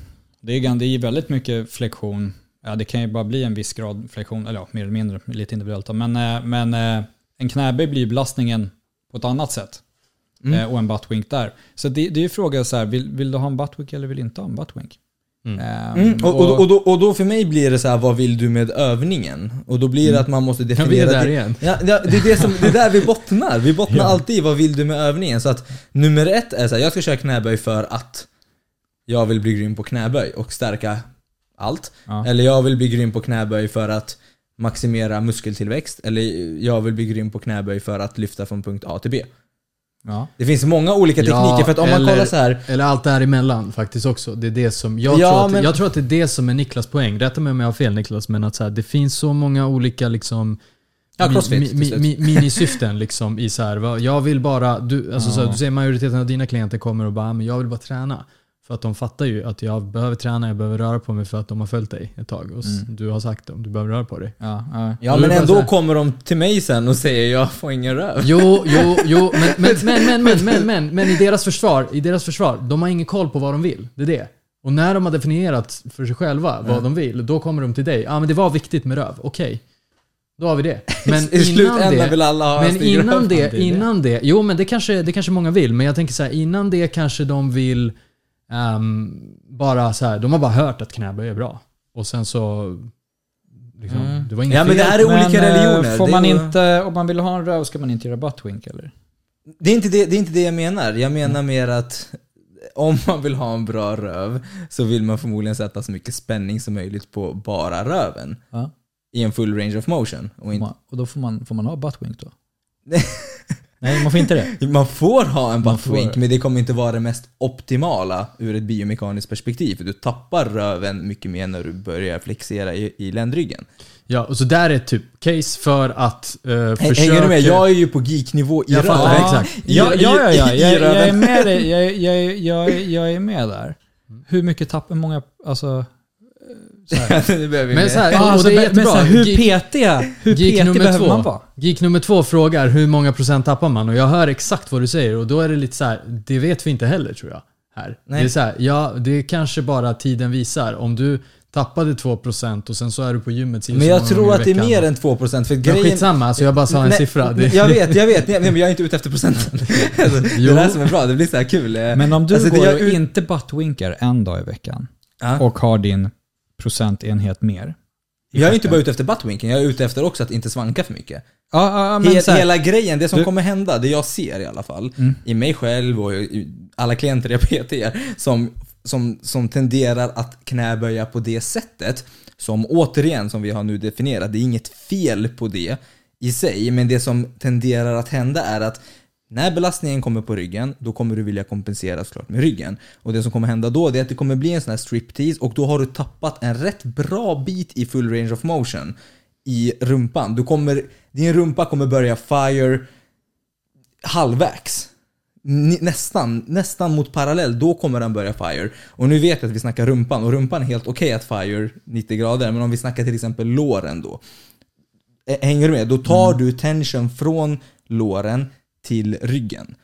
[SPEAKER 3] Det är, det är väldigt mycket flexion. Ja, det kan ju bara bli en viss grad flexion, eller ja, mer eller mindre, lite individuellt. Men, eh, men eh, en knäböj blir belastningen på ett annat sätt.
[SPEAKER 2] Mm.
[SPEAKER 3] Eh, Och en buttwink där. Så det, det är ju frågan så här, vill, vill du ha en buttwink eller vill du inte ha en buttwink?
[SPEAKER 1] Mm.
[SPEAKER 3] Eh,
[SPEAKER 2] Mm, och, och, och, då, och då för mig blir det så här, vad vill du med övningen? Och då blir det att man måste
[SPEAKER 1] Ja, vi är
[SPEAKER 2] definiera...
[SPEAKER 1] där
[SPEAKER 2] det-
[SPEAKER 1] igen.
[SPEAKER 2] Ja, ja, det, är det, som, det är där vi bottnar. Vi bottnar
[SPEAKER 1] Ja.
[SPEAKER 2] alltid i vad vill du med övningen. Så att nummer ett är så här, jag ska köra knäböj för att jag vill bli grym på knäböj och stärka allt.
[SPEAKER 3] Ja.
[SPEAKER 2] Eller jag vill bli grym på knäböj för att maximera muskeltillväxt. Eller jag vill bli grym på knäböj för att lyfta från punkt A till B.
[SPEAKER 3] Ja.
[SPEAKER 2] Det finns många olika
[SPEAKER 1] Ja,
[SPEAKER 2] tekniker för att om man
[SPEAKER 1] eller-
[SPEAKER 2] kollar så här
[SPEAKER 1] Eller allt däremellan faktiskt också. Det är det som, jag,
[SPEAKER 2] Ja,
[SPEAKER 1] tror att,
[SPEAKER 2] men-
[SPEAKER 1] jag tror att det är det som är Niklas poäng. Rätta mig om jag har fel Niklas, men att så här, det finns så många olika liksom
[SPEAKER 2] Ja, crossfit
[SPEAKER 1] mi, mi, mi, minisyften liksom i så här, jag vill bara, du, alltså så här,
[SPEAKER 3] Ja.
[SPEAKER 1] du säger majoriteten av dina klienter kommer och bara, "Ah, men jag vill bara träna. För att de fattar ju att jag behöver träna, jag behöver röra på mig för att de har följt dig ett tag. Och
[SPEAKER 3] mm.
[SPEAKER 1] Du har sagt dem, du behöver röra på dig.
[SPEAKER 3] Ja, ja.
[SPEAKER 2] ja men ändå kommer de till mig sen och säger jag får ingen röv.
[SPEAKER 1] Jo, jo, jo. Men, men, men, men, men, men, men, men, i, deras försvar, i deras försvar, de har ingen koll på vad de vill. Det är det. Och när de har definierat för sig själva vad mm. de vill, då kommer de till dig. Ja, ah, men det var viktigt med röv. Okej. Okay. Då har vi det. Men
[SPEAKER 2] I
[SPEAKER 1] innan det,
[SPEAKER 2] vill alla ha
[SPEAKER 1] Men innan det, innan det, jo men det kanske, det kanske många vill, men jag tänker så här, innan det kanske de vill ehm, bara så här, de har bara hört att knäböj är bra. Och sen så, liksom,
[SPEAKER 2] Mm.
[SPEAKER 1] det var inget
[SPEAKER 2] Ja, men det här är
[SPEAKER 3] Men,
[SPEAKER 2] olika
[SPEAKER 3] eh,
[SPEAKER 2] religioner.
[SPEAKER 3] Får man
[SPEAKER 2] är-
[SPEAKER 3] inte, om man vill ha en röv ska man inte göra buttwink eller?
[SPEAKER 2] Det är, inte det, det är inte det jag menar. Jag menar mer att om man vill ha en bra röv så vill man förmodligen sätta så mycket spänning som möjligt på bara röven.
[SPEAKER 3] Ja.
[SPEAKER 2] I en full range of motion. Och inte,
[SPEAKER 3] Och då får man, får man ha buttwink då? Nej, man får inte det.
[SPEAKER 2] man får ha en buttwink men det kommer inte vara det mest optimala ur ett biomekaniskt perspektiv. För du tappar röven mycket mer när du börjar flexera i, i ländryggen.
[SPEAKER 1] Ja, och så där är ett typ case för att uh,
[SPEAKER 2] Häng-
[SPEAKER 1] försöka...
[SPEAKER 2] Hänger du med? Jag är ju på geeknivå i
[SPEAKER 1] Jag
[SPEAKER 2] röven.
[SPEAKER 1] fattar, exakt.
[SPEAKER 2] I-
[SPEAKER 3] Ja, ja, ja, ja. Jag, jag är med dig. Jag, jag, jag, jag är med där. Hur mycket tappar många, alltså... Så här.
[SPEAKER 2] nu behöver vi
[SPEAKER 1] Men
[SPEAKER 2] mer.
[SPEAKER 1] så här,
[SPEAKER 3] Ja,
[SPEAKER 1] och
[SPEAKER 3] alltså,
[SPEAKER 1] det är
[SPEAKER 3] men så här, hur
[SPEAKER 1] Geek-
[SPEAKER 3] petiga, hur
[SPEAKER 1] Geek
[SPEAKER 3] petig
[SPEAKER 1] nummer
[SPEAKER 3] behöver
[SPEAKER 1] två.
[SPEAKER 3] man vara?
[SPEAKER 1] Geek nummer två frågar hur många procent tappar man? Och jag hör exakt vad du säger och då är det lite så här, det vet vi inte heller tror jag. Här.
[SPEAKER 2] Nej.
[SPEAKER 1] Det är så här, ja, det är kanske bara tiden visar. Om du tappade 2% och sen så är du på gymmet
[SPEAKER 2] Men jag tror att det är
[SPEAKER 1] veckan.
[SPEAKER 2] mer än 2% för
[SPEAKER 1] Men
[SPEAKER 2] grejen...
[SPEAKER 1] skitsamma, alltså jag bara sa en
[SPEAKER 2] Nej,
[SPEAKER 1] siffra. Det,
[SPEAKER 2] Jag vet, jag vet. Nej, men jag är inte ute efter procenten. Alltså, det är det här som är bra, det blir så här kul.
[SPEAKER 3] Men om du
[SPEAKER 2] Alltså,
[SPEAKER 3] går
[SPEAKER 2] jag
[SPEAKER 3] och
[SPEAKER 2] ut-
[SPEAKER 3] inte buttwinkar en dag i veckan
[SPEAKER 2] Ja.
[SPEAKER 3] och har din procentenhet mer.
[SPEAKER 2] Jag är inte bara ute efter buttwinken, jag är ute efter också att inte svanka för mycket.
[SPEAKER 3] Ja, ja, ja, men
[SPEAKER 2] Hel,
[SPEAKER 3] så här,
[SPEAKER 2] hela grejen, det som
[SPEAKER 3] Du-
[SPEAKER 2] kommer hända, det jag ser i alla fall,
[SPEAKER 3] Mm.
[SPEAKER 2] i mig själv och i alla klienter jag PTar, som, som, som tenderar att knäböja på det sättet, som återigen, som vi har nu definierat, det är inget fel på det i sig, men det som tenderar att hända är att när belastningen kommer på ryggen, då kommer du vilja kompensera såklart med ryggen. Och det som kommer hända då, det är att det kommer bli en sån här striptease och då har du tappat en rätt bra bit i full range of motion i rumpan. Du kommer, din rumpa kommer börja fire halvvägs. Nästan, nästan mot parallell, då kommer den börja fire. Och nu vet jag att vi snackar rumpan, och rumpan är helt okej att fire 90 grader, men om vi snackar till exempel låren då. Hänger du med? Då tar du tension från låren till ryggen.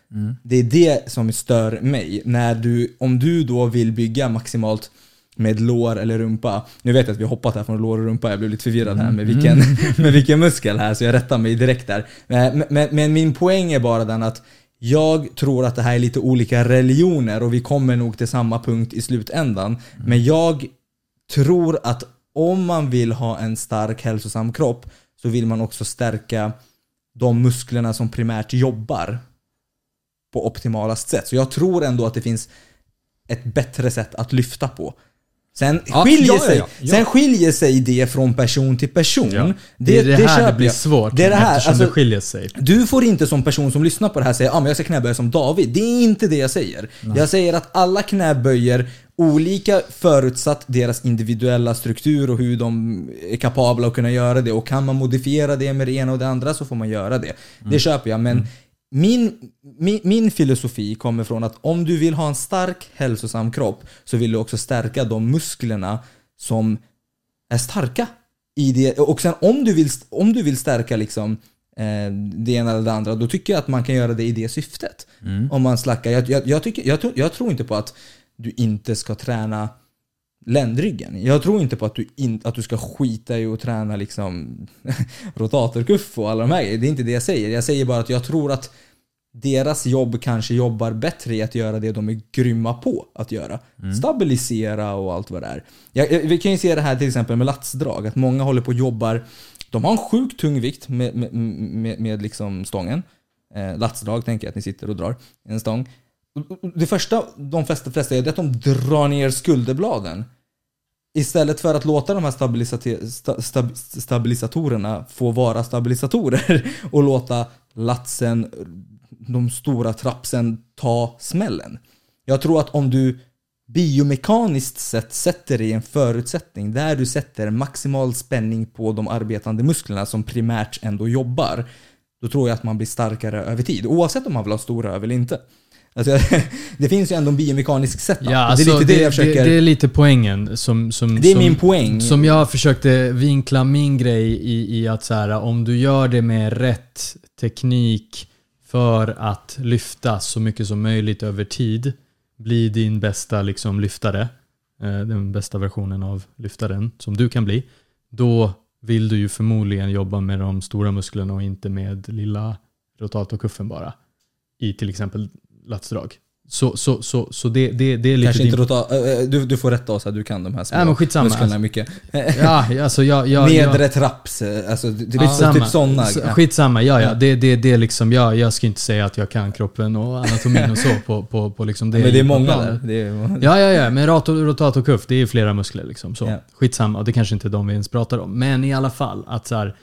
[SPEAKER 2] Det är det som stör mig. När du, om du då vill bygga maximalt med lår eller rumpa. Nu vet jag att vi har hoppat här från lår och rumpa, jag blev lite förvirrad här med vilken, med vilken muskel här, så jag rättar mig direkt där. Men, men, men min poäng är bara den att jag tror att det här är lite olika religioner och vi kommer nog till samma punkt i slutändan. Men jag tror att om man vill ha en stark hälsosam kropp så vill man också stärka de musklerna som primärt jobbar på optimalast sätt. Så jag tror ändå att det finns ett bättre sätt att lyfta på. Sen,
[SPEAKER 3] Ja,
[SPEAKER 2] skiljer
[SPEAKER 3] ja,
[SPEAKER 2] sig,
[SPEAKER 3] ja,
[SPEAKER 2] sen skiljer sig det från person till person.
[SPEAKER 1] Det, är det, här
[SPEAKER 2] köper
[SPEAKER 1] det blir
[SPEAKER 2] jag.
[SPEAKER 1] svårt
[SPEAKER 2] Det är det här,
[SPEAKER 1] eftersom
[SPEAKER 2] alltså,
[SPEAKER 1] det skiljer sig.
[SPEAKER 2] du får inte som person som lyssnar på det här säga ah, men jag ska knäböja som David. Det är inte det jag säger. Jag säger att alla knäböjer olika förutsatt deras individuella struktur och hur de är kapabla att kunna göra det. Och kan man modifiera det med det ena och det andra så får man göra det. Det köper jag. Men min, min, min filosofi kommer från att om du vill ha en stark hälsosam kropp så vill du också stärka de musklerna som är starka i det. Och sen om du vill, om du vill stärka liksom eh, det ena eller det andra, då tycker jag att man kan göra det i det syftet. Om man slackar. Jag, jag, jag, tycker, jag, jag tror inte på att du inte ska träna ländryggen. Jag tror inte på att du, in, att du ska skita i att träna liksom rotatorkuff och alla de här. Det är inte det jag säger. Jag säger bara att jag tror att deras jobb kanske jobbar bättre i att göra det de är grymma på att göra. Stabilisera och allt vad det är. Jag, vi kan ju se det här till exempel med latsdrag, att många håller på och jobbar de har en sjukt tung vikt med, med, med, med liksom stången. Eh, latsdrag tänker jag att ni sitter och drar en stång. Det första de flesta, flesta gör det är att de drar ner skulderbladen. Istället för att låta de här stabilisat- stab, stabilisatorerna få vara stabilisatorer och låta latsen, de stora trapsen ta smällen. Jag tror att om du biomekaniskt sett sätter dig i en förutsättning där du sätter maximal spänning på de arbetande musklerna som primärt ändå jobbar, då tror jag att man blir starkare över tid. Oavsett om man vill ha stora röv eller inte. Alltså, det finns ju ändå en biomekanisk setup.
[SPEAKER 1] Ja,
[SPEAKER 2] det är
[SPEAKER 1] alltså,
[SPEAKER 2] lite det, jag försöker...
[SPEAKER 1] det, det är lite poängen som, som,
[SPEAKER 2] Det är
[SPEAKER 1] som,
[SPEAKER 2] min poäng.
[SPEAKER 1] Som jag försökte vinkla min grej i, i att så här, om du gör det med rätt teknik för att lyfta så mycket som möjligt över tid, bli din bästa liksom, lyftare, eh, den bästa versionen av lyftaren som du kan bli, då vill du ju förmodligen jobba med de stora musklerna och inte med lilla rotatorkuffen bara. I till exempel latsdrag. Så, så, så, så det, det, det är lite
[SPEAKER 2] Kanske inte rota, äh, äh, du, du får rätta oss att du kan de här små
[SPEAKER 1] Ja, men skitsamma,
[SPEAKER 2] musklerna
[SPEAKER 1] alltså.
[SPEAKER 2] mycket.
[SPEAKER 1] Ja, alltså jag... jag
[SPEAKER 2] Nedre
[SPEAKER 1] jag,
[SPEAKER 2] traps, eh, alltså typ,
[SPEAKER 1] skitsamma.
[SPEAKER 2] typ sådana.
[SPEAKER 1] Skitsamma, ja, ja. Det, det, det är liksom, jag, jag ska inte säga att jag kan kroppen och anatomin och så på, på, på liksom det.
[SPEAKER 2] Men det är många där. Det är,
[SPEAKER 1] Ja, ja, ja. Men rotator, rotatorkuff, det är flera muskler liksom. Så.
[SPEAKER 2] Ja.
[SPEAKER 1] Skitsamma, det kanske inte är de vi ens pratar om. Men i alla fall, att så här,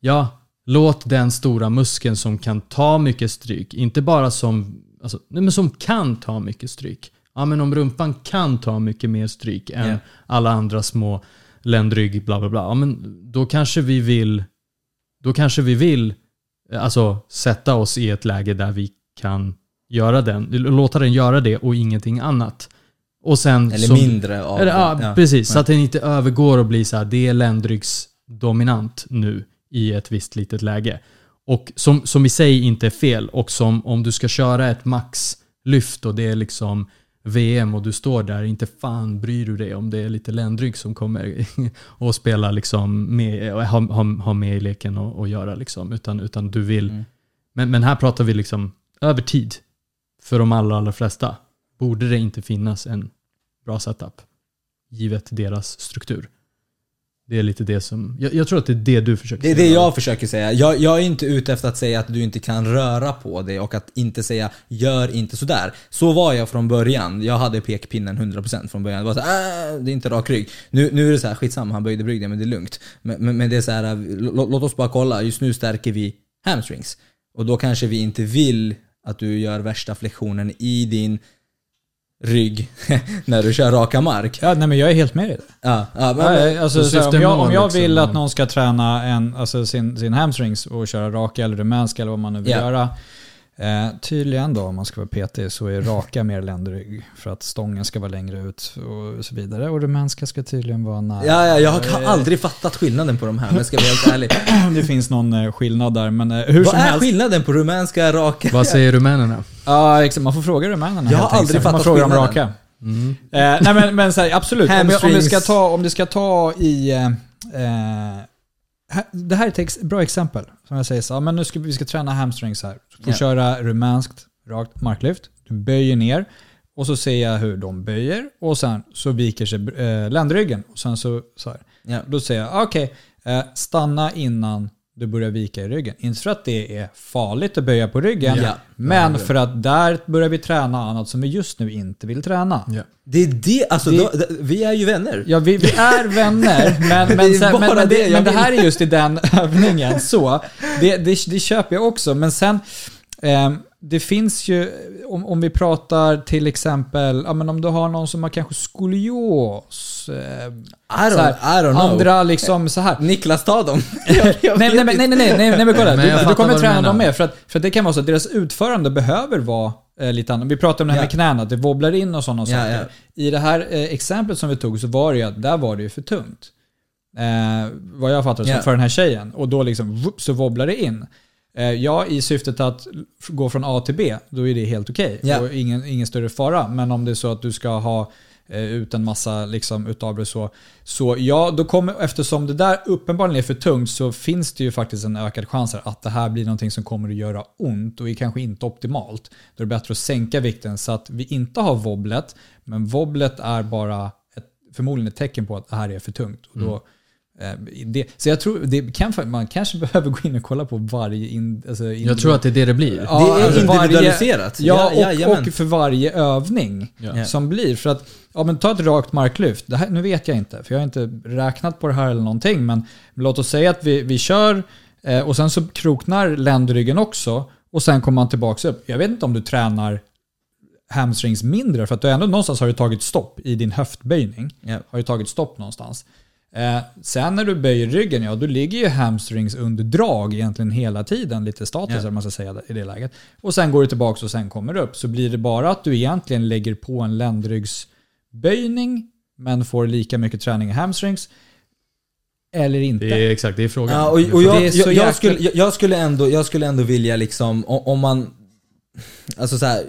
[SPEAKER 1] ja, låt den stora muskeln som kan ta mycket stryk, inte bara som, alltså, nej, men som kan ta mycket stryk. Ja, men om rumpan kan ta mycket mer stryk än
[SPEAKER 2] Ja.
[SPEAKER 1] alla andra små ländrygg, bla bla bla. Ja, men då kanske vi vill, då kanske vi vill, eh, alltså sätta oss i ett läge där vi kan göra den, låta den göra det och ingenting annat. Och sen
[SPEAKER 2] eller
[SPEAKER 1] som-
[SPEAKER 2] mindre av
[SPEAKER 1] eller, ja,
[SPEAKER 2] ja.
[SPEAKER 1] precis. Så att den inte övergår och blir så här, det är ländryggsdominant nu i ett visst litet läge. Och som, som i sig inte är fel och som om du ska köra ett maxlyft och det är liksom VM och du står där, inte fan bryr du dig om det är lite ländrygg som kommer och spela liksom med, och ha, ha, ha med i leken och, och göra liksom. Utan, utan du vill.
[SPEAKER 2] Mm.
[SPEAKER 1] Men, men här pratar vi liksom över tid. För de allra, allra flesta borde det inte finnas en bra setup givet deras struktur. Det är lite det som, jag, jag tror att det är det du försöker
[SPEAKER 2] Det är det
[SPEAKER 1] säga.
[SPEAKER 2] jag försöker säga. Jag, jag är inte ute efter att säga att du inte kan röra på det och att inte säga gör inte sådär. Så var jag från början. Jag hade pekpinnen 100% från början. Det var så här, äh, det är inte rak rygg. Nu, nu är det så här, skitsamma han böjde brygden men det är lugnt. Men, men, men det är så här, lå- låt oss bara kolla. Just nu stärker vi hamstrings. Och då kanske vi inte vill att du gör värsta flexionen i din rygg när du kör raka mark.
[SPEAKER 3] Ja, nej men jag är helt med i det.
[SPEAKER 2] Ja, ja, men,
[SPEAKER 3] Nej, alltså,
[SPEAKER 1] så
[SPEAKER 3] om, jag, om jag
[SPEAKER 1] liksom,
[SPEAKER 3] vill att någon ska träna en, alltså sin, sin hamstrings och köra raka eller rumänska eller vad man nu vill
[SPEAKER 2] Ja.
[SPEAKER 3] göra. Eh, tydligen då, om man ska vara petig, så är raka mer ländrygg. För att stången ska vara längre ut och så vidare. Och rumänska ska tydligen vara nära.
[SPEAKER 2] ja, ja, jag har aldrig fattat skillnaden på de här, men jag ska vara helt ärlig.
[SPEAKER 3] Det finns någon eh, skillnad där, men eh, hur
[SPEAKER 2] Vad
[SPEAKER 3] som
[SPEAKER 2] är
[SPEAKER 3] helst.
[SPEAKER 2] skillnaden på rumänska, raka?
[SPEAKER 1] Vad säger rumänerna?
[SPEAKER 3] Ja, exakt. Man får fråga rumänerna
[SPEAKER 2] Jag har
[SPEAKER 3] enkelt.
[SPEAKER 2] aldrig
[SPEAKER 3] Sen får man
[SPEAKER 2] fattat
[SPEAKER 3] fråga om
[SPEAKER 2] skillnaden.
[SPEAKER 3] raka.
[SPEAKER 1] Mm.
[SPEAKER 3] Eh, nej men, men så här, absolut, om, jag, om,
[SPEAKER 2] Hamstrings.
[SPEAKER 3] ska ta, om det ska ta i... Eh, eh, det här är ett ex, bra exempel. Som jag säger så, ja, men nu ska vi vi ska träna hamstrings här. Du får
[SPEAKER 2] Ja.
[SPEAKER 3] köra rumänskt rakt marklyft. Du böjer ner och så ser jag hur de böjer och sen så viker sig eh, ländryggen. Och sen så, så här.
[SPEAKER 2] Ja.
[SPEAKER 3] Då säger jag, okej, eh, stanna innan du börjar vika i ryggen. Inte för att det är farligt att böja på ryggen,
[SPEAKER 2] Ja.
[SPEAKER 3] men för att där börjar vi träna annat som vi just nu inte vill träna.
[SPEAKER 1] Ja.
[SPEAKER 2] Det är det, alltså
[SPEAKER 3] Det-
[SPEAKER 2] då, vi är ju vänner.
[SPEAKER 3] Ja, vi, vi är vänner, men,
[SPEAKER 2] Det
[SPEAKER 3] men,
[SPEAKER 2] är
[SPEAKER 3] sen, men,
[SPEAKER 2] bara
[SPEAKER 3] men,
[SPEAKER 2] det
[SPEAKER 3] det, men det här är just i den övningen. Så, det, det, det köper jag också. Men sen, Ehm, det finns ju, om, om vi pratar till exempel, ja, men om du har någon som har kanske skolios. Ehm,
[SPEAKER 2] I don't,
[SPEAKER 3] här,
[SPEAKER 2] I don't know.
[SPEAKER 3] Andra liksom så här.
[SPEAKER 2] Niklas, ta dem.
[SPEAKER 3] nej, nej, nej, nej, nej, nej, nej, men kolla.
[SPEAKER 1] Men
[SPEAKER 3] du, du kommer träna dem mer. För att, för att det kan vara så att deras utförande behöver vara eh, lite annorlunda. Vi pratade om det här
[SPEAKER 2] yeah.
[SPEAKER 3] med knäna, det wobblar in och sådana
[SPEAKER 2] yeah,
[SPEAKER 3] saker. Yeah. I det här eh, exemplet som vi tog så var det ju att där var det ju för tungt. Eh, vad jag fattar yeah. för den här tjejen. Och då liksom, whoop, så wobblar det in. Eh, ja, i syftet att gå från A till B, då är det helt okej.
[SPEAKER 2] Ja.
[SPEAKER 3] Och ingen, ingen större fara. Men om det är så att du ska ha eh, ut en massa liksom, utav det så. Så ja, då kommer, eftersom det där uppenbarligen är för tungt så finns det ju faktiskt en ökad chans att det här blir någonting som kommer att göra ont och är kanske inte optimalt. Då är det bättre att sänka vikten så att vi inte har wobblet, men wobblet är bara ett, förmodligen ett tecken på att det här är för tungt. Och då, eh, det, så jag tror, det kan, man kanske behöver gå in och kolla på varje... In, alltså in,
[SPEAKER 1] Jag tror att det är det det blir.
[SPEAKER 3] Ja,
[SPEAKER 2] det är
[SPEAKER 3] alltså varje-
[SPEAKER 2] individualiserat.
[SPEAKER 3] Ja,
[SPEAKER 2] Ja,
[SPEAKER 3] och, och för varje övning
[SPEAKER 1] Ja.
[SPEAKER 3] som blir. För att, ja men ta ett rakt marklyft. Det här, nu vet jag inte, för jag har inte räknat på det här eller någonting. Men låt oss säga att vi, vi kör eh, och sen så kroknar ländryggen också. Och sen kommer man tillbaka upp. Jag vet inte om du tränar hamstrings mindre, för att du ändå någonstans har du tagit stopp i din höftböjning.
[SPEAKER 2] Ja.
[SPEAKER 3] Har ju tagit stopp någonstans. Eh, sen när du böjer ryggen, ja då ligger ju hamstrings under drag egentligen hela tiden. Lite eller vad man ska säga i det läget. Och sen går du tillbaka och sen kommer du upp. Så blir det bara att du egentligen lägger på en ländryggsböjning men får lika mycket träning i hamstrings. Eller inte.
[SPEAKER 1] Det är exakt, det är frågan.
[SPEAKER 2] Ja, och, och jag,
[SPEAKER 3] Det är så
[SPEAKER 2] jag, jag, skulle, jag, skulle ändå, jag skulle ändå vilja liksom, om man... Alltså så här,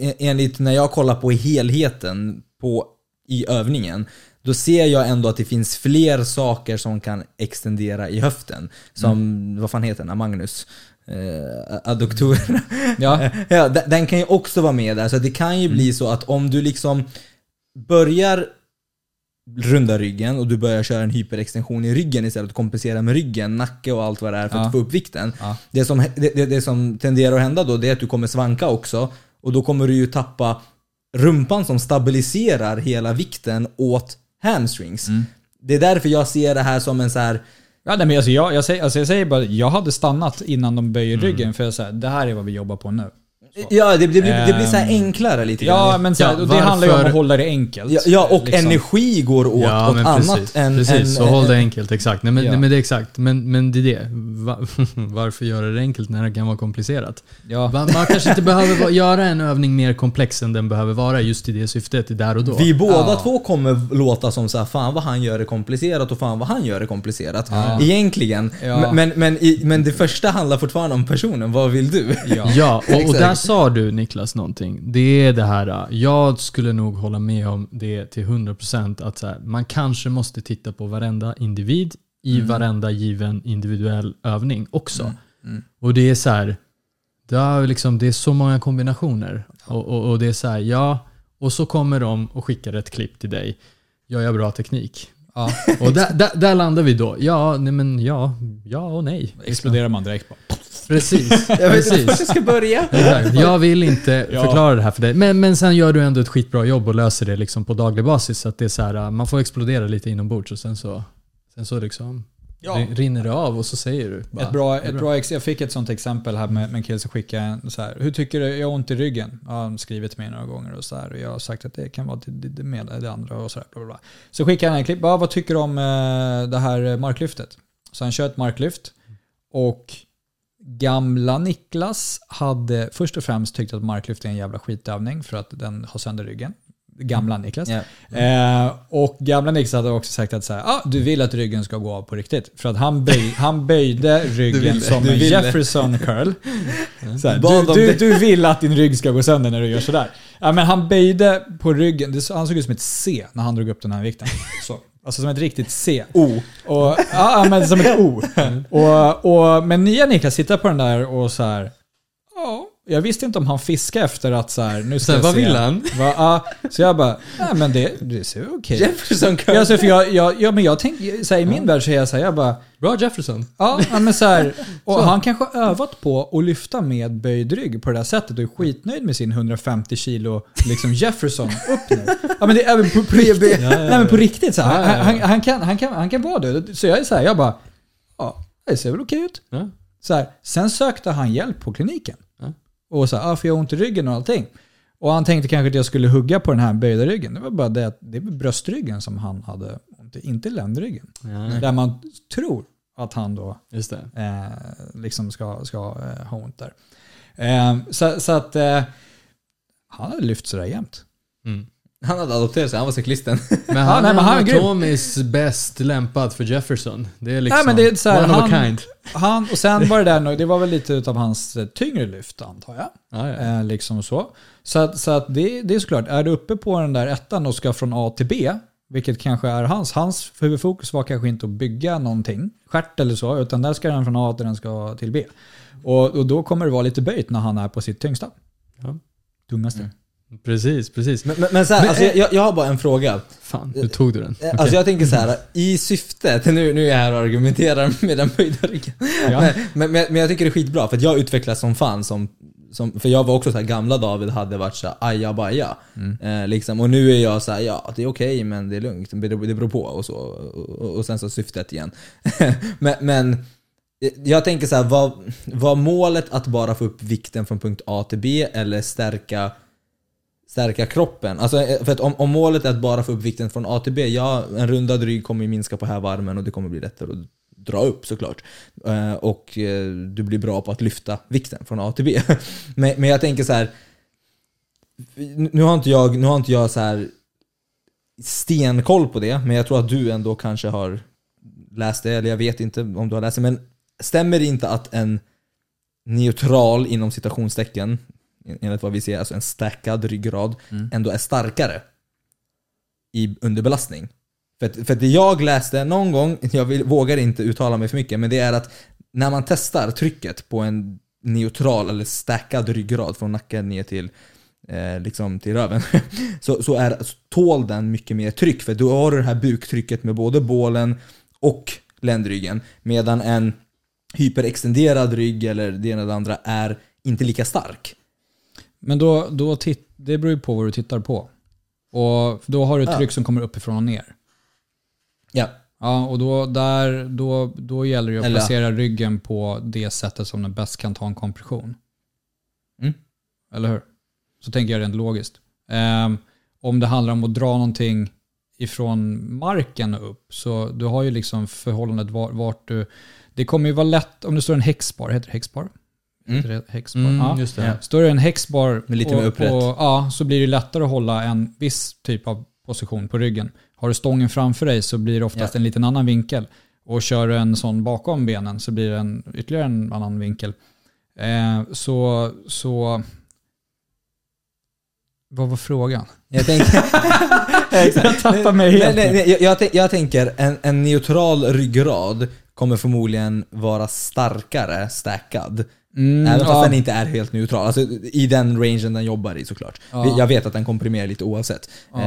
[SPEAKER 2] en- enligt när jag kollar på helheten på, i övningen, då ser jag ändå att det finns fler saker som kan extendera i höften. Som, vad fan heter den? Magnus? Eh, adduktorerna.
[SPEAKER 3] Ja.
[SPEAKER 2] ja, den, kan ju också vara med där. Så det kan ju bli så att om du liksom börjar runda ryggen och du börjar köra en hyperextension i ryggen istället och kompensera med ryggen, nacke och allt vad det är för att
[SPEAKER 3] Ja.
[SPEAKER 2] få upp vikten.
[SPEAKER 3] Ja.
[SPEAKER 2] Det, som, det, det som tenderar att hända då det är att du kommer svanka också och då kommer du ju tappa rumpan som stabiliserar hela vikten åt hamstrings.
[SPEAKER 3] Mm.
[SPEAKER 2] Det är därför jag ser det här som en så här
[SPEAKER 3] Ja, nej, men alltså jag, jag, säger, alltså jag säger bara, jag hade stannat innan de böjer
[SPEAKER 2] Mm.
[SPEAKER 3] ryggen för jag säger det här är vad vi jobbar på nu.
[SPEAKER 2] Ja, det, det, blir, det blir så här
[SPEAKER 3] Ehm,
[SPEAKER 2] enklare lite
[SPEAKER 3] Ja,
[SPEAKER 2] grann.
[SPEAKER 3] men så här,
[SPEAKER 1] Ja,
[SPEAKER 3] det handlar ju om att hålla det enkelt.
[SPEAKER 2] Ja, ja och
[SPEAKER 3] liksom.
[SPEAKER 2] energi går åt,
[SPEAKER 1] Ja,
[SPEAKER 2] åt
[SPEAKER 1] men
[SPEAKER 2] annat
[SPEAKER 1] precis.
[SPEAKER 2] än...
[SPEAKER 1] precis,
[SPEAKER 2] än,
[SPEAKER 1] så håll det enkelt. Exakt. Nej, men,
[SPEAKER 3] Ja.
[SPEAKER 1] nej, men det är exakt. Men, men det är det. Va, varför göra det enkelt när det kan vara komplicerat?
[SPEAKER 3] Ja.
[SPEAKER 1] Va, man kanske inte behöver göra en övning mer komplex än den behöver vara just i det syftet, där och då.
[SPEAKER 2] Vi båda
[SPEAKER 3] Ja.
[SPEAKER 2] två kommer låta som så här, fan vad han gör det komplicerat och fan vad han gör det komplicerat.
[SPEAKER 3] Ja.
[SPEAKER 2] Egentligen.
[SPEAKER 3] Ja.
[SPEAKER 2] Men, men, i, men det första handlar fortfarande om personen. Vad vill du?
[SPEAKER 3] Ja.
[SPEAKER 1] Ja, och, och där sa du Niklas någonting. Det är det här, äh, jag skulle nog hålla med om det till 100% att så här, man kanske måste titta på varenda individ i varenda given individuell övning också. Och det är så här, det är, liksom, det är så många kombinationer. Och, och, och det är så här, ja, och så kommer de och skickar ett klipp till dig. Jag gör bra teknik.
[SPEAKER 3] Ja.
[SPEAKER 1] Och där, där, där landar vi då. Ja, nej men ja, ja och nej.
[SPEAKER 3] Exploderar man direkt bara.
[SPEAKER 1] Precis.
[SPEAKER 2] Jag vet inte vart jag ska börja.
[SPEAKER 1] Exakt. Jag vill inte
[SPEAKER 3] Ja.
[SPEAKER 1] förklara det här för dig. Men, men sen gör du ändå ett skitbra jobb och löser det liksom på daglig basis. Så att det är så här, äh, man får explodera lite inombords och sen så, sen så liksom
[SPEAKER 3] Ja.
[SPEAKER 1] rin- rinner det av och så säger du bara,
[SPEAKER 3] Ett bra,
[SPEAKER 1] "Det är
[SPEAKER 3] ett bra ex, jag fick ett sånt exempel här med, med en kille som skickade en så här. Hur tycker du? Jag har ont i ryggen. Ja, han har skrivit till mig några gånger och så här. Och jag har sagt att det kan vara det, det, med det andra och så här. Bla bla bla. Så skickade han en klipp. Ja, vad tycker du om eh, det här marklyftet? Så han kör ett marklyft. Och gamla Niklas hade först och främst tyckt att marklyft är en jävla skitövning för att den har sönder ryggen. Gamla Niklas.
[SPEAKER 2] Ja.
[SPEAKER 3] Eh, och gamla Niklas hade också sagt att så här, ah, du vill att ryggen ska gå av på riktigt. För att han, böj, han böjde ryggen
[SPEAKER 2] ville,
[SPEAKER 3] som en. Jefferson curl. Här, du, du, du vill att din rygg ska gå sönder när du gör sådär. Ja, men han böjde på ryggen, han såg ut som ett C när han drog upp den här vikten. Så. Alltså som ett riktigt C.
[SPEAKER 2] O.
[SPEAKER 3] Och, ja, men som ett O. Och, och, men nya Niklas tittar på den där och så här. Ja, Jag visste inte om han fiskade efter att så här, nu ska
[SPEAKER 1] Sen,
[SPEAKER 3] jag
[SPEAKER 1] vad
[SPEAKER 3] se.
[SPEAKER 1] vill han?
[SPEAKER 3] Va, ja, så jag bara, nej men det, det ser okej ut.
[SPEAKER 2] Jefferson
[SPEAKER 3] Ja, alltså, för jag, jag, ja, men jag tänker, så här, i min värld så är jag så här, jag bara,
[SPEAKER 1] Bra Jefferson.
[SPEAKER 3] ja, ja men så här, och han kanske övat på att lyfta med böjd rygg på det där sättet och är skitnöjd med sin 150 kilo liksom Jefferson upp nu. Ja men det är på, på riktigt. Nej men på riktigt så här,
[SPEAKER 1] Ja, ja, ja.
[SPEAKER 3] Han, han, kan, han, kan, han kan vara det. Så jag är så här, jag bara, ja, det ser väl okej ut.
[SPEAKER 1] Ja.
[SPEAKER 3] Så här, sen sökte han hjälp på kliniken. Och så här, ah, för jag har ont i ryggen och allting. Och han tänkte kanske att jag skulle hugga på den här böjda ryggen. Det var bara det att det var bröstryggen som han hade ont i, inte ländryggen.
[SPEAKER 1] Ja,
[SPEAKER 3] Där man tror att han då
[SPEAKER 1] just det.
[SPEAKER 3] eh, liksom ska, ska eh, ha ont där. Eh, så, så att eh, han hade lyft sådär jämt.
[SPEAKER 1] Mm.
[SPEAKER 2] Han hade adopterat sig, han var cyklisten.
[SPEAKER 1] Men
[SPEAKER 3] Ja,
[SPEAKER 1] han
[SPEAKER 3] nej,
[SPEAKER 1] är
[SPEAKER 3] men han är
[SPEAKER 1] anatomiskt bäst lämpad för Jefferson. Det är liksom
[SPEAKER 3] Nej, men det är så här,
[SPEAKER 1] one of
[SPEAKER 3] han-
[SPEAKER 1] a kind.
[SPEAKER 3] Han, och sen var det där, nog- det var väl lite av hans eh, tyngre lyft antar jag.
[SPEAKER 1] Ja, ja.
[SPEAKER 3] Eh, liksom så. Så, att, så att det, det är såklart, är du uppe på den där ettan och ska från A till B, vilket kanske är hans, hans huvudfokus var kanske inte att bygga någonting, stjärt eller så, utan där ska den från A till den ska till B. Och, och då kommer det vara lite böjt när han är på sitt tyngsta.
[SPEAKER 1] Ja.
[SPEAKER 3] Tungaste.
[SPEAKER 1] Precis, precis.
[SPEAKER 2] Men, men, men så här, alltså, jag, jag har bara en fråga.
[SPEAKER 1] Fan, nu tog du den.
[SPEAKER 2] Eh,
[SPEAKER 1] Okej.
[SPEAKER 2] Alltså jag tänker så här, i syftet, nu, nu är jag här och argumenterar med den böjda ryggen.
[SPEAKER 1] Ja.
[SPEAKER 2] Men, men, men, men jag tycker det är skitbra, för att jag utvecklas som fan som, som för jag var också så här, gamla David hade varit så här ajabaja. Eh, liksom, och nu är jag så här, ja det är okej men det är lugnt, det beror, det beror på och så. Och, och sen så syftet igen. men, men jag tänker så här, var, var målet att bara få upp vikten från punkt A till B eller stärka stärka kroppen. Alltså, eh, för att om, om målet är att bara få upp vikten från A till B, ja, en rundad rygg kommer ju minska på hävarmen och det kommer bli lättare att dra upp såklart. Eh, och eh, du blir bra på att lyfta vikten från A till B. men, men jag tänker så här. Nu har inte jag, nu har inte jag så här stenkoll på det, men jag tror att du ändå kanske har läst det, eller jag vet inte om du har läst det, men stämmer det inte att en neutral inom citationstecken, enligt vad vi ser, alltså en stackad ryggrad, ändå är starkare i underbelastning? För att, för att det jag läste någon gång, jag vill, vågar inte uttala mig för mycket, men det är att när man testar trycket på en neutral eller stackad ryggrad från nacken ner till eh, liksom till röven så, så, är, så tål den mycket mer tryck för då har du det här buktrycket med både bålen och ländryggen medan en hyperextenderad rygg eller det ena eller det andra är inte lika stark.
[SPEAKER 3] Men då, då titt, det beror ju på vad du tittar på. Och då har du ett tryck som kommer uppifrån och ner.
[SPEAKER 2] Ja.
[SPEAKER 3] Ja, och då, där, då, då gäller det att
[SPEAKER 2] Eller-
[SPEAKER 3] placera ryggen på det sättet som den bäst kan ta en kompression.
[SPEAKER 2] Mm.
[SPEAKER 3] Eller hur? Så tänker jag rent logiskt. Ehm, om det handlar om att dra någonting ifrån marken och upp, så du har ju liksom förhållandet var, vart du... Det kommer ju vara lätt, om det står en häxbar, heter det häxbar?
[SPEAKER 2] Mm.
[SPEAKER 3] Heter det häxbar?
[SPEAKER 1] Mm,
[SPEAKER 3] ja.
[SPEAKER 1] just det.
[SPEAKER 2] Ja.
[SPEAKER 3] Står det en häxbar
[SPEAKER 2] Med lite mer
[SPEAKER 3] och,
[SPEAKER 2] upprätt.
[SPEAKER 3] och, ja, så blir det lättare att hålla en viss typ av position på ryggen. Har du stången framför dig så blir det oftast
[SPEAKER 2] Ja.
[SPEAKER 3] en liten annan vinkel. Och kör du en sån bakom benen så blir det en, ytterligare en annan vinkel. Eh, så, så... Vad var frågan?
[SPEAKER 2] Jag tänker,
[SPEAKER 3] Jag tappar mig helt.
[SPEAKER 2] nej, nej, nej, jag, jag tänker en, en neutral ryggrad kommer förmodligen vara starkare stackad.
[SPEAKER 3] Mm,
[SPEAKER 2] Även fast
[SPEAKER 3] ja.
[SPEAKER 2] den inte är helt neutral. Alltså, I den rangen den jobbar i såklart.
[SPEAKER 3] Ja.
[SPEAKER 2] Jag vet att den komprimerar lite oavsett.
[SPEAKER 3] Ja.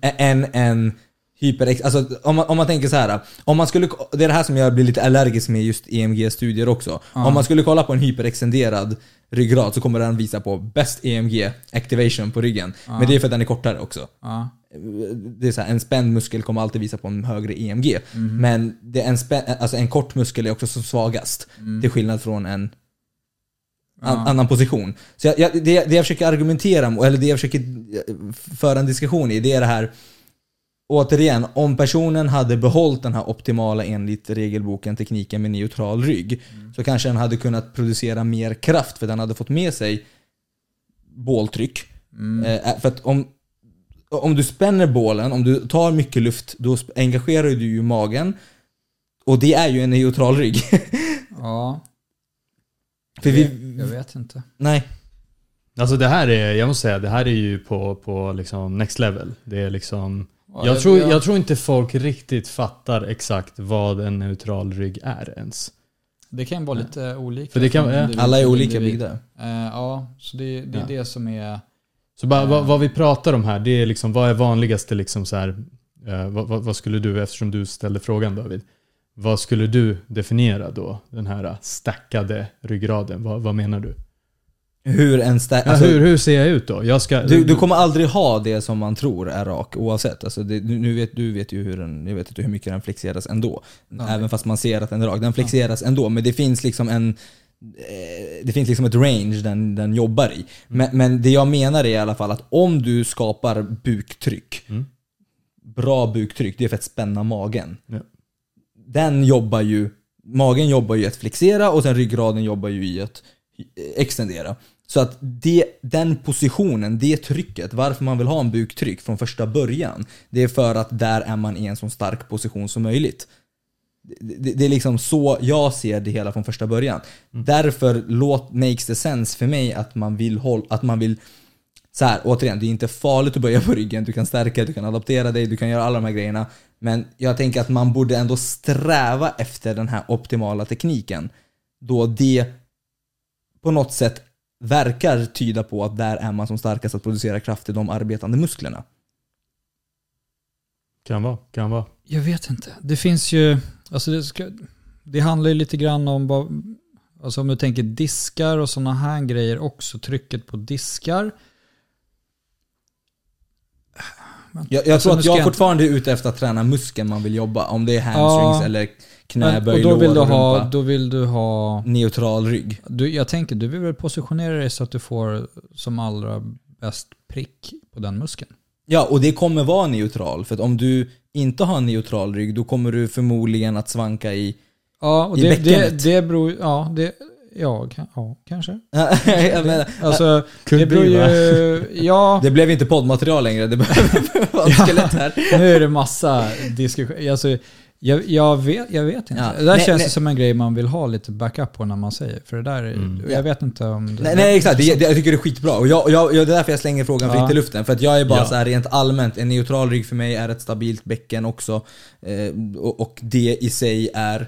[SPEAKER 2] Eh, en, en hyper... Alltså, om, man, om man tänker så här. Om man skulle, det är det här som jag blir lite allergisk med just EMG-studier också.
[SPEAKER 3] Ja.
[SPEAKER 2] Om man skulle kolla på en hyperextenderad ryggrad så kommer den visa på best EMG activation på ryggen. Men det är för att den är kortare också.
[SPEAKER 3] Ja.
[SPEAKER 2] Det är så här, en spänd muskel kommer alltid visa på en högre EMG.
[SPEAKER 3] Mhm.
[SPEAKER 2] Men det är en, spä, alltså en kort muskel är också som svagast. Till skillnad från en an,
[SPEAKER 3] Mm. Ja.
[SPEAKER 2] annan position. Så jag, jag, det, det jag försöker argumentera mot, eller det jag försöker eh, föra en diskussion i, det är det här Återigen, om personen hade behållit den här optimala enligt regelboken tekniken med neutral rygg så kanske den hade kunnat producera mer kraft för den hade fått med sig båltryck.
[SPEAKER 3] Mm.
[SPEAKER 2] Eh, för att om, om du spänner bålen, om du tar mycket luft, då engagerar du ju magen. Och det är ju en neutral rygg.
[SPEAKER 3] ja.
[SPEAKER 2] För
[SPEAKER 3] Jag,
[SPEAKER 2] vi,
[SPEAKER 3] jag vet inte.
[SPEAKER 2] nej.
[SPEAKER 1] Alltså det här är, jag måste säga, det här är ju på, på liksom next level. Det är liksom...
[SPEAKER 3] Ja,
[SPEAKER 1] Jag tror,
[SPEAKER 3] jag-
[SPEAKER 1] tror inte folk riktigt fattar exakt vad en neutral rygg är ens.
[SPEAKER 3] Det kan vara lite olika.
[SPEAKER 1] För det kan- ja.
[SPEAKER 3] individ
[SPEAKER 2] Alla är olika byggda.
[SPEAKER 3] Eh, ja, Ja, så det, det är
[SPEAKER 1] Ja.
[SPEAKER 3] det som är...
[SPEAKER 1] Så bara, vad, vad vi pratar om här, det är liksom, vad är vanligaste liksom så här, eh, vad, vad, vad skulle du, eftersom du ställde frågan David, vad skulle du definiera då, den här stackade ryggraden? Vad, vad menar du?
[SPEAKER 2] Hur en sta-
[SPEAKER 1] Ja,
[SPEAKER 2] alltså,
[SPEAKER 1] hur, hur ser jag ut då? Jag ska,
[SPEAKER 2] du, du kommer aldrig ha det som man tror är rak oavsett. Alltså det, nu vet, du vet ju hur den, jag vet inte hur mycket den flexeras ändå.
[SPEAKER 3] Nej.
[SPEAKER 2] Även fast man ser att den är rak. Den flexeras ändå, men det finns liksom en eh, det finns liksom ett range den, den jobbar i. Men, men det jag menar är i alla fall att om du skapar buktryck,
[SPEAKER 1] Mm.
[SPEAKER 2] bra buktryck, det är för att spänna magen.
[SPEAKER 1] Ja.
[SPEAKER 2] Den jobbar ju, magen jobbar ju i att flexera och sen ryggraden jobbar ju i att extendera. Så att det, den positionen, det trycket, varför man vill ha en buktryck från första början, det är för att där är man i en så stark position som möjligt. Det, det, är liksom så jag ser det hela från första början. Därför låt, makes det sense för mig att man vill hålla, att man vill så här, återigen, det är inte farligt att böja på ryggen, du kan stärka, du kan adaptera dig, du kan göra alla de här grejerna. Men jag tänker att man borde ändå sträva efter den här optimala tekniken. Då det på något sätt verkar tyda på att där är man som starkast att producera kraft i de arbetande musklerna.
[SPEAKER 1] Kan vara, kan vara.
[SPEAKER 3] Jag vet inte. Det finns ju... Alltså det, ska, det handlar ju lite grann om vad... Alltså om du tänker diskar och sådana här grejer också. Trycket på diskar.
[SPEAKER 2] Jag, jag
[SPEAKER 3] Alltså,
[SPEAKER 2] tror att jag fortfarande är ute efter att träna muskeln man vill jobba. Om det är hamstrings
[SPEAKER 3] Ja.
[SPEAKER 2] eller
[SPEAKER 3] Men,
[SPEAKER 2] knäböj,
[SPEAKER 3] och då vill, du
[SPEAKER 2] lår,
[SPEAKER 3] ha,
[SPEAKER 2] rumpa.
[SPEAKER 3] då vill du ha...
[SPEAKER 2] Neutral rygg.
[SPEAKER 3] Du, jag tänker, du vill väl positionera dig så att du får som allra bäst prick på den muskeln.
[SPEAKER 2] Ja, och det kommer vara neutral. För att om du inte har en neutral rygg, då kommer du förmodligen att svanka i...
[SPEAKER 3] Ja, och
[SPEAKER 2] I
[SPEAKER 3] det, det,
[SPEAKER 2] bäckenet.
[SPEAKER 3] det beror ja, det, ja, kan, ja, kanske.
[SPEAKER 2] jag menar,
[SPEAKER 3] Alltså, det beror
[SPEAKER 1] be,
[SPEAKER 3] ju... Ja,
[SPEAKER 2] det blev inte poddmaterial längre, det behöver vara ett skelett här.
[SPEAKER 3] nu är det massa diskussion. Alltså, jag, jag, vet, jag vet inte.
[SPEAKER 2] Ja.
[SPEAKER 3] Det där
[SPEAKER 2] Nej,
[SPEAKER 3] känns
[SPEAKER 2] nej.
[SPEAKER 3] det som en grej man vill ha lite backup på när man säger. För det där, är-
[SPEAKER 1] Mm.
[SPEAKER 3] jag vet inte om det...
[SPEAKER 2] Nej, nej exakt, det, det, jag tycker det är skitbra. Och jag, jag, jag, det är därför jag slänger frågan
[SPEAKER 3] Ja.
[SPEAKER 2] fritt i luften. För att jag är bara
[SPEAKER 1] Ja.
[SPEAKER 2] så här rent allmänt, en neutral rygg för mig är ett stabilt bäcken också. Eh, och, och det i sig är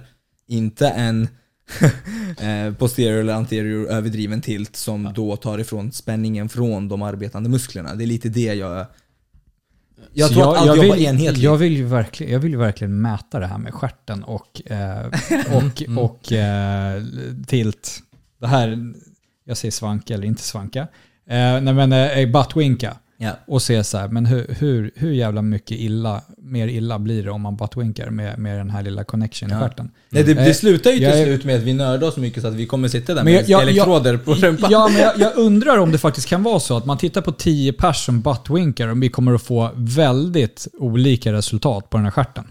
[SPEAKER 2] inte en eh, posterior eller anterior överdriven tilt som då tar ifrån spänningen från de arbetande musklerna. Det är lite det jag... Jag
[SPEAKER 3] Så
[SPEAKER 2] tror att allt jobbar
[SPEAKER 3] vill,
[SPEAKER 2] enhetligt.
[SPEAKER 3] Jag vill, ju verkligen, jag vill verkligen mäta det här med stjärten och, eh, och,
[SPEAKER 2] Mm.
[SPEAKER 3] och eh, tilt. Det här, jag säger svanka eller inte svanka. Eh, nej men eh, buttwinka.
[SPEAKER 2] Ja.
[SPEAKER 3] Och se så här, men hur, hur, hur jävla mycket illa, mer illa blir det om man buttwinkar med, med den här lilla connection i
[SPEAKER 2] Ja.
[SPEAKER 3] stjärten?
[SPEAKER 2] Nej, det, det
[SPEAKER 3] Eh,
[SPEAKER 2] slutar ju till
[SPEAKER 3] jag
[SPEAKER 2] slut med att vi nördar oss så mycket så att vi kommer sitta där med
[SPEAKER 3] jag- jag-
[SPEAKER 2] elektroder på rumpan.
[SPEAKER 3] Ja, men jag, jag undrar om det faktiskt kan vara så att man tittar på 10 pers som buttwinkar och vi kommer att få väldigt olika resultat på den här stjärten.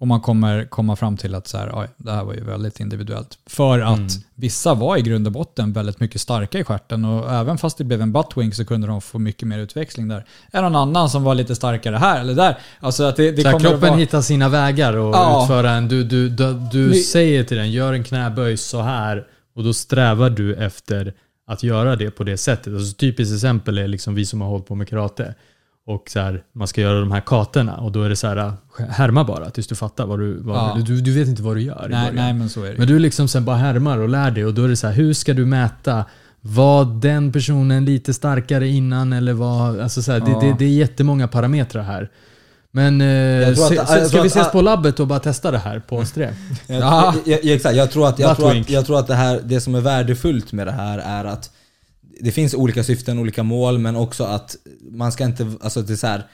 [SPEAKER 3] Och man kommer komma fram till att så här, oj, det här var ju väldigt individuellt. För att
[SPEAKER 1] Mm.
[SPEAKER 3] vissa var i grund och botten väldigt mycket starka i stjärten och även fast det blev en buttwink så kunde de få mycket mer utväxling där. Än någon annan som var lite starkare här eller där. Alltså att det, det
[SPEAKER 1] Så här, kroppen
[SPEAKER 3] vara...
[SPEAKER 1] hittar sina vägar och
[SPEAKER 3] Ja.
[SPEAKER 1] utföra en... Du, du, du, du
[SPEAKER 3] Vi-
[SPEAKER 1] säger till den, gör en knäböj så här och då strävar du efter att göra det på det sättet. Alltså, typiskt exempel är liksom vi som har hållit på med karate. Och så här, man ska göra de här katerna och då är det så här, härma bara tills du fattar vad du... Vad,
[SPEAKER 3] Ja.
[SPEAKER 1] du, du vet inte vad du gör
[SPEAKER 3] Nej, nej, men så är det.
[SPEAKER 1] Men du liksom sen bara härmar och lär dig och då är det så här, hur ska du mäta? Var den personen lite starkare innan eller var... Alltså så här,
[SPEAKER 3] Ja.
[SPEAKER 1] det, det, det är jättemånga parametrar här. Men eh,
[SPEAKER 2] att-
[SPEAKER 1] se,
[SPEAKER 2] tror
[SPEAKER 1] ska vi
[SPEAKER 2] att-
[SPEAKER 1] ses på labbet och bara testa det här på oss tre?
[SPEAKER 2] Jag,
[SPEAKER 3] Ja.
[SPEAKER 2] jag, jag, exakt, jag tror att, jag tror att, jag tror att det, här, det som är värdefullt med det här är att det finns olika syften, olika mål, men också att man ska inte, alltså det är så här,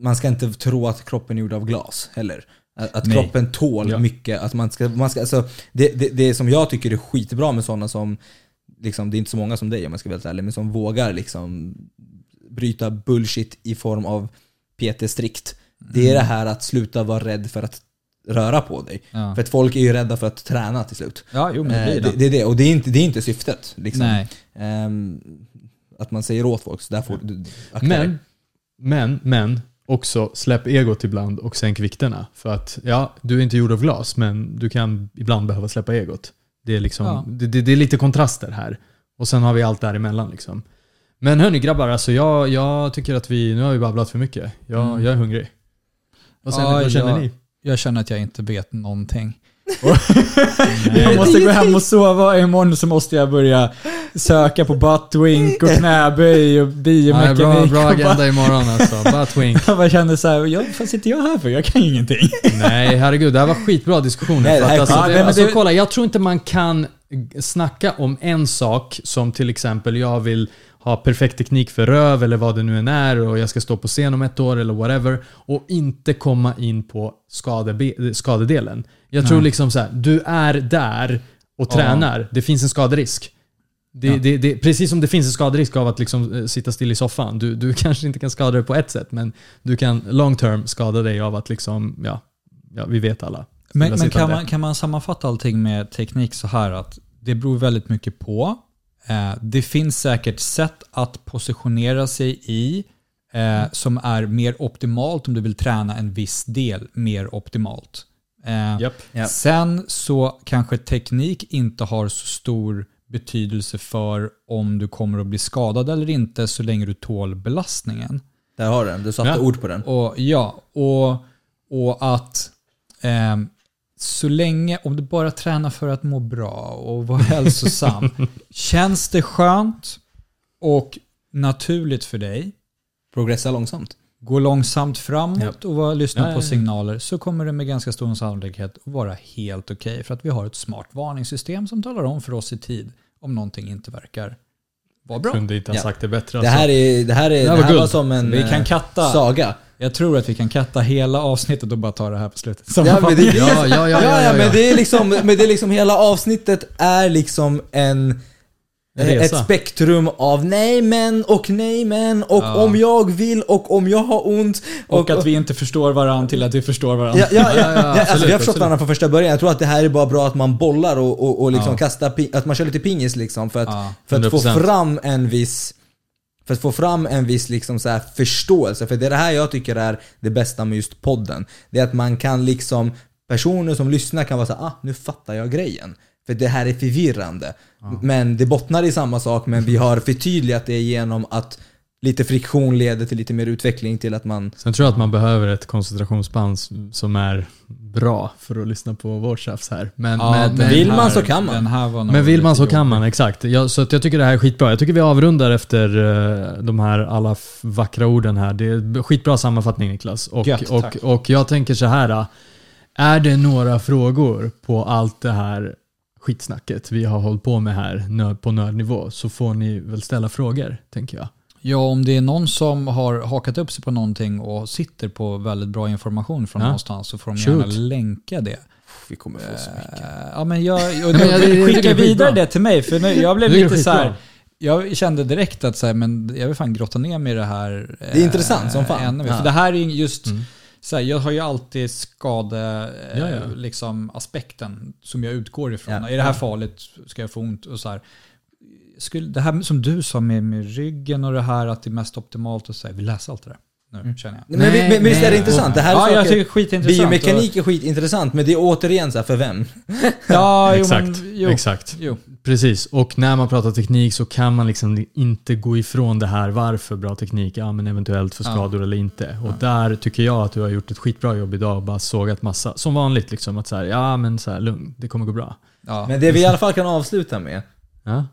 [SPEAKER 2] man ska inte tro att kroppen är gjord av glas heller. Att, att kroppen tål
[SPEAKER 1] Ja.
[SPEAKER 2] mycket. Att man ska, man ska, alltså, det, det, det som jag tycker är skitbra med sådana som, liksom, det är inte så många som dig om jag ska vara helt ärlig, men som vågar liksom bryta bullshit i form av PT strikt. Det är det här att sluta vara rädd för att röra på dig.
[SPEAKER 3] Ja,
[SPEAKER 2] För att folk är ju rädda för att träna till slut.
[SPEAKER 3] ja jo men det
[SPEAKER 2] Eh,
[SPEAKER 3] blir
[SPEAKER 2] det,
[SPEAKER 3] det.
[SPEAKER 2] det är det, och det är inte, det är inte syftet. Liksom.
[SPEAKER 3] Nej.
[SPEAKER 2] Ehm, att man säger åt folk, så där får du.
[SPEAKER 1] Men, men, men också släpp egot ibland och sänk vikterna. För att ja, du är inte gjord av glas, men du kan ibland behöva släppa egot. Det är, liksom,
[SPEAKER 3] Ja.
[SPEAKER 1] det, det, det är lite kontraster här. Och sen har vi allt däremellan. Liksom. Men hörni grabbar, alltså jag, jag tycker att vi, nu har vi babblat för mycket. Jag,
[SPEAKER 3] Mm.
[SPEAKER 1] jag är hungrig. Vad, känner,
[SPEAKER 3] Ja,
[SPEAKER 1] vad känner
[SPEAKER 3] jag-
[SPEAKER 1] ni?
[SPEAKER 3] Jag känner att jag inte vet någonting. Jag måste gå hem och sova. Imorgon så måste jag börja söka på buttwink och knäböj och
[SPEAKER 1] Ja,
[SPEAKER 3] biomekanik.
[SPEAKER 1] bra, bra
[SPEAKER 3] bara-
[SPEAKER 1] agenda imorgon alltså. Bara twink.
[SPEAKER 3] Jag bara kände såhär, jag, vad sitter jag här för? Jag kan ju ingenting.
[SPEAKER 1] Nej, herregud. Det här var skitbra diskussioner.
[SPEAKER 2] Nej, det här
[SPEAKER 1] alltså, det, alltså, kolla, jag tror inte man kan snacka om en sak som till exempel jag vill ha perfekt teknik för röv eller vad det nu än är och jag ska stå på scen om ett år eller whatever och inte komma in på skadedelen. Jag tror
[SPEAKER 3] Nej.
[SPEAKER 1] liksom så här, du är där och
[SPEAKER 3] Ja.
[SPEAKER 1] tränar. Det finns en skaderisk. Det,
[SPEAKER 3] Ja.
[SPEAKER 1] det, det, precis som det finns en skaderisk av att liksom eh, sitta still i soffan. Du, du kanske inte kan skada dig på ett sätt, men du kan long term skada dig av att liksom, ja, ja vi vet alla.
[SPEAKER 3] Men, men kan, man, kan man sammanfatta allting med teknik så här att det beror väldigt mycket på. Eh, det finns säkert sätt att positionera sig i eh, som är mer optimalt om du vill träna en viss del mer optimalt. Eh,
[SPEAKER 1] Japp.
[SPEAKER 2] Ja.
[SPEAKER 3] Sen så kanske teknik inte har så stor betydelse för om du kommer att bli skadad eller inte så länge du tål belastningen.
[SPEAKER 2] Där har du den, du satte
[SPEAKER 1] Ja.
[SPEAKER 2] ord på den.
[SPEAKER 3] Och ja, och, och att ehm, så länge, om du bara tränar för att må bra och vara hälsosam, känns det skönt och naturligt för dig,
[SPEAKER 2] Progressa långsamt.
[SPEAKER 3] gå långsamt framåt och vara, lyssna
[SPEAKER 1] Ja, ja,
[SPEAKER 3] på
[SPEAKER 1] ja.
[SPEAKER 3] signaler så kommer det med ganska stor sannolikhet att vara helt okej. för att vi har ett smart varningssystem som talar om för oss i tid om någonting inte verkar vara bra.
[SPEAKER 1] Kunde inte ha
[SPEAKER 2] Ja.
[SPEAKER 1] sagt det bättre.
[SPEAKER 2] Det
[SPEAKER 1] Alltså.
[SPEAKER 2] här, är, det här, är,
[SPEAKER 1] Det
[SPEAKER 2] det
[SPEAKER 1] här
[SPEAKER 2] här,
[SPEAKER 1] var
[SPEAKER 2] var
[SPEAKER 1] guld.
[SPEAKER 2] som en
[SPEAKER 3] Vi kan
[SPEAKER 2] eh,
[SPEAKER 3] katta.
[SPEAKER 2] saga.
[SPEAKER 3] Jag tror att vi kan katta hela avsnittet och bara ta det här på slutet.
[SPEAKER 2] Ja, men det,
[SPEAKER 1] Ja, ja, ja, ja, ja, ja.
[SPEAKER 2] men det är liksom, men det är liksom hela avsnittet är liksom en
[SPEAKER 1] resa.
[SPEAKER 2] ett spektrum av nej men och nej men och
[SPEAKER 3] Ja.
[SPEAKER 2] om jag vill och om jag har ont.
[SPEAKER 3] Och att vi inte förstår varandra till att vi förstår varandra.
[SPEAKER 2] Ja, ja, ja,
[SPEAKER 1] Ja,
[SPEAKER 2] alltså, vi har förstått varandra från första början. Jag tror att det här är bara bra att man bollar och, och, och liksom kastar, att man kör lite pingis liksom för att, för att få
[SPEAKER 1] 100%.
[SPEAKER 2] fram en viss för att få fram en viss liksom så här förståelse. För det är det här jag tycker är det bästa med just podden. Det är att man kan liksom, personer som lyssnar kan vara så här, ah, nu fattar jag grejen. För det här är förvirrande. Men det bottnar i samma sak, men vi har förtydligat det genom att lite friktion leder till lite mer utveckling till att man
[SPEAKER 1] Sen tror jag att man behöver ett koncentrationsspann som är bra för att lyssna på vårt tjafs här. Men,
[SPEAKER 3] Ja,
[SPEAKER 1] men, men,
[SPEAKER 2] vill man
[SPEAKER 3] här-
[SPEAKER 2] så kan man.
[SPEAKER 1] Men vill man så kan
[SPEAKER 3] jobbig.
[SPEAKER 1] man, exakt. Jag, så att jag tycker det här är skitbra. Jag tycker vi avrundar efter eh, de här alla vackra orden här. Det är skitbra sammanfattning Niklas. Och,
[SPEAKER 3] Gött,
[SPEAKER 1] och, och jag tänker så här. eh, Är det några frågor på allt det här skitsnacket vi har hållit på med här på nördnivå så får ni väl ställa frågor, tänker jag.
[SPEAKER 3] Ja, om det är någon som har hakat upp sig på någonting och sitter på väldigt bra information från
[SPEAKER 1] Ja.
[SPEAKER 3] någonstans så får de
[SPEAKER 1] Shoot.
[SPEAKER 3] gärna länka det.
[SPEAKER 2] vi kommer få så mycket.
[SPEAKER 3] Eh, Ja, men jag, och
[SPEAKER 1] tycker
[SPEAKER 3] skicka vidare det till mig, för nu, jag blev lite så här. Jag kände direkt att så här, men jag vill fan grotta ner mig i det här.
[SPEAKER 2] Det är intressant som fan.
[SPEAKER 3] ännu mer.
[SPEAKER 2] Ja.
[SPEAKER 3] För det här är ju just,
[SPEAKER 1] Mm.
[SPEAKER 3] så här, jag har ju alltid skade, eh,
[SPEAKER 1] Ja, ja.
[SPEAKER 3] liksom aspekten som jag utgår ifrån. Är det här farligt? Ska jag få ont? Och så här. Skulle, det här som du sa med, med ryggen och det här att det är mest optimalt och så här, vi läser allt det där. Nu känner jag.
[SPEAKER 2] Men, men, men visst är det
[SPEAKER 1] nej.
[SPEAKER 2] intressant? Det här är
[SPEAKER 3] Ja, jag
[SPEAKER 2] saker,
[SPEAKER 3] skitintressant.
[SPEAKER 2] biomekanik är skitintressant, men det är återigen så här, för vem?
[SPEAKER 3] Ja, jo,
[SPEAKER 1] Exakt,
[SPEAKER 3] men, jo.
[SPEAKER 1] exakt.
[SPEAKER 3] Jo.
[SPEAKER 1] Precis, och när man pratar teknik så kan man liksom inte gå ifrån det här varför bra teknik, ja men eventuellt för
[SPEAKER 3] Ja.
[SPEAKER 1] skador eller inte. Och där tycker jag att du har gjort ett skitbra jobb idag och bara sågat massa, som vanligt liksom, att så här, ja men så här, lugn, det kommer gå bra.
[SPEAKER 3] Ja.
[SPEAKER 2] Men det vi i alla fall kan avsluta med,
[SPEAKER 1] Ja,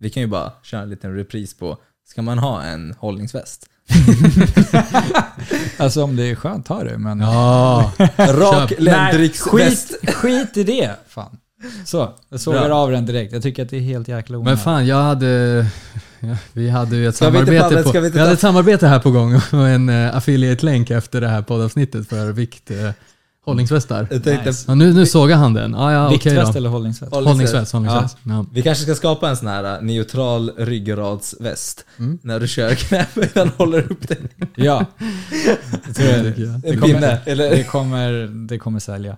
[SPEAKER 2] vi kan ju bara köra en liten repris på, ska man ha en hållningsväst?
[SPEAKER 3] Alltså om det är skönt, ta det. Men...
[SPEAKER 1] ja.
[SPEAKER 2] Rak
[SPEAKER 1] Köp.
[SPEAKER 2] ländryggsväst.
[SPEAKER 3] skit, skit i det. Fan. Så, jag sågar av den direkt. Jag tycker att det är helt jäkla
[SPEAKER 1] men
[SPEAKER 3] onödigt.
[SPEAKER 1] fan jag hade, ja, vi hade ju ett
[SPEAKER 2] Ska
[SPEAKER 1] samarbete
[SPEAKER 2] Pavel,
[SPEAKER 1] på,
[SPEAKER 2] ska vi
[SPEAKER 1] vi hade ett samarbete här på gång och en uh, affiliate-länk efter det här poddavsnittet för vikt, uh, hållningsvästar.
[SPEAKER 2] Jag tänkte,
[SPEAKER 3] Nice.
[SPEAKER 1] Ja, nu, nu sågar han den. Ah, ja, okej
[SPEAKER 3] Viktväst
[SPEAKER 1] då.
[SPEAKER 3] eller hållningsväst?
[SPEAKER 2] Håll-
[SPEAKER 1] Hållningsväst, hållningsväst. Ja.
[SPEAKER 2] Vi kanske ska skapa en sån här uh, neutral ryggradsväst.
[SPEAKER 1] Mm.
[SPEAKER 2] När du kör knäböj, den håller upp dig.
[SPEAKER 3] Ja. Jag tror
[SPEAKER 1] Det
[SPEAKER 3] det,
[SPEAKER 1] tycker jag.
[SPEAKER 3] det,
[SPEAKER 2] En
[SPEAKER 3] kommer,
[SPEAKER 2] pinne, eller?
[SPEAKER 3] det, kommer, det kommer sälja.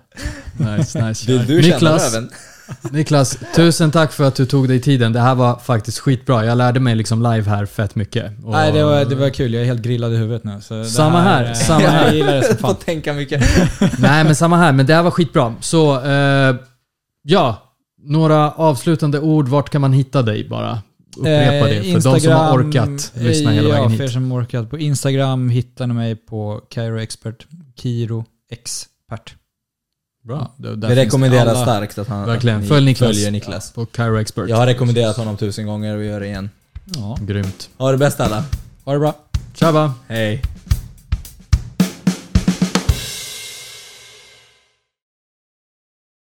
[SPEAKER 1] Nice, nice.
[SPEAKER 2] Vill du känna
[SPEAKER 1] Niklas,
[SPEAKER 2] röven?
[SPEAKER 1] Niklas, tusen tack för att du tog dig tiden. Det här var faktiskt skitbra. Jag lärde mig liksom live här fett mycket. Och-
[SPEAKER 3] Nej, det var, det var kul. Jag är helt grillad i huvudet nu. Så
[SPEAKER 1] Samma här,
[SPEAKER 3] eh,
[SPEAKER 1] samma
[SPEAKER 3] Jag
[SPEAKER 1] här.
[SPEAKER 3] gillar det som
[SPEAKER 2] Jag får
[SPEAKER 3] fan.
[SPEAKER 2] tänka mycket.
[SPEAKER 1] Nej, men samma här. Men det här var skitbra. Så, eh, ja. Några avslutande ord. Vart kan man hitta dig bara? Upprepa det för de som har orkat lyssna hela
[SPEAKER 3] ja,
[SPEAKER 1] vägen
[SPEAKER 3] för er
[SPEAKER 1] hit.
[SPEAKER 3] som orkat. På Instagram hittar ni mig på Cairo Expert. Kiro Expert.
[SPEAKER 1] Bra.
[SPEAKER 3] Ja, finns
[SPEAKER 2] rekommenderar
[SPEAKER 3] alla-
[SPEAKER 2] starkt att han
[SPEAKER 1] Verkligen.
[SPEAKER 2] att
[SPEAKER 1] Följ Niklas.
[SPEAKER 2] följer Niklas.
[SPEAKER 1] På Cairo Expert.
[SPEAKER 2] Jag har rekommenderat honom tusen gånger och vi gör det igen.
[SPEAKER 3] Ja.
[SPEAKER 1] Grymt.
[SPEAKER 2] Ha det bäst alla.
[SPEAKER 3] Ha det bra.
[SPEAKER 1] Tjaba!
[SPEAKER 2] Hej.